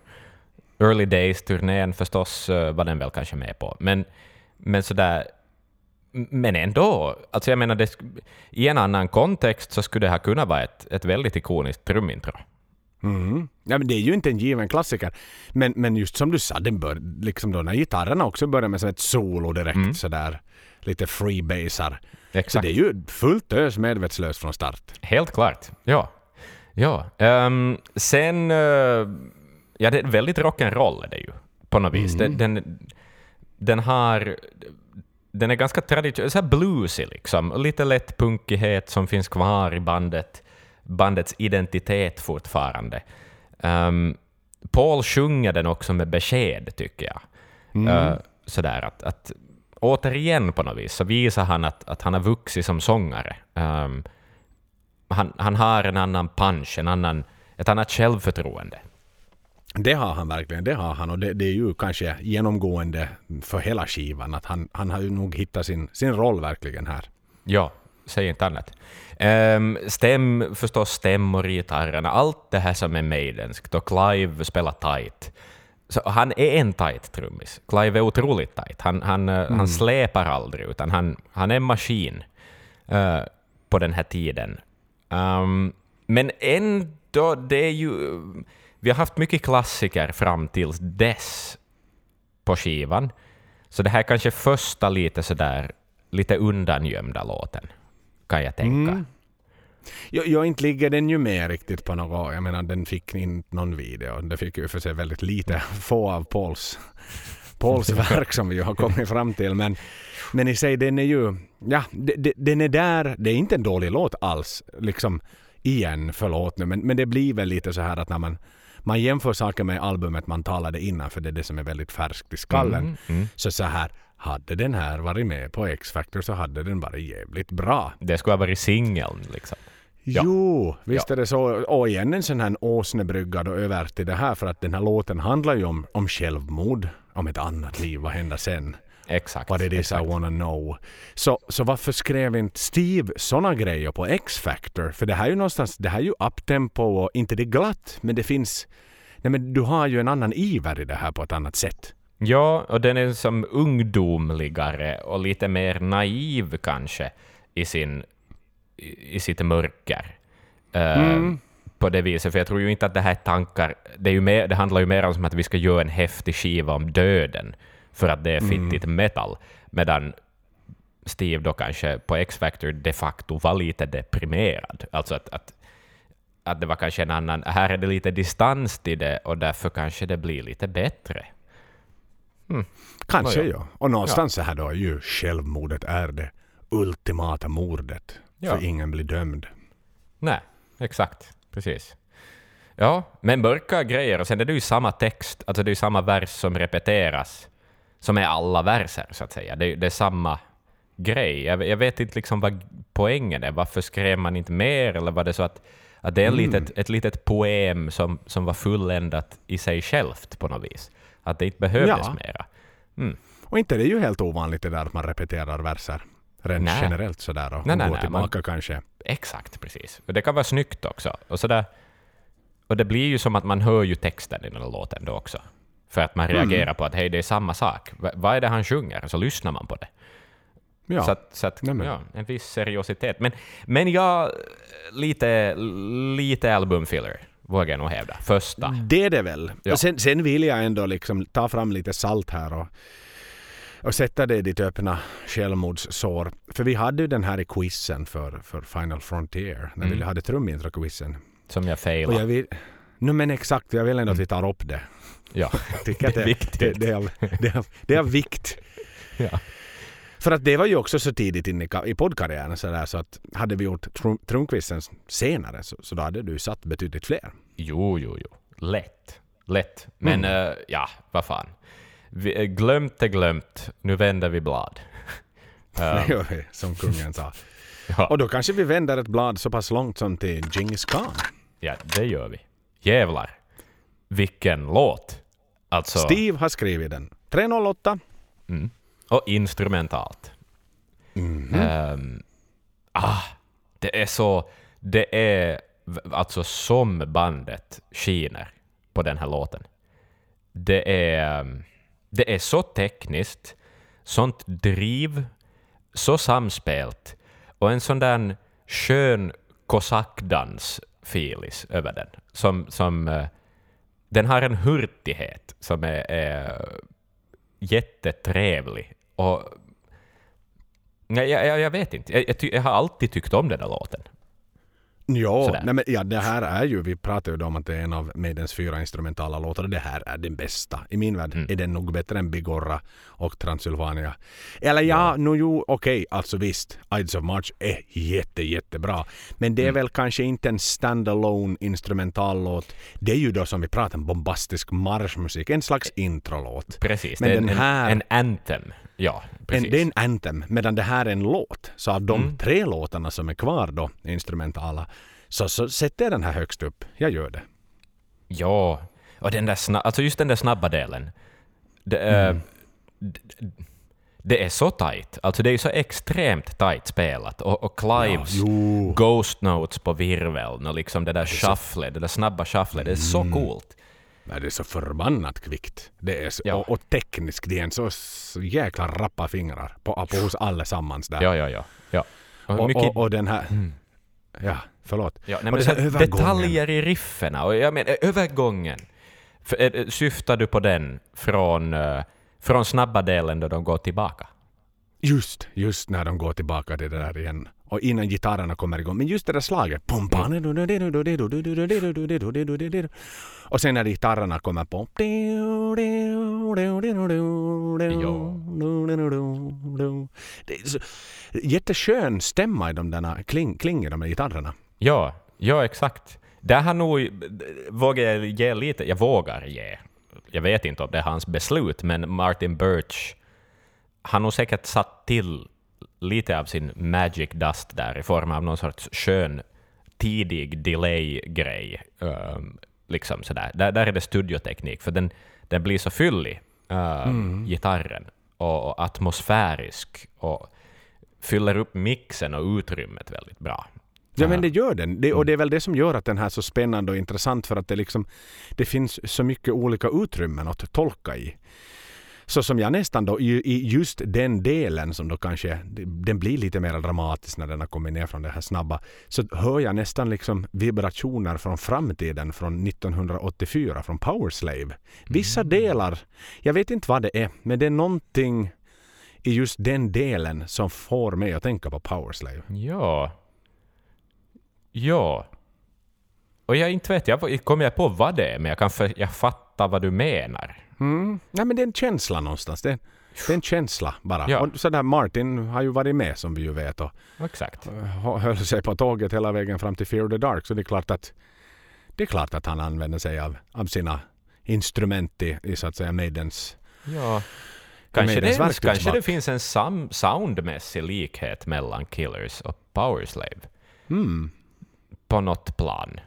A: Early Days-turnén förstås eh, var den väl kanske med på, men, men sådär men ändå, alltså jag menar, det, i en annan kontext så skulle det ha kunnat vara ett, ett väldigt ikoniskt trumintro.
B: Mm. Ja, men det är ju inte en given klassiker. Men, men just som du sa, den bör, liksom då när gitarrerna också börjar med som ett solo direkt
A: Mm.
B: sådär. Lite freebasar. Så det är ju fullt ös medvetslöst från start.
A: Helt klart. Ja. ja. Ehm, sen... eh, ja, det är väldigt rock'n'roll är det ju, på något vis. Den, den, den har... Den är ganska traditionell, så här bluesig liksom. Lite lätt punkighet som finns kvar i bandet. Bandets identitet fortfarande. Um, Paul sjunger den också med besked, tycker jag. Eh, sådär att, att återigen på något vis så visar han att, att han har vuxit som sångare. Ehm, han, han har en annan punch, en annan, ett annat självförtroende.
B: Det har han verkligen. Det har han. Och det, det är ju kanske genomgående för hela skivan. Att han, han har ju nog hittat sin, sin roll verkligen här.
A: Ja, säg inte annat. Um, stäm, förstås stämmor i gitarrerna, allt det här som är Maidenskt och Clive spelar tight. Så han är en tight trummis. Clive är otroligt tight. Han, han, eh, han släpar aldrig, utan han, han är en maskin eh, på den här tiden. Um, men ändå, det är ju... Vi har haft mycket klassiker fram tills dess på skivan. Så det här är kanske första lite sådär, lite undangömda låten, kan jag tänka.
B: Mm. Jag, jag inte ligger den ju med riktigt på något. Jag menar den fick inte någon video. Det fick ju för sig väldigt lite, få av Pauls, Pauls verk som vi ju har kommit fram till. Men, men i sig den är ju, ja de- de- den är där. Det är inte en dålig låt alls. Liksom igen, förlåt nu. Men, men det blir väl lite så här att när man man jämför saker med albumet man talade innan för det är det som är väldigt färskt i skallen.
A: Mm, mm.
B: Så så här, hade den här varit med på X-Factor så hade den varit jävligt bra.
A: Det skulle ha varit singeln liksom. Ja.
B: Jo, visst är det så. Och igen en sån här åsnebrygga då över till det här för att den här låten handlar ju om, om självmord, om ett annat liv, vad händer sen?
A: Exakt.
B: What it is I
A: exakt.
B: wanna know. Så, så varför skrev inte Steve såna grejer på X-Factor? För det här är ju någonstans, det här är ju uptempo och inte det glatt, men det finns... Nej men du har ju en annan iver i det här på ett annat sätt.
A: Ja, och den är som ungdomligare och lite mer naiv kanske i, sin, i, i sitt mörker. Eh, På det viset, för jag tror ju inte att det här är tankar... Det, är ju mer, det handlar ju mer om att vi ska göra en häftig skiva om döden, för att det är fittigt metal, medan Steve då kanske på X-Factor de facto var lite deprimerad. Alltså att, att, att det var kanske en annan... Här är det lite distans till det och därför kanske det blir lite bättre.
B: Kanske
A: Nåja.
B: ja. Och någonstans så här då är ju självmordet är det ultimata mordet.
A: Ja.
B: För ingen blir dömd.
A: Nej, exakt. Precis. Ja, men mörka grejer. Och sen är det ju samma text, alltså det är ju samma vers som repeteras, som är alla verser, så att säga. Det, det är samma grej. Jag, jag vet inte liksom vad poängen är. Varför skrev man inte mer? Eller var det så att, att det är en litet, ett litet poem som, som var fulländat i sig självt på något vis? Att det inte behövdes
B: Ja.
A: mera.
B: Och inte det är ju helt ovanligt det där att man repeterar verser. Rent
A: Nej.
B: generellt sådär och,
A: Nej,
B: går
A: nej,
B: tillbaka kanske.
A: Exakt, precis. Och det kan vara snyggt också. Och, sådär, och det blir ju som att man hör ju texten i den låten då också. För att man reagerar på att hej, det är samma sak. Va- vad är det han sjunger? Så lyssnar man på det.
B: Ja.
A: Så att, så att ja, en viss seriositet. Men, men jag, lite, lite albumfiller, vågar jag nog hävda. Första.
B: Det är det väl.
A: Ja.
B: Och sen, sen vill jag ändå liksom ta fram lite salt här och, och sätta det i ditt öppna självmordssår. För vi hade ju den här i quizen för, för Final Frontier, när
A: Mm.
B: vi hade trumintro-quizen.
A: Som jag
B: Och
A: failade.
B: jag vill... No, men exakt, jag vill ändå att vi tar upp det.
A: Ja.
B: Jag tycker att
A: Det är viktigt.
B: Det, det, är av, det, är av, det är av vikt.
A: ja.
B: För att det var ju också så tidigt in i, i poddkarriären så, där, så att hade vi gjort trumquizen senare så, så då hade du satt betydligt fler.
A: Jo, jo, jo. Lätt. Lätt. Men
B: Mm.
A: eh, ja, vad fan. Vi, eh, glömt är glömt. Nu vänder vi blad. Eh,
B: som kungen sa.
A: ja,
B: Och då kanske vi vänder ett blad så pass långt som till Genghis khan.
A: ja, det gör vi. Jävlar. Vilken låt. Alltså,
B: Steve har skrivit den. 308.
A: mm. Och instrumentalt.
B: Mhm.
A: Ehm, ah, det är så... Det är alltså som bandet skiner på den här låten. Det är, det är så tekniskt, sånt driv, så samspelt och en sån där skön kosackdans-filis över den. Som, som, eh, den har en hurtighet som är, är jättetrevlig. Och Nej, jag, jag, jag vet inte. Jag, jag, jag har alltid tyckt om den där låten.
B: Ja,
A: Sådär.
B: nej men, ja, det här är ju, vi pratar ju om att det är en av Maidens fyra instrumentala låtar och det här är den bästa. I min värld
A: Mm.
B: är den nog bättre än Bigorra och Transylvania. Eller ja, no, jo, okej, alltså visst, Ides of March är jätte, jättebra. Men det är
A: Mm.
B: väl kanske inte en standalone instrumentallåt. Det är ju då som vi pratar om bombastisk marschmusik, en slags introlåt.
A: Precis.
B: Men
A: det är
B: den
A: en,
B: här-
A: en anthem. Ja, precis.
B: En, det är en anthem, medan det här är en låt. Så av de
A: Mm.
B: tre låtarna som är kvar då, instrumentala, så, så sätter jag den här högst upp. Jag gör det.
A: Ja, och den där sna- alltså just den där snabba delen. Det, är-
B: Mm.
A: d- d- det är så tight. Alltså det är så extremt tight spelat. Och, och Clives
B: jo.
A: ghost notes på virveln och liksom det där shufflet, det där snabba shufflet, det är så
B: Mm.
A: coolt.
B: Nej, det är så förbannat kvickt. Det är så,
A: Ja.
B: och, och tekniskt, det är en så, jäkla rappa fingrar på, på hos allesammans där.
A: Ja, ja, ja. ja. Och
B: och,
A: mycket,
B: och, och den här...
A: Mm.
B: Ja, förlåt.
A: ja, nej,
B: och
A: men
B: den
A: så
B: här
A: detaljer i rifferna. Och jag menar, övergången. För, eh, syftar du på den från, eh, från snabba delen då de går tillbaka?
B: Just, just när de går tillbaka till det där igen. Och innan gitarrerna kommer igång. Men just det där slaget. Och sen när gitarrerna kommer på. Det är så, jätteskön stämma i de där kling, kling i de där gitarrerna.
A: Ja, ja exakt. Där har nog, vågar jag ge lite, jag vågar ge, jag vet inte om det är hans beslut, men Martin Birch har nog säkert satt till lite av sin magic dust där i form av någon sorts skön tidig delay-grej. Um, liksom sådär. Där, där är det studioteknik, för den, den blir så fyllig, um, gitarren, och, och atmosfärisk, och fyller upp mixen och utrymmet väldigt bra.
B: Ja men det gör den. Det, och det är väl det som gör att den här är så spännande och intressant för att det liksom det finns så mycket olika utrymmen att tolka i. Så som jag nästan då i, i just den delen som då kanske den blir lite mer dramatisk när den har kommit ner från det här snabba så hör jag nästan liksom vibrationer från framtiden från 1984 från Powerslave. Vissa delar, jag vet inte vad det är, men det är någonting i just den delen som får mig att tänka på Powerslave.
A: Ja. Ja. Och jag inte vet, jag kommer jag på vad det är, men jag kan för, jag fattar vad du menar.
B: Mm. Nej men det är en känsla någonstans. Det är, det är en känsla bara.
A: Ja.
B: Och så där Martin har ju varit med som vi ju vet och
A: Exakt.
B: hö- höll sig på tåget hela vägen fram till Fear the Dark. Så det är klart att det är klart att han använder sig av, av sina instrument i, i så att säga Maidens
A: Ja. Kanske, det, kanske det finns en sam, soundmässig likhet mellan Killers och Powerslave.
B: mm.
A: På något plan.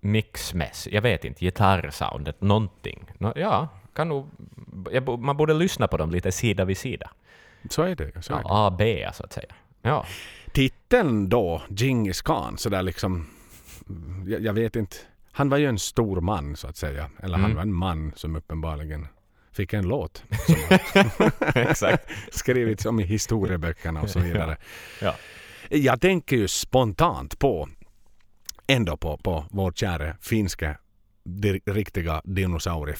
A: Mixmässigt, jag vet inte, gitarrsoundet, någonting. Nå, ja, kan nog, jag, man borde lyssna på dem lite sida vid sida.
B: Så är det. Så är det.
A: Ja, A, B så att säga. Ja.
B: Titeln då, Genghis Khan, så där liksom jag, jag vet inte. Han var ju en stor man så att säga. Eller han
A: Mm.
B: var en man som uppenbarligen fick en låt
A: Exakt.
B: skrivits om i historieböckerna och så vidare.
A: Ja.
B: Jag tänker ju spontant på ändå på, på vår kära finska riktiga dinosaurie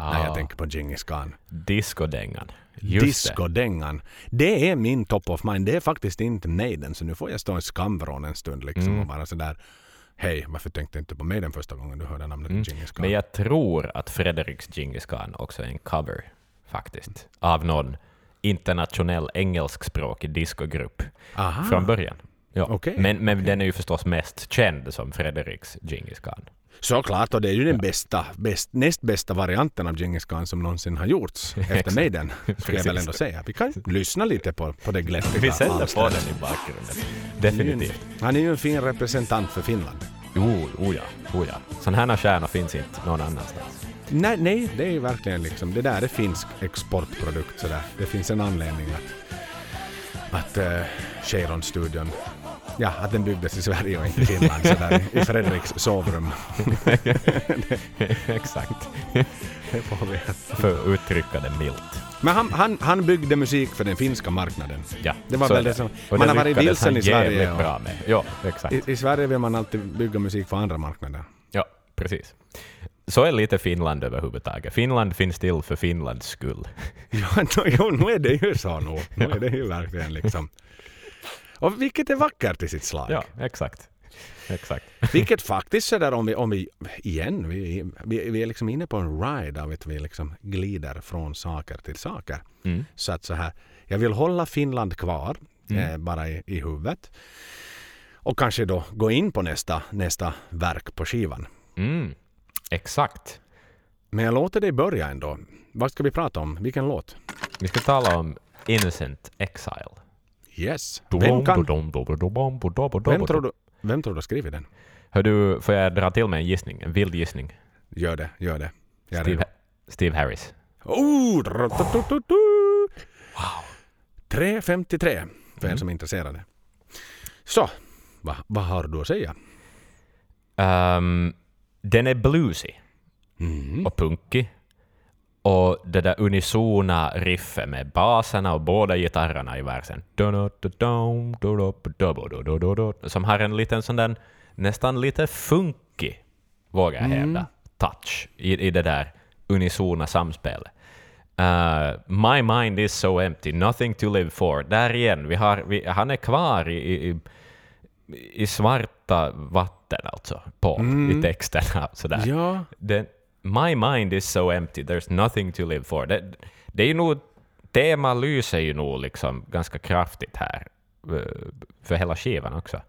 B: Fredrik. När jag
A: Ah.
B: tänker på Djingis khan.
A: Discodängan. Just det.
B: Discodängan. Det är min top of mind. Det är faktiskt inte Maiden. Så nu får jag stå i skamvrån en stund liksom
A: Mm.
B: och bara sådär Hej, varför tänkte du inte på Maiden första gången du hörde namnet
A: Mm.
B: Djingis khan?
A: Men jag tror att Fredriks Djingis khan också är en cover, faktiskt, av någon internationell engelskspråkig discogrupp
B: Aha.
A: från början. Ja.
B: Okej,
A: men men den är ju förstås mest känd som Fredriks Djingis khan.
B: Såklart, och det är ju den bästa, bäst, näst bästa varianten av Djingis khan som någonsin har gjorts efter. Maiden. Ska jag väl ändå säga. Vi kan lyssna lite på, på det glättiga
A: Vi sätter på den i bakgrunden. Definitivt.
B: Han är ju en fin representant för Finland.
A: Jo, oh ja, oh ja. Sådana här stjärnor finns inte någon annanstans.
B: Nej, nej, det är ju verkligen liksom, det där är finsk exportprodukt sådär. Det finns en anledning att, att uh, Cheiron-studion, ja, att den byggdes i Sverige och inte i Finland sådär i Fredriks sovrum.
A: Exakt.
B: Det får vi.
A: För att uttrycka det milt.
B: Men han, han, han byggde musik för den finska marknaden.
A: Ja,
B: Det var
A: så
B: väl det som- man har varit vilsen i Sverige och-
A: bra med. Ja, exakt.
B: I, I Sverige vill man alltid bygga musik för andra marknader.
A: Ja, precis. Så är lite Finland överhuvudtaget. Finland finns till för Finlands skull.
B: Ja, no, jo, nu är det ju så nu. Nu är det ju verkligen liksom. Och vilket är vackert i sitt slag.
A: Ja, exakt. Exakt.
B: Vilket faktiskt sådär om vi, om vi igen, vi, vi, vi är liksom inne på en ride av att vi liksom glider från saker till saker.
A: Mm.
B: Så att så här, jag vill hålla Finland kvar
A: Mm.
B: eh, bara i, i huvudet. Och kanske då gå in på nästa, nästa verk på skivan.
A: Mm. Exakt.
B: Men jag låter dig börja ändå. Vad ska vi prata om? Vilken låt?
A: Vi ska tala om Innocent Exile.
B: Yes. Vem, kan, vem, tror du, vem tror du har skrivit den?
A: Hör du, får jag dra till med en gissning? En vild gissning.
B: Gör det, gör det. Jag
A: Steve,
B: redo.
A: Steve Harris.
B: Oh, drrrtutututu. 3.53 för er som är intresserade. Så, vad vad har du att säga?
A: Um, den är bluesy
B: Mm.
A: och punkig. Och det där unisona riffet med baserna och båda gitarrerna i versen. Som har en liten sån där, nästan lite funky, vågar jag hävda, touch i, i det där unisona samspelet. Uh, my mind is so empty, nothing to live for. Där igen, vi har, vi, han är kvar i, i, i- svarta vatten alltså, på, i texterna. Sådär.
B: Ja,
A: Den, my mind is so empty, there's nothing to live for. Det, det är ju nog, tema lyser ju nog liksom ganska kraftigt här, eh, för hela skivan också.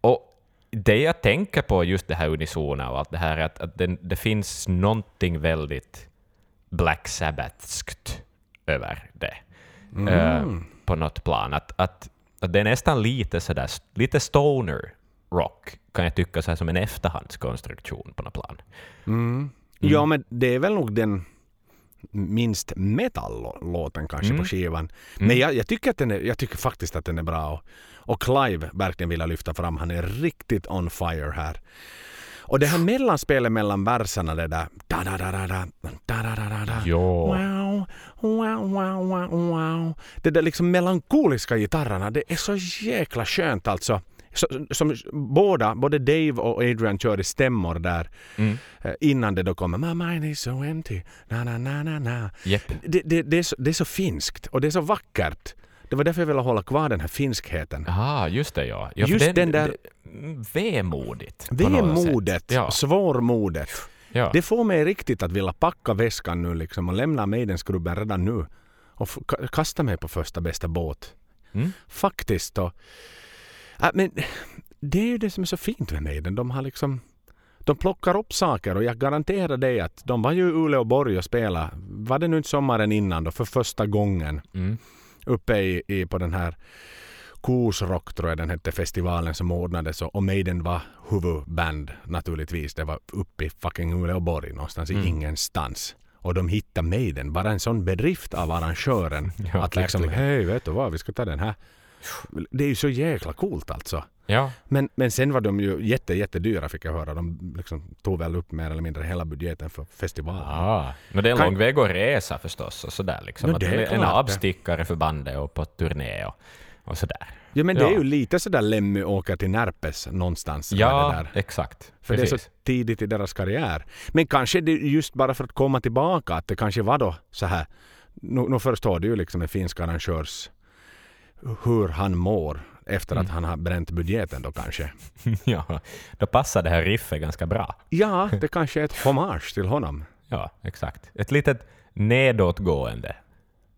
A: Och det jag tänker på just det här unisona och allt det här, är att, att det, det finns någonting väldigt Black Sabbathskt över det. Eh, på något plan. Att, att, att det är nästan lite sådär, lite stoner rock, kan jag tycka, så som en efterhandskonstruktion på något plan.
B: Ja men det är väl nog den minst metal-låten kanske på skivan. Men jag, jag, tycker att den är, jag tycker faktiskt att den är bra. Och, och Clive verkligen vill jag lyfta fram. Han är riktigt on fire här. Och det här mellanspelet mellan verserna, det där... Da, da, da, da, da, da, da, da, da, da.
A: Jo.
B: Wow, wow, wow, wow, wow. Det där liksom melankoliska gitarrerna, det är så jäkla skönt alltså. Som båda, både Dave och Adrian kör i stämmor där
A: Mm.
B: eh, innan det då kommer My mind is so empty, na na na na na.
A: Japp.
B: Det, det, det, är så, det är så finskt och det är så vackert. Det var därför jag ville hålla kvar den här finskheten.
A: Aha, just det ja. ja
B: Just den där-
A: det- mm, vemodigt.
B: Vemodet,
A: Ja.
B: svårmodet.
A: ja.
B: Det får mig riktigt att vilja packa väskan nu liksom och lämna Maidenskrubben redan nu. Och kasta mig på första bästa båt.
A: Mm.
B: Faktiskt. Och, äh, men det är ju det som är så fint med Maiden. De har liksom de plockar upp saker och jag garanterar dig att de var ju i Uleåborg och spela. Var det nu inte sommaren innan då för första gången
A: Mm.
B: uppe i, i, på den här Koosrock tror jag den hette festivalen som ordnades och och Maiden var huvudband naturligtvis. Det var uppe i fucking Uleåborg någonstans
A: Mm.
B: i ingenstans. Och de hittade Maiden. Bara en sån bedrift av arrangören.
A: Ja,
B: att liksom, hej vet du vad, vi ska ta den här Det är ju så jäkla coolt alltså.
A: Ja,
B: Men, men sen var de ju jätte, jättedyra fick jag höra. De liksom tog väl upp mer eller mindre hela budgeten för festivalen.
A: ah. men det är en
B: Kan-
A: lång väg att resa förstås och sådär liksom.
B: No, det är
A: en, avstickare för bandet och på turné och, och sådär.
B: Ja men det är
A: Ja.
B: ju lite sådär Lemmy åker till Närpes någonstans.
A: Ja,
B: där.
A: exakt.
B: För det är
A: Precis.
B: så tidigt i deras karriär. Men kanske det just bara för att komma tillbaka att det kanske var då så här. Nu, nu förstår du ju liksom en finsk arrangörs hur han mår efter
A: Mm.
B: att han har bränt budgeten då kanske.
A: ja, då passar det här riffet ganska bra.
B: Ja, det kanske är ett hommage till honom.
A: Ja, exakt. Ett litet nedåtgående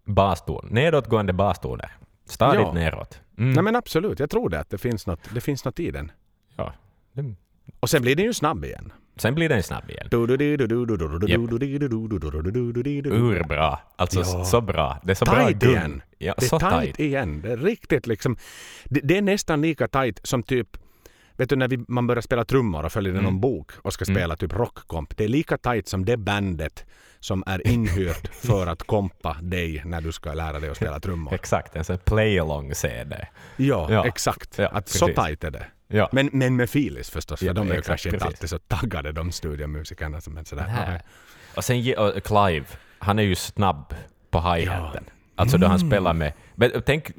A: baston. Nedåtgående bastoner. Stadigt
B: Ja.
A: neråt. Mm.
B: Nej men absolut, jag tror det att det finns något, det finns något i den.
A: ja. Det-
B: Och sen blir den ju snabb igen.
A: Sen blir den snabb igen.
B: Ur
A: Urbra. Alltså
B: Ja.
A: så bra. Det är så bra
B: Tight
A: gung.
B: igen.
A: Ja,
B: Det är
A: så
B: tight
A: tight.
B: igen. Det är riktigt liksom. Det, det är nästan lika tight som typ Vet du när vi, man börjar spela trummor och följer
A: Mm.
B: någon bok och ska spela typ rockkomp. Det är lika tight som det bandet som är inhyrt för att kompa dig när du ska lära dig att spela trummor.
A: Exakt, en sån play-along-CD.
B: Ja,
A: Ja.
B: exakt.
A: Ja,
B: att så tight är det.
A: Ja.
B: Men, men med filis förstås, för
A: Ja,
B: de är ju kanske inte alltid så taggade de studiomusikerna som är sådär.
A: Och sen och Clive, han är ju snabb på hi-haten. Alltså då han
B: Mm.
A: spelar med... Men tänk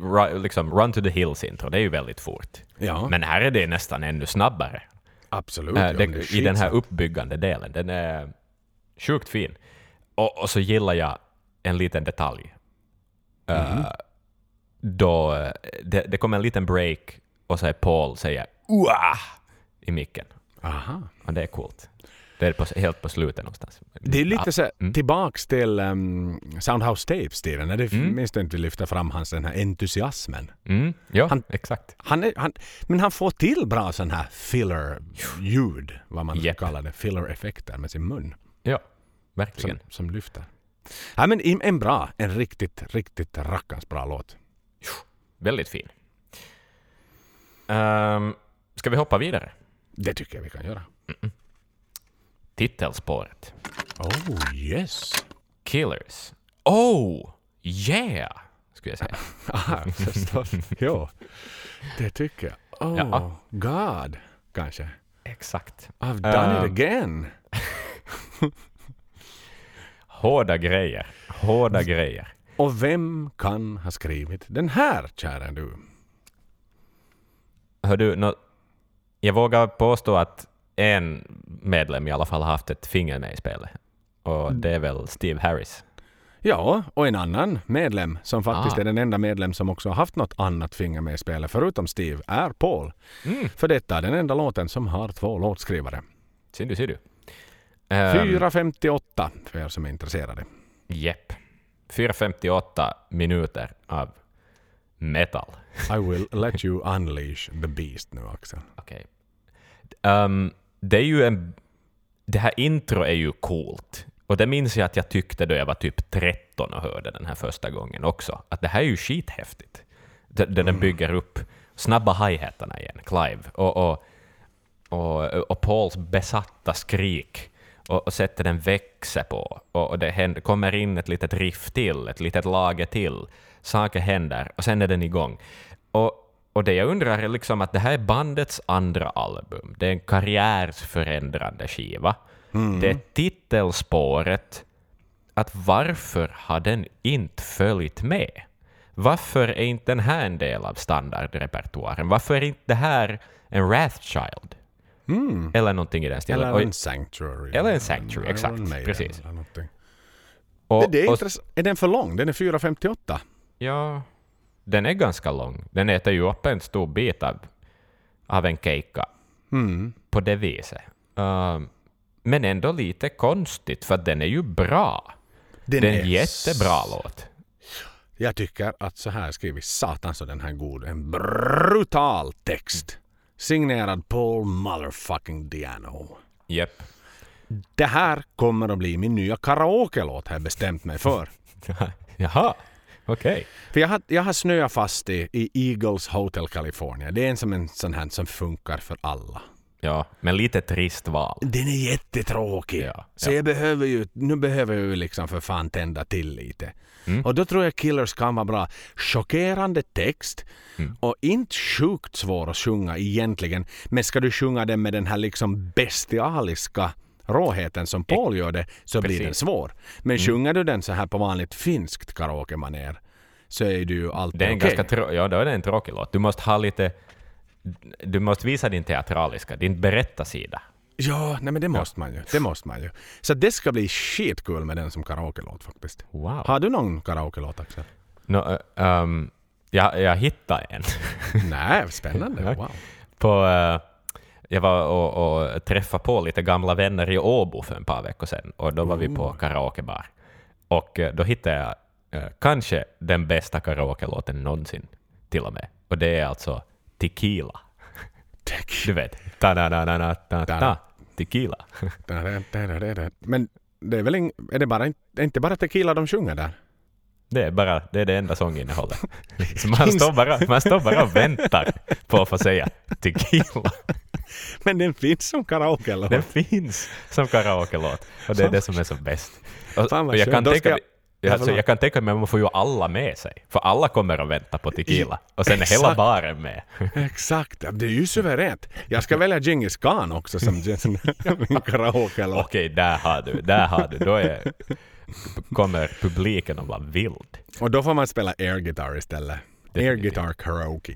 A: liksom Run to the Hills intro, det är ju väldigt fort.
B: Ja,
A: Men här är det nästan ännu snabbare.
B: absolut.
A: Äh,
B: ja,
A: det, I den här uppbyggande delen. Den är sjukt fin. Och, och så gillar jag en liten detalj.
B: Mhm.
A: Uh, då eh, det, det kommer en liten break och så är Paul säger Uah! i micken.
B: Aha.
A: Och det är coolt. Det är på, helt på slutet någonstans.
B: Det är lite så
A: Mm.
B: tillbaks till um, Soundhouse Tapes-tiden. När det
A: Mm.
B: minst inte vi lyfter fram hans den här entusiasmen.
A: Mm, ja,
B: Han-
A: exakt.
B: Han är, han, men han får till bra sån här filler-ljud, vad man
A: Japp.
B: kallar det. Filler-effekter med sin mun.
A: Ja,
B: Som,
A: verkligen.
B: som lyfter. Ja, men en- bra, en riktigt, riktigt rackarns bra låt.
A: Väldigt fin. Um, ska vi hoppa vidare?
B: Det tycker jag vi kan göra.
A: Titelspåret.
B: Oh yes!
A: Killers. Oh, yeah! Skulle jag säga.
B: Aha, förstås. jo, det tycker jag. Oh,
A: Ja.
B: God, kanske.
A: Exakt.
B: I've done
A: Um,
B: it again.
A: Hårda grejer. Hårda grejer.
B: Och vem kan ha skrivit den här, kära du?
A: Hör du, jag vågar påstå att en medlem i alla fall har haft ett finger med i spelet. Och det är väl Steve Harris.
B: Ja, och en annan medlem som faktiskt
A: Ah.
B: är den enda medlem som också har haft något annat finger med i spelet förutom Steve är Paul.
A: Mm.
B: För detta är den enda låten som har två låtskrivare.
A: Ser du, ser du. Um,
B: 4.58 för er som är intresserade.
A: Jepp. 4.58 minuter av metal.
B: I will let you unleash the beast nu Axel.
A: Okej. Ehm, det är ju en... Det här intro är ju coolt. Och det minns jag att jag tyckte då jag var typ 13 och hörde den här första gången också. Att det här är ju skithäftigt. Där den bygger upp snabba hi-hatarna igen, Clive. Och, och, och, och Pauls besatta skrik. Och, och sättet den växer på. Och, och det händer, kommer in ett litet riff till, ett litet lager till. Saker händer och sen är den igång. Och, och det jag undrar är liksom att det här är bandets andra album. Det är en karriärsförändrande skiva. Det är titelspåret. Att varför har den inte följt med? Varför är inte den här en del av standardrepertoaren? Varför är inte det här en Wrathchild? Eller någonting i den stilen.
B: Eller en Sanctuary.
A: Eller en Sanctuary, exakt,
B: Maiden
A: precis.
B: Men det är,
A: och-
B: är den för lång? Den är 4.58.
A: Ja, den är ganska lång. Den äter ju upp en stor bit av, av en keikka
B: Mm.
A: på det viset. Um, men ändå lite konstigt, för den är ju bra.
B: Den
A: det är en jättebra låt.
B: Jag tycker att så här skriver satan så den här god. En brutal text. Signerad Paul motherfucking Diano.
A: Japp.
B: Det här kommer att bli min nya karaoke-låt har jag bestämt mig för.
A: Jaha, okej.
B: För jag har, jag har snöat fast i, i Eagles Hotel California. Det är en som en sån här som funkar för alla.
A: Ja, men lite trist val.
B: Den är jättetråkig.
A: Ja,
B: Så
A: ja.
B: jag behöver ju, nu behöver jag ju liksom för fan tända till lite.
A: Mm.
B: Och då tror jag Killers kan vara bra. Chockerande text
A: Mm.
B: och inte sjukt svår att sjunga egentligen. Men ska du sjunga den med den här liksom bestialiska råheten som Paul gör det så blir den
A: Precis. Mm.
B: svår. Men sjunger du den så här på vanligt finskt karaoke-manér så är du ju alltid okej.
A: ganska trå- ja, då är det en tråkig låt. Du måste ha lite... Du måste visa din teatraliska, din berättarsida.
B: Ja, nej men det måste man ju. Det måste man ju. Så det ska bli skitkul med den som karaoke-låt faktiskt.
A: Wow.
B: Har du någon karaoke-låt Axel?
A: No, uh, um, jag, jag hittade en.
B: Nej, spännande. Wow.
A: på, eh, jag var och, och träffade på lite gamla vänner i Åbo för ett par veckor sedan, och då var vi på karaokebar. Och eh, då hittade jag eh, kanske den bästa karaoke-låten någonsin, till och med. Och det är alltså Tequila. Du vet. ta da da da da da da Tequila.
B: Men det är väl ing, är det bara, är inte bara tequila de sjunger där?
A: Det är bara det, är det enda sånginnehållet. Så man, står bara, man står bara och väntar på att få säga Tequila.
B: Men den finns som karaoke-låt.
A: Den finns som karaoke-låt. Och det är det som är så bäst. Och,
B: Fan vad
A: och jag,
B: skönt.
A: kan
B: Då ska
A: tänka,
B: jag-
A: jag,
B: Ja,
A: alltså, jag kan tänka mig att man får ju alla med sig. För alla kommer att vänta på tequila. Och sen är hela baren med.
B: Exakt, det är ju suveränt. Jag ska välja Genghis Khan också som min karaoke-låt.
A: Okej, där har du. Där har du. Då är, kommer publiken att vara vild.
B: Och då får man spela air guitar istället. Air
A: Definitivt.
B: guitar karaoke.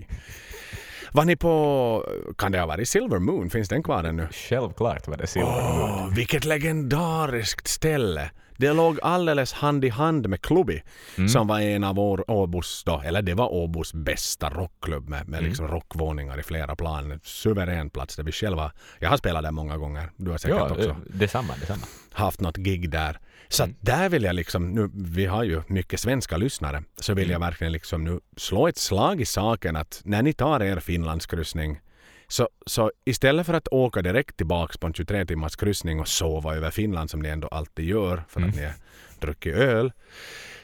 B: Var ni på, kan det ha varit Silver Moon? Finns den kvar ännu?
A: Självklart var det Silver Moon.
B: Vilket legendariskt ställe! Det låg alldeles hand i hand med Clubby som var en av Å- Åbos, då, eller det var Åbos bästa rockklubb med, med liksom rockvåningar i flera plan. Suverän plats där vi själva, jag har spelat där många gånger, du har säkert
A: Ja,
B: också
A: eh, detsamma, detsamma.
B: haft något gig där. Så att där vill jag liksom, nu, vi har ju mycket svenska lyssnare, så vill jag verkligen liksom nu slå ett slag i saken att när ni tar er Finlandskryssning så, så istället för att åka direkt tillbaks på en 23 timmars kryssning och sova över Finland som ni ändå alltid gör för att ni har druckit öl.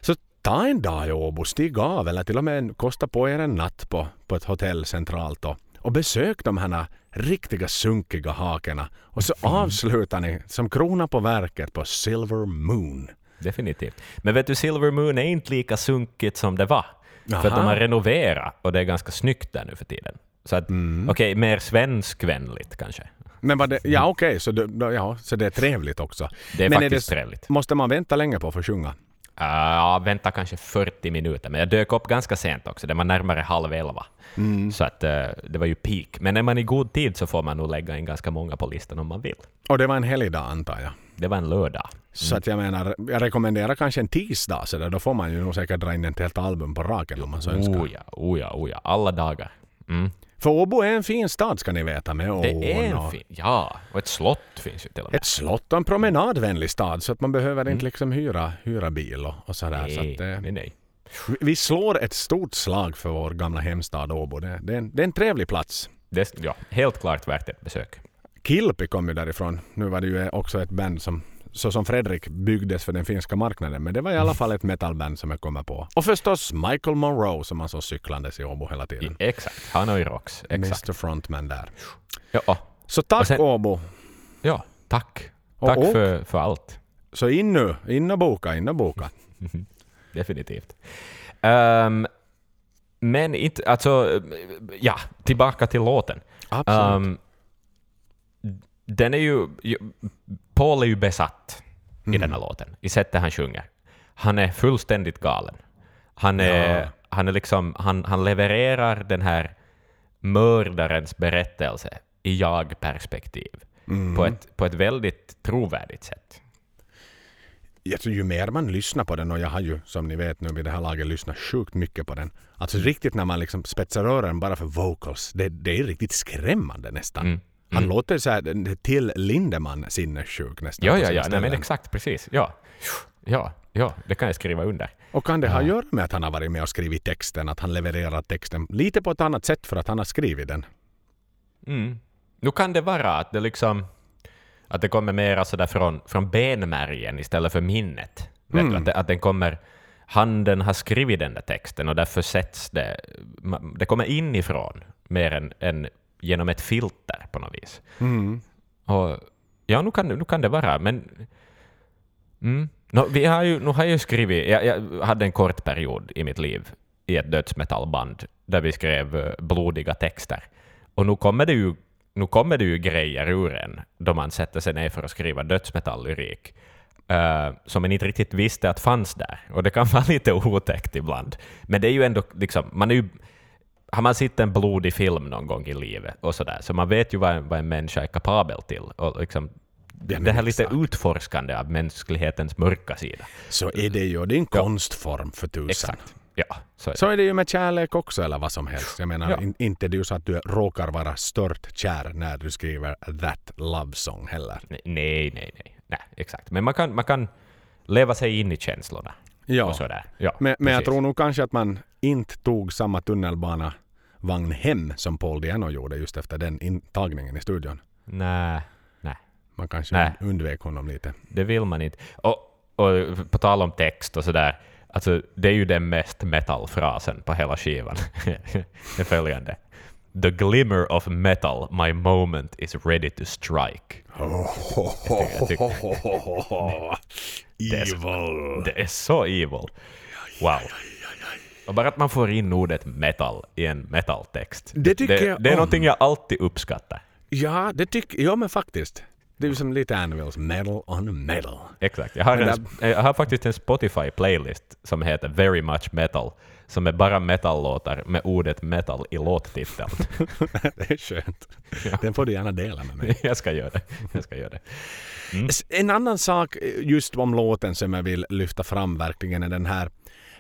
B: Så ta en dag i Åbo, stig av eller till och med kosta på er en natt på, på ett hotell centralt då, och besök de här riktiga sunkiga hakorna och så avslutar ni som krona på verket på Silver Moon.
A: Definitivt. Men vet du, Silver Moon är inte lika sunkigt som det var. För att de har renoverat och det är ganska snyggt där nu för tiden. Så att,
B: Mm.
A: okej, mer svenskvänligt kanske.
B: Men det, ja okej, så, det, ja, så det är trevligt också.
A: Det är
B: Men
A: faktiskt
B: det,
A: trevligt.
B: Måste man vänta länge på att få sjunga?
A: Uh, ja, vänta kanske 40 minuter, men jag dök upp ganska sent också. Det var närmare halv elva.
B: Mm.
A: Så att, eh, det var ju peak. Men är man i god tid så får man nog lägga in ganska många på listan om man vill.
B: Och det var en helgdag antar jag.
A: Det var en lördag.
B: Så att jag menar, jag rekommenderar kanske en tisdag så där, då får man ju nog säkert dra in ett helt album på raken om man så önskar.
A: Oh ja, oh ja, oh ja. Alla dagar. Mm.
B: För Åbo är en fin stad ska ni veta med ån
A: Det är en fin... Ja, och ett slott finns ju till och med.
B: ett slott och en promenadvänlig stad så att man behöver inte liksom hyra, hyra bil och, och sådär. Så
A: Nej,
B: att, eh,
A: nej, nej.
B: vi- vi slår ett stort slag för vår gamla hemstad Åbo. Det, det, är en, det är en trevlig plats.
A: Det, ja, helt klart värt ett besök.
B: Kilpi kom ju därifrån. Nu var det ju också ett band som så som Fredrik byggdes för den finska marknaden. Men det var i alla fall ett metalband som jag kommer på. Och förstås Michael Monroe som man såg cyklandes i Åbo hela
A: I,
B: tiden.
A: exakt, han och i Rox. Exakt.
B: Mr Frontman där.
A: Ja,
B: Så tack
A: Och sen-
B: Åbo.
A: ja, tack.
B: Och
A: Tack
B: åk.
A: för, för allt.
B: Så in nu, in och boka, in och boka.
A: Definitivt. Ehm, men inte, alltså, ja, tillbaka till låten.
B: Absolut.
A: Ehm, den är ju, Paul är ju besatt i den här låten, i sättet han sjunger. Han är fullständigt galen. Han är,
B: Ja.
A: han är liksom, han, han levererar den här mördarens berättelse i jag-perspektiv på, ett, på ett väldigt trovärdigt sätt.
B: jag tror ju mer man lyssnar på den och jag har ju som ni vet nu vid det här laget lyssnat sjukt mycket på den. Alltså riktigt när man liksom spetsar öronen bara för vocals. Det, det är riktigt skrämmande nästan.
A: Mm.
B: Han låter så här till Lindemann sinnessjuk nästan.
A: Ja, ja, ja, nej, men exakt, precis. Ja. ja, ja, det kan jag skriva under.
B: Och kan det ha att göra med att han har varit med och skrivit texten? Att han levererar texten lite på ett annat sätt för att han har skrivit den?
A: Mm. Nu kan det vara att det liksom att det kommer mera sådär från, från benmärgen istället för minnet. Du? Att, det, att den kommer, handen har skrivit den där texten och därför sätts det, det kommer inifrån mer än, än genom ett filter på något vis.
B: Mm.
A: Och, ja, nu kan, nu kan det vara, men... Mm. No, vi har ju, nu har jag ju skrivit, jag, jag hade en kort period i mitt liv i ett dödsmetallband där vi skrev eh, blodiga texter. Och nu kommer det ju, nu kommer det ju grejer ur en då man sätter sig ner för att skriva dödsmetalllyrik uh, som man inte riktigt visste att fanns där. Och det kan vara lite otäckt ibland. Men det är ju ändå liksom, man är ju, har man sett en blodig film någon gång i livet och sådär, så man vet ju vad, en- vad en människa är kapabel till. Och liksom, det, det här lite utforskande av mänsklighetens mörka sida.
B: Så är det ju. Det är en konstform för tusan.
A: Exakt. Ja, så är det.
B: Så är det ju med kärlek också eller vad som helst. Jag menar,
A: Ja.
B: in, inte det är ju så att du råkar vara stört kär när du skriver that love song heller.
A: Nej, nej, nej, nej, nej, exakt. Men man kan, man kan leva sig in i känslorna.
B: Ja.
A: Och sådär. Ja,
B: Men, men jag tror nog kanske att man inte tog samma tunnelbanavagn hem som Paul Diano gjorde just efter den intagningen i studion.
A: Nej, nej,
B: Man kanske
A: Nej.
B: undvek honom lite.
A: det vill man inte. Och, och på tal om text och sådär, alltså det är ju den mest metal-frasen på hela skivan. det är följande. The glimmer of metal, my moment is ready to strike. jag tycker-
B: Evil!
A: Det är så evil. Wow. Och bara att man får in ordet metal i en metaltext.
B: Det tycker
A: det,
B: jag
A: det är
B: om.
A: någonting jag alltid uppskattar.
B: Ja, det tycker Ja, men faktiskt. Det är ju som lite Anvils. Metal on metal.
A: Exakt. Jag har, en, jag har faktiskt en Spotify-playlist som heter Very Much Metal, som är bara metal-låtar med ordet metal i låttiteln.
B: det är skönt. Den får du gärna dela med mig.
A: jag ska göra det. Jag ska göra det.
B: S- En annan sak eh, just om låten som jag vill lyfta fram verkligen är den här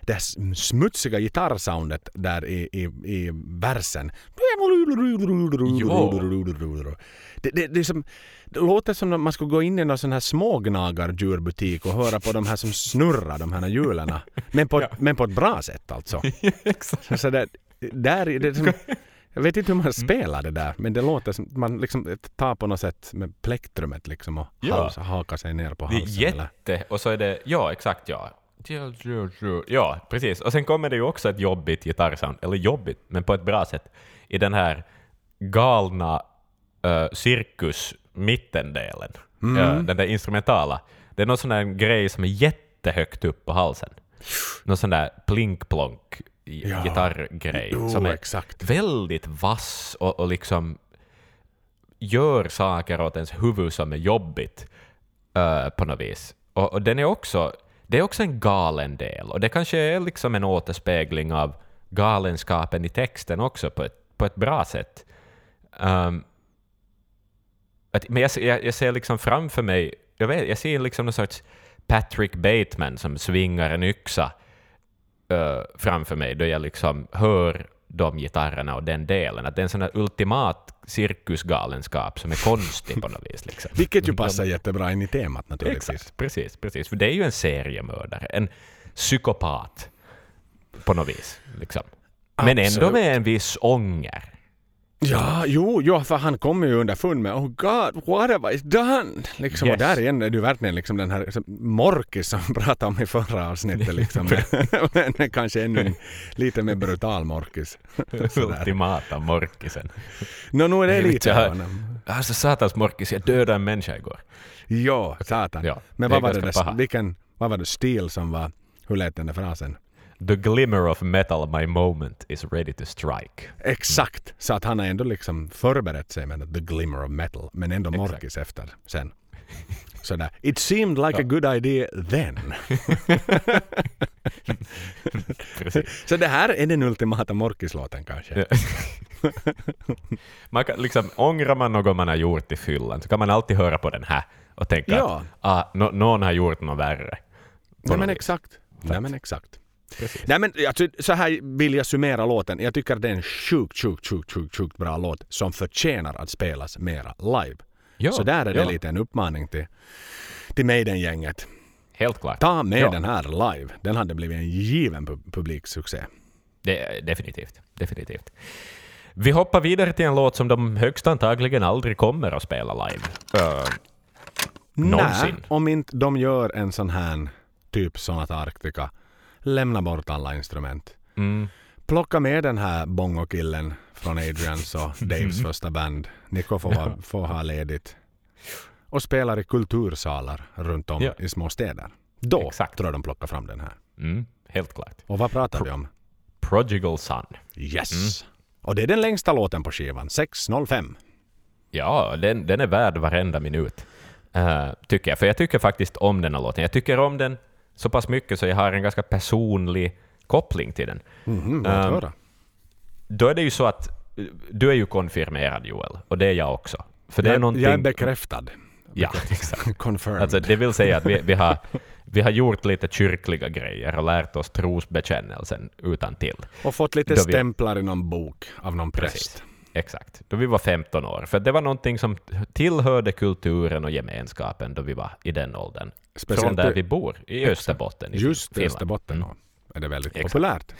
B: det här smutsiga gitarrsoundet där i, i, i versen. Det, det, det, som, det låter som om man skulle gå in i någon sån här smågnagardjurbutik och höra på de här som snurrar, de här hjulen. Men på, men på ett bra sätt alltså.
A: Exakt.
B: Så det, där, är det som, jag vet inte hur man spelar det där, men det låter som man liksom tar på något sätt med plektrumet liksom och
A: Ja.
B: hals, hakar sig ner på
A: Det är
B: halsen. eller?
A: jätte... Och så är det... Ja, exakt ja. Ja, precis. Och sen kommer det ju också ett jobbigt gitarrsound, eller jobbigt, men på ett bra sätt, i den här galna uh, cirkus mittendelen. Uh, den där instrumentala. Det är någon sån där grej som är jättehögt upp på halsen. Någon sån där plink-plonk
B: Ja.
A: gitarrgrej som är
B: exakt.
A: väldigt vass och, och liksom gör saker åt ens huvud som är jobbigt eh, på något vis. Och, och den är också, det är också en galen del, och det kanske är liksom en återspegling av galenskapen i texten också på ett, på ett bra sätt. Um, att, men jag, ser- jag, jag ser liksom framför mig, jag, vet, jag ser liksom någon sorts Patrick Bateman som svingar en yxa uh, framför mig då jag liksom hör de gitarrerna och den delen. Att det är en sån här ultimat cirkusgalenskap som är konstig på något vis. Liksom.
B: Vilket ju passar jättebra in i temat naturligtvis.
A: Exakt, precis, precis. För det är ju en seriemördare, en psykopat på något vis. Liksom. Men ändå med en viss ånger.
B: Ja, jo, jo, för han kommer ju underfund med Oh God, what have I done? Liksom,
A: Yes.
B: Och där igen är ju verkligen liksom den här liksom, morkis som pratade om i förra avsnittet. Liksom. men, kanske ännu en lite mer brutal morkis.
A: Ultimata morkisen.
B: Nå, nu är det lite
A: jag-
B: honom.
A: Alltså satans morkis, jag dödade en människa igår.
B: Ja, satan.
A: Ja,
B: men vad var det, där, vilken, vad var det stil som var, hur lät den där frasen?
A: The glimmer of metal, my moment is ready to strike.
B: Exakt! Så att han har ändå liksom förberett sig med the glimmer of metal, men ändå
A: Exakt.
B: morkis efter sen. Sådär. It seemed like a good idea then. Så det här är den ultimata morkislåten kanske.
A: Ja. man kan, liksom, ångrar man något man har gjort i fyllan så kan man alltid höra på den här och tänka
B: Ja.
A: att ah, nå- någon har gjort något värre.
B: Nej men exakt. Nej men exakt.
A: Precis.
B: Nej men alltså, så här vill jag summera låten. Jag tycker det är en sjukt, sjukt, sjukt, sjukt, sjukt bra låt som förtjänar att spelas mera live.
A: Ja,
B: så där är det
A: ja.
B: lite en uppmaning till, till Maiden-gänget.
A: Helt klart.
B: Ta med
A: Ja.
B: den här live. Den hade blivit en given pu- publiksuccé.
A: Det, definitivt. definitivt. Vi hoppar vidare till en låt som de högst antagligen aldrig kommer att spela live. Uh, Någonsin.
B: Nej, om inte de gör en sån här typ Sonata Arctica. Lämna bort alla instrument.
A: mm,
B: Plocka med den här bongokillen från Adrians och Daves första band. Nico får, vara, får ha ledigt. Och spelar i kultursalar runt om
A: Ja.
B: i små städer. Då
A: Exakt.
B: tror jag de plockar fram den här.
A: Mm, helt klart.
B: Och vad pratar vi om?
A: Prodigal Son.
B: Yes! Och det är den längsta låten på skivan, 6.05.
A: Ja, den, den är värd varenda minut. eh, tycker jag. För jag tycker faktiskt om den här låten. Jag tycker om den så pass mycket så jag har en ganska personlig koppling till den.
B: Mhm, låt
A: Um. Då är det ju så att eh, du är ju konfirmerad Joel, och det är jag också. För det är
B: jag,
A: någonting...
B: jag är bekräftad.
A: Ja, exakt.
B: Confirmed.
A: Alltså, det vill säga att vi, vi, har, vi har gjort lite kyrkliga grejer och lärt oss trosbekännelsen utan till.
B: och fått lite
A: då vi-
B: stämplar i någon bok av någon präst.
A: Precis. Exakt. Då vi var 15 år. För det var någonting som tillhörde kulturen och gemenskapen då vi var i den åldern.
B: Speciellt
A: Från där vi bor, i Österbotten i
B: Just i. Österbotten
A: Mm.
B: är det väldigt
A: Exakt.
B: populärt.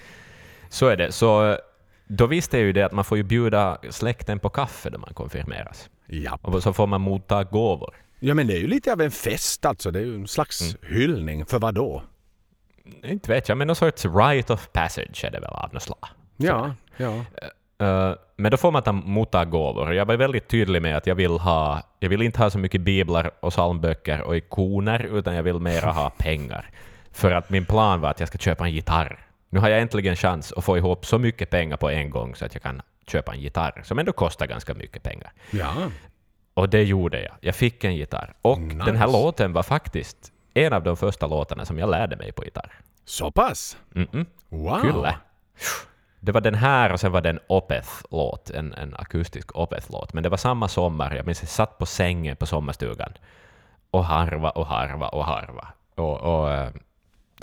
A: Så är det. Så eh, då visste jag ju det att man får ju bjuda släkten på kaffe när man konfirmeras.
B: Ja.
A: Och så får man motta gåvor.
B: ja, men det är ju lite av en fest alltså. Det är ju en slags
A: Mm.
B: hyllning. För vad då?
A: Inte vet jag, men någon sorts right of passage är det väl av något slag.
B: Ja, ja.
A: Eh, men då får man ta motta gåvor. Jag var väldigt tydlig med att jag vill ha, jag vill inte ha så mycket biblar och psalmböcker och ikoner, utan jag vill mera ha pengar. För att min plan var att jag ska köpa en gitarr. Nu har jag äntligen chans att få ihop så mycket pengar på en gång så att jag kan köpa en gitarr, som ändå kostar ganska mycket pengar.
B: Ja,
A: Och det gjorde jag. Jag fick en gitarr. Och
B: Nice.
A: den här låten var faktiskt en av de första låtarna som jag lärde mig på gitarr.
B: så pass?
A: Mm-mm.
B: Wow.
A: Kyllä. Det var den här och sen var det en Opeth-låt, en, en akustisk Opeth-låt. Men det var samma sommar, jag minns jag satt på sängen på sommarstugan och harva och harva och harva. Och, och, eh,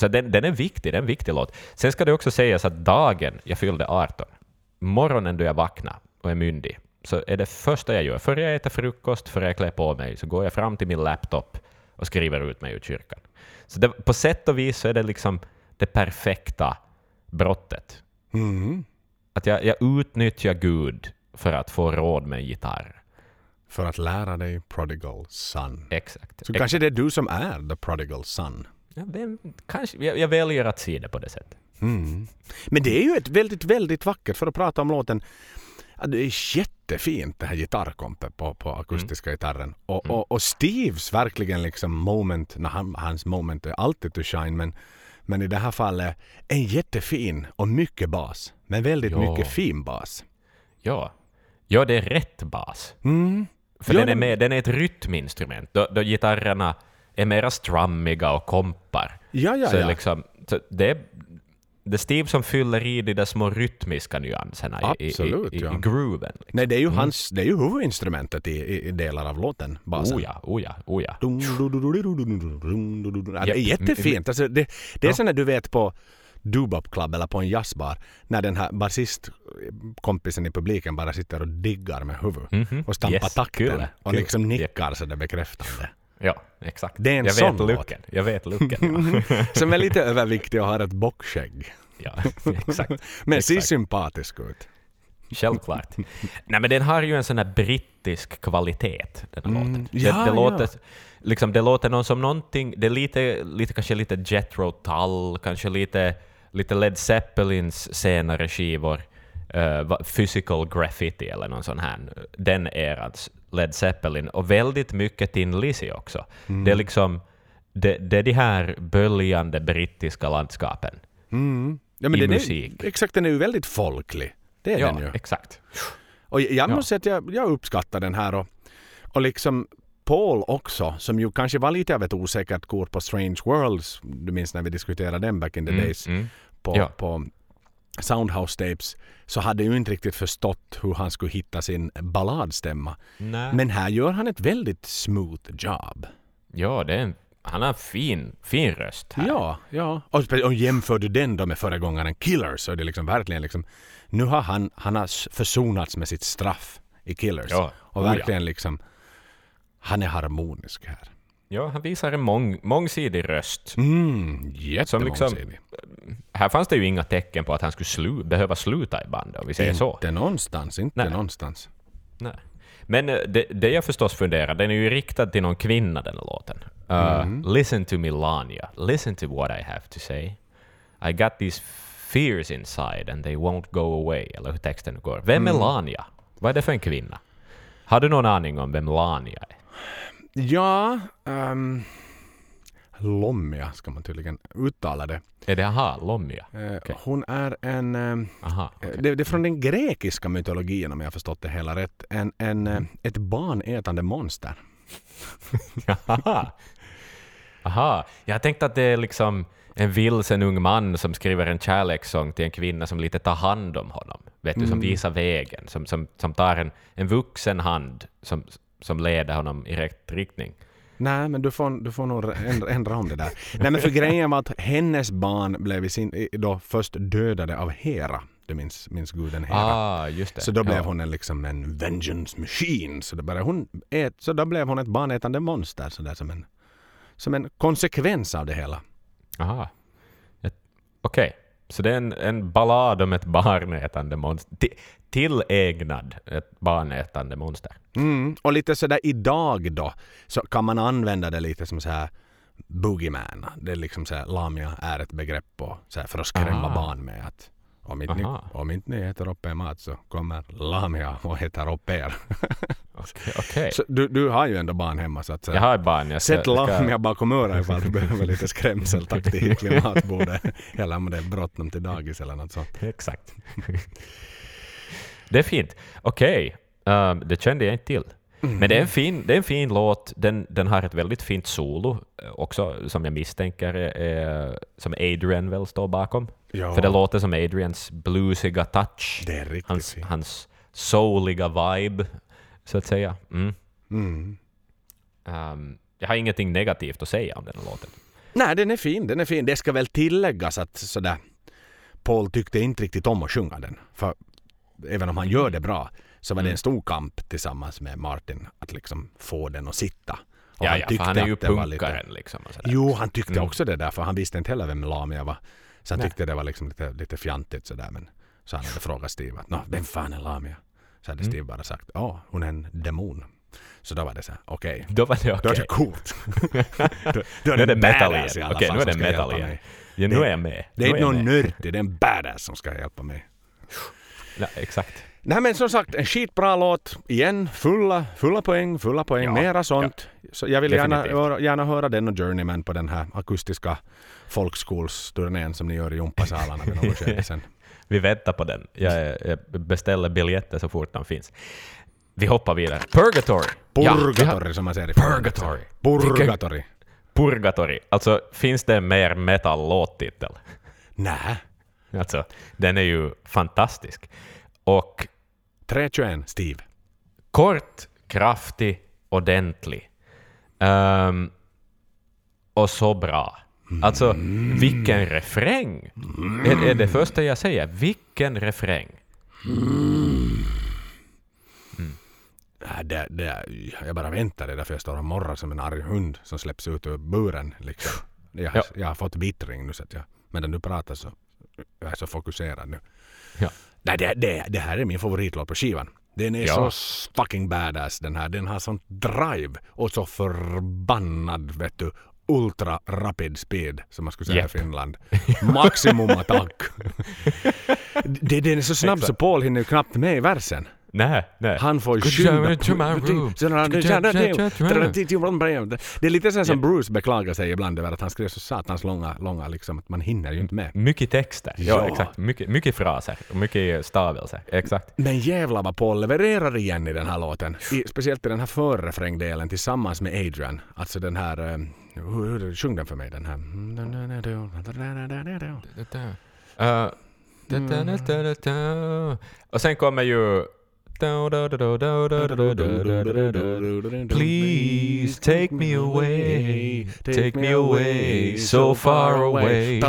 A: så den, den är viktig, det är en viktig låt. Sen ska det också sägas att dagen jag fyllde 18, morgonen då jag vaknar och är myndig, så är det första jag gör, före jag äter frukost, före jag klär på mig, så går jag fram till min laptop och skriver ut mig ur kyrkan. Så det, på sätt och vis så är det liksom det perfekta brottet.
B: Mm.
A: Att jag, jag utnyttjar Gud för att få råd med en gitarr.
B: För att lära dig prodigal son.
A: Exakt.
B: Så
A: Ex-
B: kanske det är du som är the prodigal son.
A: ja, vem, kanske, jag, jag väljer att se det på det sättet.
B: Mm. Men det är ju ett väldigt, väldigt vackert, för att prata om låten, det är jättefint det här gitarrkompet på, på akustiska gitarren. Och,
A: Mm.
B: och, och Steves verkligen liksom moment, när han, hans moment är alltid to shine, men, men i det här fallet en jättefin och mycket bas. Men väldigt
A: Ja.
B: mycket fin bas.
A: Ja. ja, det är rätt bas.
B: Mm.
A: För
B: Ja,
A: den, är med, den är ett rytminstrument. Då, då gitarrerna är mera strummiga och kompar.
B: Ja, ja,
A: så
B: ja.
A: Liksom, så det det är Steve som fyller i de där små rytmiska nyanserna
B: Absolut,
A: i, i,
B: ja.
A: i grooven. Liksom.
B: Nej, det är ju, hans, det är ju huvudinstrumentet i, i delar av låten, basen.
A: Oh ja, oh ja, oh ja.
B: det är jättefint. Alltså, det, det är
A: ja.
B: när du vet på Dubop Club eller på en jazzbar när den här basistkompisen i publiken bara sitter och diggar med huvudet
A: mm -hmm.
B: och stampar
A: yes,
B: takten
A: cool.
B: och liksom nickar så det bekräftande.
A: Ja, exakt.
B: Det är en
A: jag
B: sån
A: vet looken. Jag vet looken. Ja.
B: Som är lite överviktig och har ett bockskägg.
A: ja, exakt.
B: Men ser sympatisk ut.
A: Självklart. Nej, men den har ju en sån här brittisk kvalitet, den här
B: Mm,
A: låten.
B: ja,
A: det, det,
B: ja.
A: låter, liksom, det låter någon som någonting, det är lite, lite kanske lite Jethro Tull, kanske lite, lite Led Zeppelins senare skivor, uh, Physical Graffiti eller någon sån här, den erans Led Zeppelin, och väldigt mycket Tin Lizzy också.
B: Mm.
A: Det är liksom, det, det är de här böljande brittiska landskapen.
B: Mm. Ja, men
A: I musik.
B: Är, exakt, den är ju väldigt folklig. Det är
A: Ja,
B: den ju.
A: exakt.
B: Och jag
A: Ja.
B: måste säga att jag, jag uppskattar den här och, och liksom Paul också, som ju kanske var lite av ett osäkert kort på Strange Worlds, du minns när vi diskuterade den back in the
A: Mm,
B: days,
A: mm.
B: på,
A: Ja.
B: på Soundhouse Tapes, så hade ju inte riktigt förstått hur han skulle hitta sin balladstämma.
A: Nej.
B: Men här gör han ett väldigt smooth job.
A: Ja, det är en, han har en fin, fin röst här.
B: Ja, ja. Och, och jämför du den då med föregångaren Killers så är det liksom verkligen liksom, nu har han, han har försonats med sitt straff i Killers.
A: Ja.
B: Och
A: Oh,
B: verkligen liksom, han är harmonisk här.
A: Ja, han visar en mång, mångsidig röst.
B: Mm, jättemångsidig.
A: Här fanns det ju inga tecken på att han skulle slu, behöva sluta i bandet, om vi säger så.
B: Inte någonstans, inte
A: Nej.
B: någonstans.
A: Nej. Men eh, det, det jag förstås funderar, den är ju riktad till någon kvinna den låten. Uh,
B: Mhm.
A: Listen to me Lania, listen to what I have to say. I got these fears inside and they won't go away, eller hur texten går. Vem är Lania? Vad är det för en kvinna? Har du någon aning om vem Lania är?
B: Ja, um, Lomia ska man tydligen uttala det.
A: Är det aha, Lomia?
B: Eh,
A: Okej.
B: Hon är en... ehm,
A: Aha.
B: Eh, Det, det är från den grekiska mytologin om jag har förstått det hela rätt. En, en, eh, ett barnätande monster.
A: Aha. Aha. Jag tänkte att det är liksom en vilsen ung man som skriver en kärlekssång till en kvinna som lite tar hand om honom. Vet du, som visar vägen, som, som, som tar en, en vuxen hand som, som leder honom i rätt riktning.
B: Nej, men du får, du får nog ändra, ändra om det där. Nej, men för grejen var att hennes barn blev i sin, då först dödade av Hera. Du minns, minns guden Hera.
A: Ah, just det.
B: Så då blev
A: ja.
B: hon en, liksom en vengeance machine. Så då, började hon ät, så då blev hon ett barnätande monster. Så där, som, en, som en konsekvens av det hela.
A: Aha. Okej, så det är en, en ballad om ett barnätande monster. Ti- Tillägnad ett barnätande monster.
B: Mm. Och lite sådär idag då så kan man använda det lite som så här boogeyman. Det är liksom så här, lamia är ett begrepp på, så för att skrämma
A: Ah.
B: barn med att om inte, ni,
A: Aha.
B: om inte ni äter upp er mat så kommer lamia och äter upp er.
A: Okej. okej.
B: Så du, du har ju ändå barn hemma så att säga.
A: Jag har barn. Jag ska,
B: Sätt lamia bakom örat ifall du behöver lite skrämseltaktik vid matbordet. Eller om det är bråttom till dagis eller något sånt.
A: Exakt. det är fint. Okej, ehm, det kände jag inte till. Men det är en fin, det är en fin låt. Den, den har ett väldigt fint solo eh, också, som jag misstänker är, är, som Adrian väl står bakom.
B: Ja.
A: För det låter som Adrians bluesiga touch.
B: Det är riktigt
A: hans,
B: fint.
A: hans souliga vibe, så att säga. Mm.
B: Mm.
A: Ehm, jag har ingenting negativt att säga om den här låten.
B: Nej, den är fin. Den är fin. Det ska väl tilläggas att sådär Paul tyckte inte riktigt om att sjunga den. För även om han gör det bra så var det
A: Mm.
B: en stor kamp tillsammans med Martin att liksom få den att sitta. Och
A: Ja, ja, för
B: tyckte
A: han är ju punkaren liksom. Och sådär.
B: Jo, han tyckte
A: Mm.
B: också det där för han visste inte heller vem Lamia var. Så han
A: Nej.
B: tyckte det var liksom lite, lite fjantigt sådär. Men så han hade frågat Steve att "Nå, vem fan är Lamia? Så hade
A: Mm.
B: Steve bara sagt ja, hon är en demon. Så då var det så här, okej.
A: Då var det
B: Då är
A: okej.
B: det coolt. då, då
A: är det
B: en
A: metal igen. Okej,
B: fall
A: nu är det metal igen. Ja, nu
B: Det-
A: är jag med.
B: Det är inte någon nördig, det är en badass som ska hjälpa mig.
A: Ja, exakt.
B: Nej men som sagt, en skitbra låt. Igen, fulla, fulla poäng, fulla poäng.
A: Ja,
B: Mera sånt. Så jag vill gärna, höra- gärna höra den och Journeyman på den här akustiska folkskolsturnén som ni gör i gympasalarna vid något skede sen.
A: Vi väntar på den. Jag, jag beställer biljetter så fort de finns. Vi hoppar vidare. Purgatory. Ja,
B: Purgatory som man säger i
A: Purgatory.
B: Purgatory.
A: Purgatory. Alltså, finns det en mer metal-låttitel?
B: Nej.
A: Alltså, den är ju fantastisk. Och
B: 321 Steve.
A: kort, kraftig, ordentlig. Ehm, och så bra. Alltså, vilken refräng! Är, är det första jag säger. Vilken refräng!
B: Äh, Det, det, jag bara väntar, det är därför jag står och morrar som en arg hund som släpps ut ur buren. Liksom. Jag,
A: Ja.
B: jag har fått bittring nu så att jag, medan du pratar så jag är så fokuserad nu.
A: Ja.
B: Nej, det, det, det här är min favoritlåt på skivan. Den är
A: Ja.
B: så fucking badass den här. Den har sånt drive och så förbannad vet du ultra rapid speed som man skulle säga
A: Japp.
B: i Finland. Maximum attack. det, den är så snabb så Paul hinner ju knappt med i versen.
A: Nej, nej.
B: Han får ju skynda
A: room.
B: Det är lite så som Bruce beklagar sig ibland över att han skrev så satans långa, långa liksom att man hinner ju inte med.
A: Mycket texter. Ja,
B: Ja.
A: exakt. Mycket, mycket fraser och mycket stavelser. Exakt.
B: Men jävlar vad Paul levererar igen i den här låten. I, speciellt i den här förrefrängdelen tillsammans med Adrian. Alltså den här... hur, Sjung den för mig den här.
A: Och sen kommer ju... Please take me away, take me away, so far away.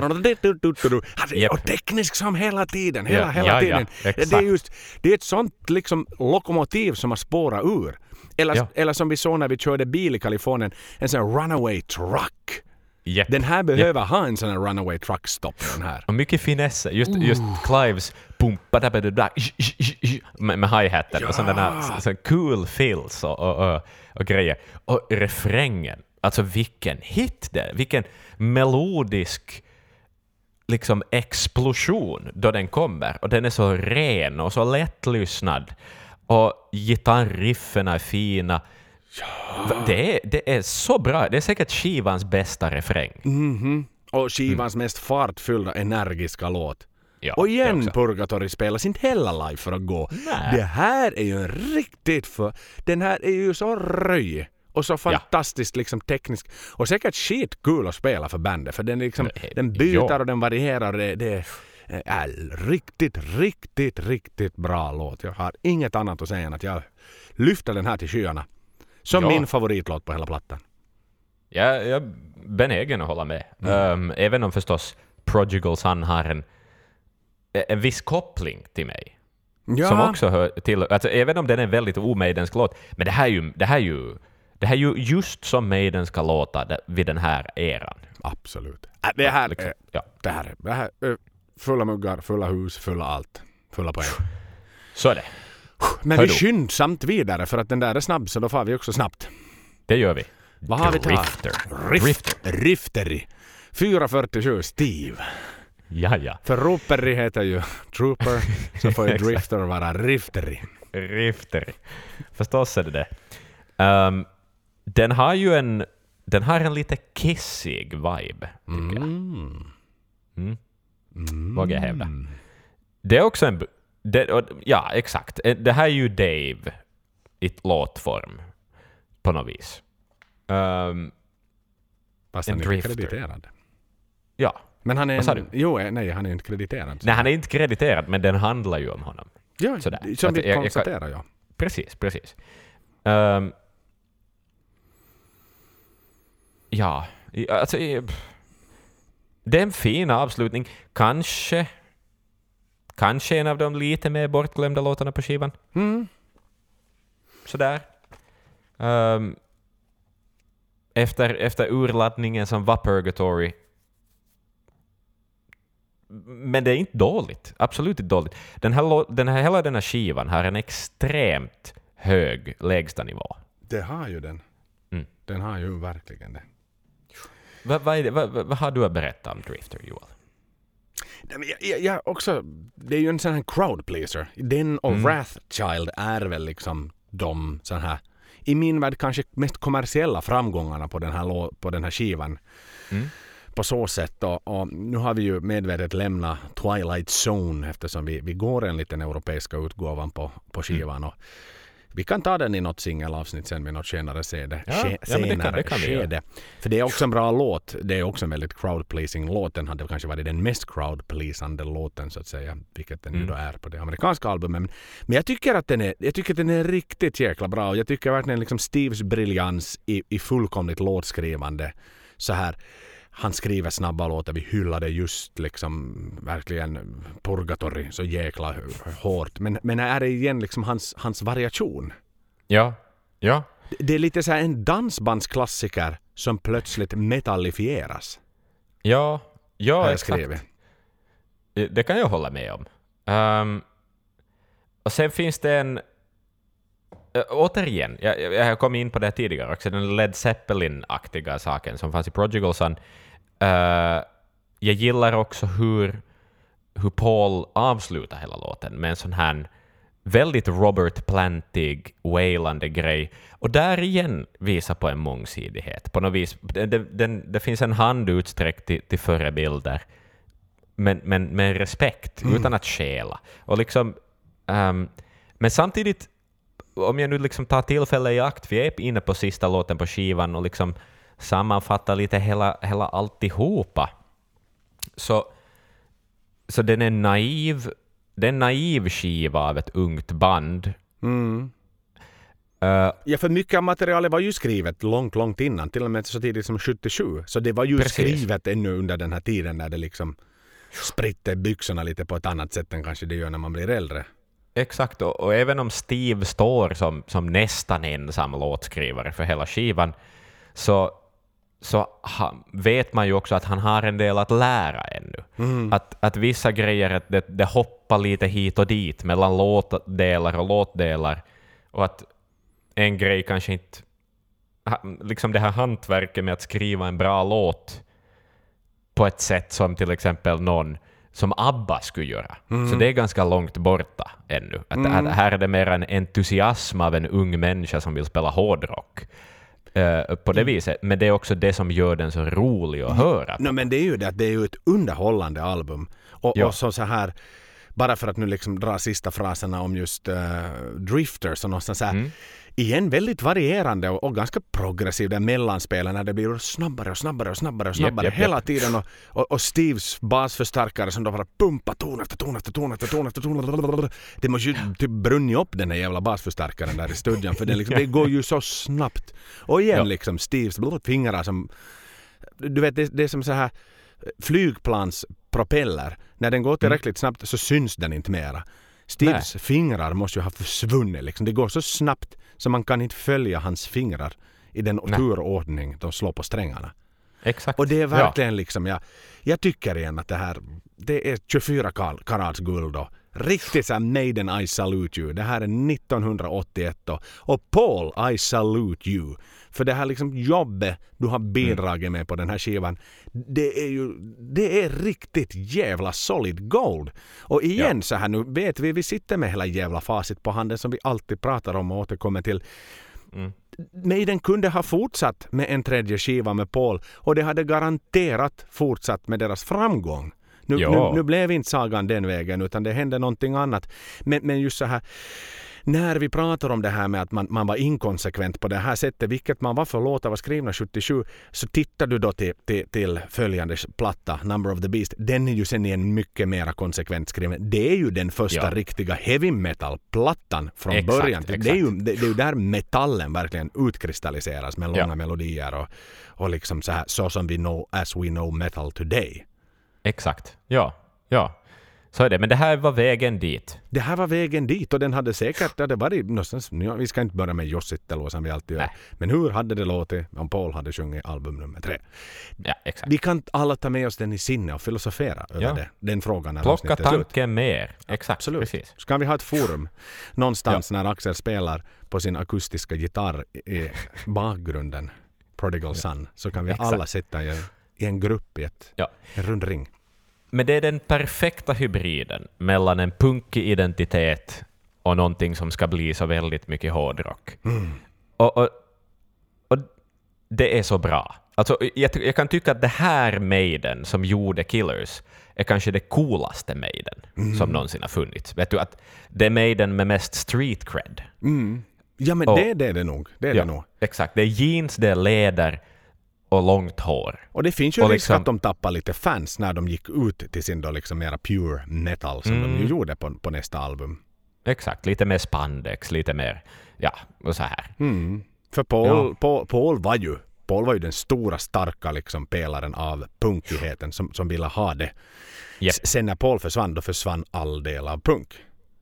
B: Och teknisk som hela tiden, hela, hela tiden. Det, är just, det är ett sånt liksom lokomotiv som har spårat ur. Eller,
A: Ja.
B: eller som vi såg när vi körde bil i Kalifornien, en sån runaway truck.
A: Japp.
B: Den här behöver ha en sån här runaway truck stop den här.
A: Och mycket finesser. Just, just Clives pumpa med, med hi-haten och sådana så cool fills och, och, och, och grejer. Och refrängen. Alltså vilken hit det. Vilken melodisk liksom explosion då den kommer. Och den är så ren och så lättlyssnad. Och gitarriffen är fina. Det, är, det är så bra. Det är säkert skivans bästa refräng.
B: Mhm. Och skivans mest fartfyllda, energiska låt.
A: Ja,
B: och igen. Purgatory spelas inte heller live för att gå.
A: Nej.
B: Det här är ju en riktigt för... Den här är ju så röj. Och så fantastiskt liksom teknisk. Och säkert skitkul att spela för bandet. För den, liksom,
A: Nej,
B: den byter
A: ja.
B: och den varierar. Det, det är riktigt, riktigt, riktigt bra låt. Jag har inget annat att säga än att jag lyfter den här till skyarna. Som
A: Ja.
B: min favoritlåt på hela plattan.
A: Jag, jag är benägen att hålla med.
B: Mm.
A: Ehm, även om förstås Prodigal Son har en, en viss koppling till mig.
B: Ja,
A: Som också hör till, alltså, även om den är en väldigt omaidensk låt, men det här är ju, det här är ju, det här är ju just som Maiden ska låta vid den här eran.
B: absolut. Äh, Det här,
A: Liksom, ja.
B: det här, är- det här är fulla muggar, fulla hus, fulla allt. Fulla poäng.
A: Så är det.
B: Men
A: Hör
B: vi
A: du?
B: skyndsamt vidare för att den där är snabb så då får vi också snabbt.
A: Det gör vi.
B: Vad har vi tagit?
A: Drifter.
B: Rift, Rifteri. 447 Steve.
A: Ja, ja.
B: För Rooperi heter ju Trooper så får ju. Drifter vara Rifteri.
A: Rifter. Förstås är det det. Ehm, den har ju en, den har en lite kissig vibe, tycker jag.
B: Mm.
A: Mm. Vågar jag hävda. Det är också en... Det, ja, exakt. Eh, Det här är ju Dave i låtform, på något vis. Ehm,
B: Fast han är inte krediterad.
A: ja.
B: Men han är en? Jo, eh, nej han är inte krediterad.
A: Nej, han är inte krediterad, men den handlar ju om honom.
B: ja,
A: sådär.
B: Som
A: jag-
B: vi
A: jag-
B: konstaterar ja.
A: Precis, precis. Ehm, ja, alltså... pff. Det är en fin avslutning. Kanske... Kanske en av de lite mer bortglömda låtarna på skivan.
B: Mm.
A: Sådär. Ehm, efter, efter urladdningen som var Purgatory. Men det är inte dåligt. Absolut inte dåligt. Den här, den här, hela den här skivan har en extremt hög lägstanivå.
B: Det har ju den.
A: Mm.
B: Den har ju verkligen det.
A: Vad, vad, vad, vad har du att berätta om Drifter, Joel?
B: Jag, jag, också, det är ju en sån här crowd pleaser. Den och
A: Mm.
B: Wrathchild är väl liksom de sån här, i min värld kanske mest kommersiella framgångarna på den här, på den här skivan.
A: Mm.
B: På så sätt och, och nu har vi ju medvetet lämnat Twilight Zone eftersom vi, vi går enligt den europeiska utgåvan på, på skivan. Och vi kan ta den i något singelavsnitt sen vid något senare skede.
A: Ja, ja, men det kan-
B: senare
A: det kan vi göra.
B: skede. För det är också en bra låt. Det är också en väldigt crowd-pleasing låt. Den hade kanske varit den mest crowd-pleasande låten så att säga. Vilket den ju
A: Mm.
B: då är på det amerikanska albumet. Men, men jag tycker att den är, jag tycker att den är riktigt jäkla bra. Och jag tycker verkligen liksom Steves briljans i, i fullkomligt låtskrivande. Så här. Han skriver snabba låtar. Vi hyllade just liksom verkligen Purgatory så jäkla hårt. Men, men är det igen liksom hans, hans variation?
A: Ja. Ja.
B: Det är lite så här en dansbandsklassiker som plötsligt metallifieras.
A: Ja. Ja,
B: jag
A: exakt.
B: skrivit.
A: Det det kan jag hålla med om. Ehm, och sen finns det en... Äh, återigen, jag, jag kommit in på det tidigare också, den Led Zeppelin-aktiga saken som fanns i Prodigal Son. Eh, jag gillar också hur, hur Paul avslutar hela låten med en sån här väldigt Robert Plantig, wailande grej. Och där igen visar på en mångsidighet. På något vis. Det, det, det finns en hand utsträckt till, till förebilder men, men med respekt, utan att stjäla. Och liksom, ehm, men samtidigt, om jag nu liksom tar tillfället i akt, vi är inne på sista låten på skivan och liksom sammanfattar lite hela, hela alltihopa, så, så den är naiv, det är en naiv skiva av ett ungt band.
B: Mm.
A: Eh,
B: Ja, för mycket av materialet var ju skrivet långt, långt innan. Till och med så tidigt som 77. Så det var ju
A: Precis.
B: skrivet ännu under den här tiden när det liksom spritte byxorna lite på ett annat sätt än kanske det gör när man blir äldre.
A: Exakt, och, och även om Steve står som, som nästan ensam låtskrivare för hela skivan, så, så ha, vet man ju också att han har en del att lära ännu. Att, att vissa grejer, att det, det hoppar lite hit och dit mellan låtdelar och låtdelar, och att en grej kanske inte... Liksom det här hantverket med att skriva en bra låt på ett sätt som till exempel någon som ABBA skulle göra.
B: Mm.
A: Så det är ganska långt borta ännu. Att, att här är det mer en entusiasm av en ung människa som vill spela hårdrock. eh, på
B: Mm.
A: det viset. Men det är också det som gör den så rolig att höra.
B: No, men det är ju det att det är ju ett underhållande album. Och,
A: Ja.
B: och så, så här, bara för att nu liksom dra sista fraserna om just uh, Drifters och någonstans så här.
A: Mm.
B: Igen väldigt varierande och, och ganska progressiv det mellanspelen när det blir snabbare och snabbare och snabbare och snabbare
A: japp,
B: hela
A: japp.
B: tiden. Och, och, och Steves basförstärkare som då bara pumpar ton efter ton efter ton efter ton efter ton. Det måste ju typ brunnit upp den här jävla basförstärkaren där i studion för det, liksom, det går ju så snabbt. Och igen
A: Ja.
B: liksom Steves fingrar som du vet, det, det är som så här flygplanspropeller. När den går tillräckligt snabbt så syns den inte mera. Steves fingrar måste ju ha försvunnit. Liksom. Det går så snabbt så man kan inte följa hans fingrar i den
A: Nej.
B: turordning de slår på strängarna.
A: Exakt.
B: Och det är verkligen liksom, jag, jag tycker igen att det här, det är 24 kal- karats guld och riktigt såhär Maiden I salute you. Det här är 1981 och, och Paul I salute you. För det här liksom jobbet du har bidragit med på den här skivan, det är ju, det är riktigt jävla solid gold. Och igen så här nu vet vi, vi sitter med hela jävla facit på handen som vi alltid pratar om och återkommer till.
A: Mm.
B: Maiden kunde ha fortsatt med en tredje skiva med Paul och det hade garanterat fortsatt med deras framgång. Nu,
A: Ja.
B: nu, nu blev inte sagan den vägen utan det hände någonting annat. Men, men just så här när vi pratar om det här med att man, man var inkonsekvent på det här sättet, vilket man var för låtar var skrivna 77, så tittar du då till, till, till följande platta, Number of the Beast. Den är ju sen igen mycket mera konsekvent skriven. Det är ju den första
A: Ja.
B: riktiga heavy metal-plattan från
A: Exakt,
B: början. Det är,
A: exakt.
B: ju, det, det är ju där metallen verkligen utkristalliseras med långa
A: Ja.
B: melodier och, och liksom så här, så som vi know, as we know metal today.
A: Exakt. Ja. Ja. Så är det. Men det här var vägen dit.
B: Det här var vägen dit och den hade säkert det hade varit någonstans, ja, vi ska inte börja med Jossittelua som vi alltid gör.
A: Nej.
B: Men hur hade det låtit om Paul hade sjungit album nummer tre?
A: Ja, exakt.
B: Vi kan alla ta med oss den i sinne och filosofera över
A: Ja.
B: det, den frågan när
A: Plocka tanken mer. Exakt.
B: Absolut.
A: Precis.
B: Ska vi ha ett forum någonstans när Axel spelar på sin akustiska gitarr i bakgrunden, Prodigal Son, så kan vi
A: Exakt.
B: alla sitta i i en grupp i ett,
A: Ja.
B: en rund ring.
A: Men det är den perfekta hybriden mellan en punkig identitet och någonting som ska bli så väldigt mycket hårdrock. Och, och, och det är så bra. Alltså, jag, jag kan tycka att det här Maiden som gjorde Killers är kanske det coolaste Maiden som någonsin har funnits. Vet du att det är Maiden med mest street cred.
B: Mm. Ja men
A: Och-
B: det, det är det nog. Det är det nog.
A: exakt. Det är jeans, det är läder och långt hår.
B: Och det finns ju
A: Och
B: risk
A: liksom-
B: att de tappar lite fans när de gick ut till sin då liksom mera pure metal som de
A: Mm.
B: ju gjorde på, på nästa album.
A: Exakt, lite mer spandex, lite mer, ja, och så här.
B: Mm. För Paul,
A: Ja.
B: Paul, Paul var ju Paul var ju den stora starka liksom pelaren av punkigheten som, som ville ha det. S- Sen när Paul försvann, då försvann all del av punk.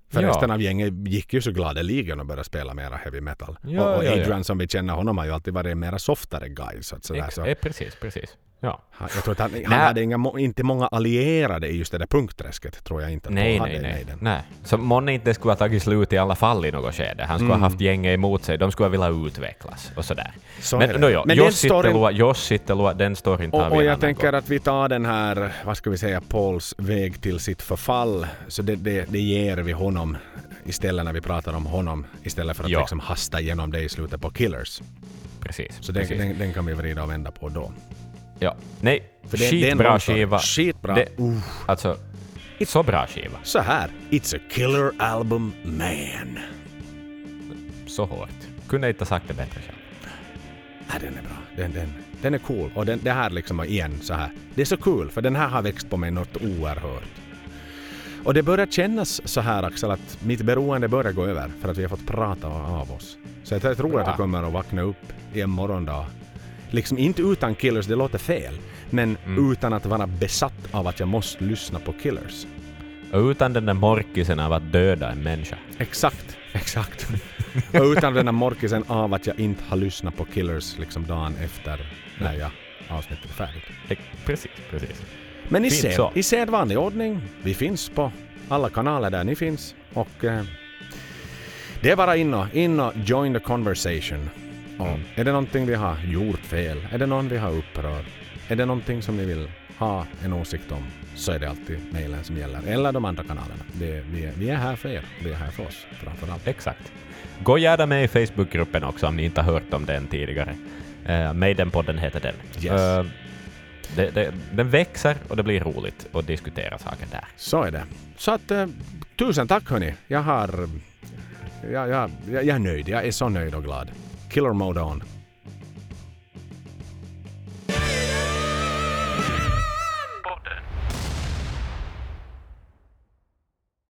B: För
A: Ja.
B: resten av gänget gick ju så gladeligen och började spela mera heavy metal.
A: Ja,
B: och och
A: ja, ja.
B: Adrian som vi känner honom har ju alltid varit en mera softare guy. Så att sådär, så.
A: eh, precis, precis. Ja.
B: Han- Jag tror att han, han
A: Nej.
B: hade inga, inte många allierade i just det där punkträsket. Tror jag inte att
A: Nej, nej, nej.
B: Maiden.
A: nej. Så månne inte skulle ha tagit slut i alla fall i något skede. Han skulle ha haft gänget emot sig. De skulle ha velat utvecklas och sådär.
B: Så
A: men no, jo,
B: Men storyn-
A: Sittelua, Joss Sittelua, den storyn tar
B: Och, och jag tänker
A: gång.
B: att vi tar den här, vad ska vi säga, Pauls väg till sitt förfall. Så det, det, det ger vi honom istället när vi pratar om honom. Istället för att
A: Ja.
B: liksom hasta igenom det i slutet på Killers.
A: Precis.
B: Så den,
A: precis.
B: den, den kan vi vrida och vända på då.
A: Ja. Nej,
B: För det-
A: skitbra
B: story.
A: skiva.
B: Skitbra.
A: Det, alltså, så bra skiva.
B: Så här, It's a killer album man.
A: Så hårt. Kunde inte ha sagt det bättre själv.
B: Ja, den är bra. Den, den, den är cool. Och den, det här liksom igen så här. Det är så kul för den här har växt på mig något oerhört. Och det börjar kännas så här Axel att mitt beroende börjar gå över för att vi har fått prata av oss. Så jag tror att jag kommer att vakna upp i en morgondag. Liksom inte utan Killers, det låter fel. Men
A: Mm.
B: utan att vara besatt av att jag måste lyssna på Killers.
A: Och utan den där morkisen av att döda en människa.
B: Exakt, exakt. och utan den här morkisen av att jag inte har lyssnat på Killers liksom dagen efter när jag avsnittet är färdigt.
A: Precis, precis.
B: Men i, sed,
A: så.
B: i sedvanlig ordning, vi finns på alla kanaler där ni finns och eh, det är bara in och, in och join the conversation. Och. Är det någonting vi har gjort fel? Är det någon vi har upprört? Är det någonting som ni vill ha en åsikt om så är det alltid mejlen som gäller. Eller de andra kanalerna. Det, vi, är, vi är här för er. Vi är här för oss framför allt.
A: Exakt. Gå gärna med i Facebookgruppen också om ni inte har hört om den tidigare. Uh, Maidenpodden heter den.
B: Yes.
A: Uh, det, det, den växer och det blir roligt att diskutera saker där.
B: Så är det. Så att uh, tusen tack hörni. Jag har... Jag, jag, jag är nöjd. Jag är så nöjd och glad. Killer mode on.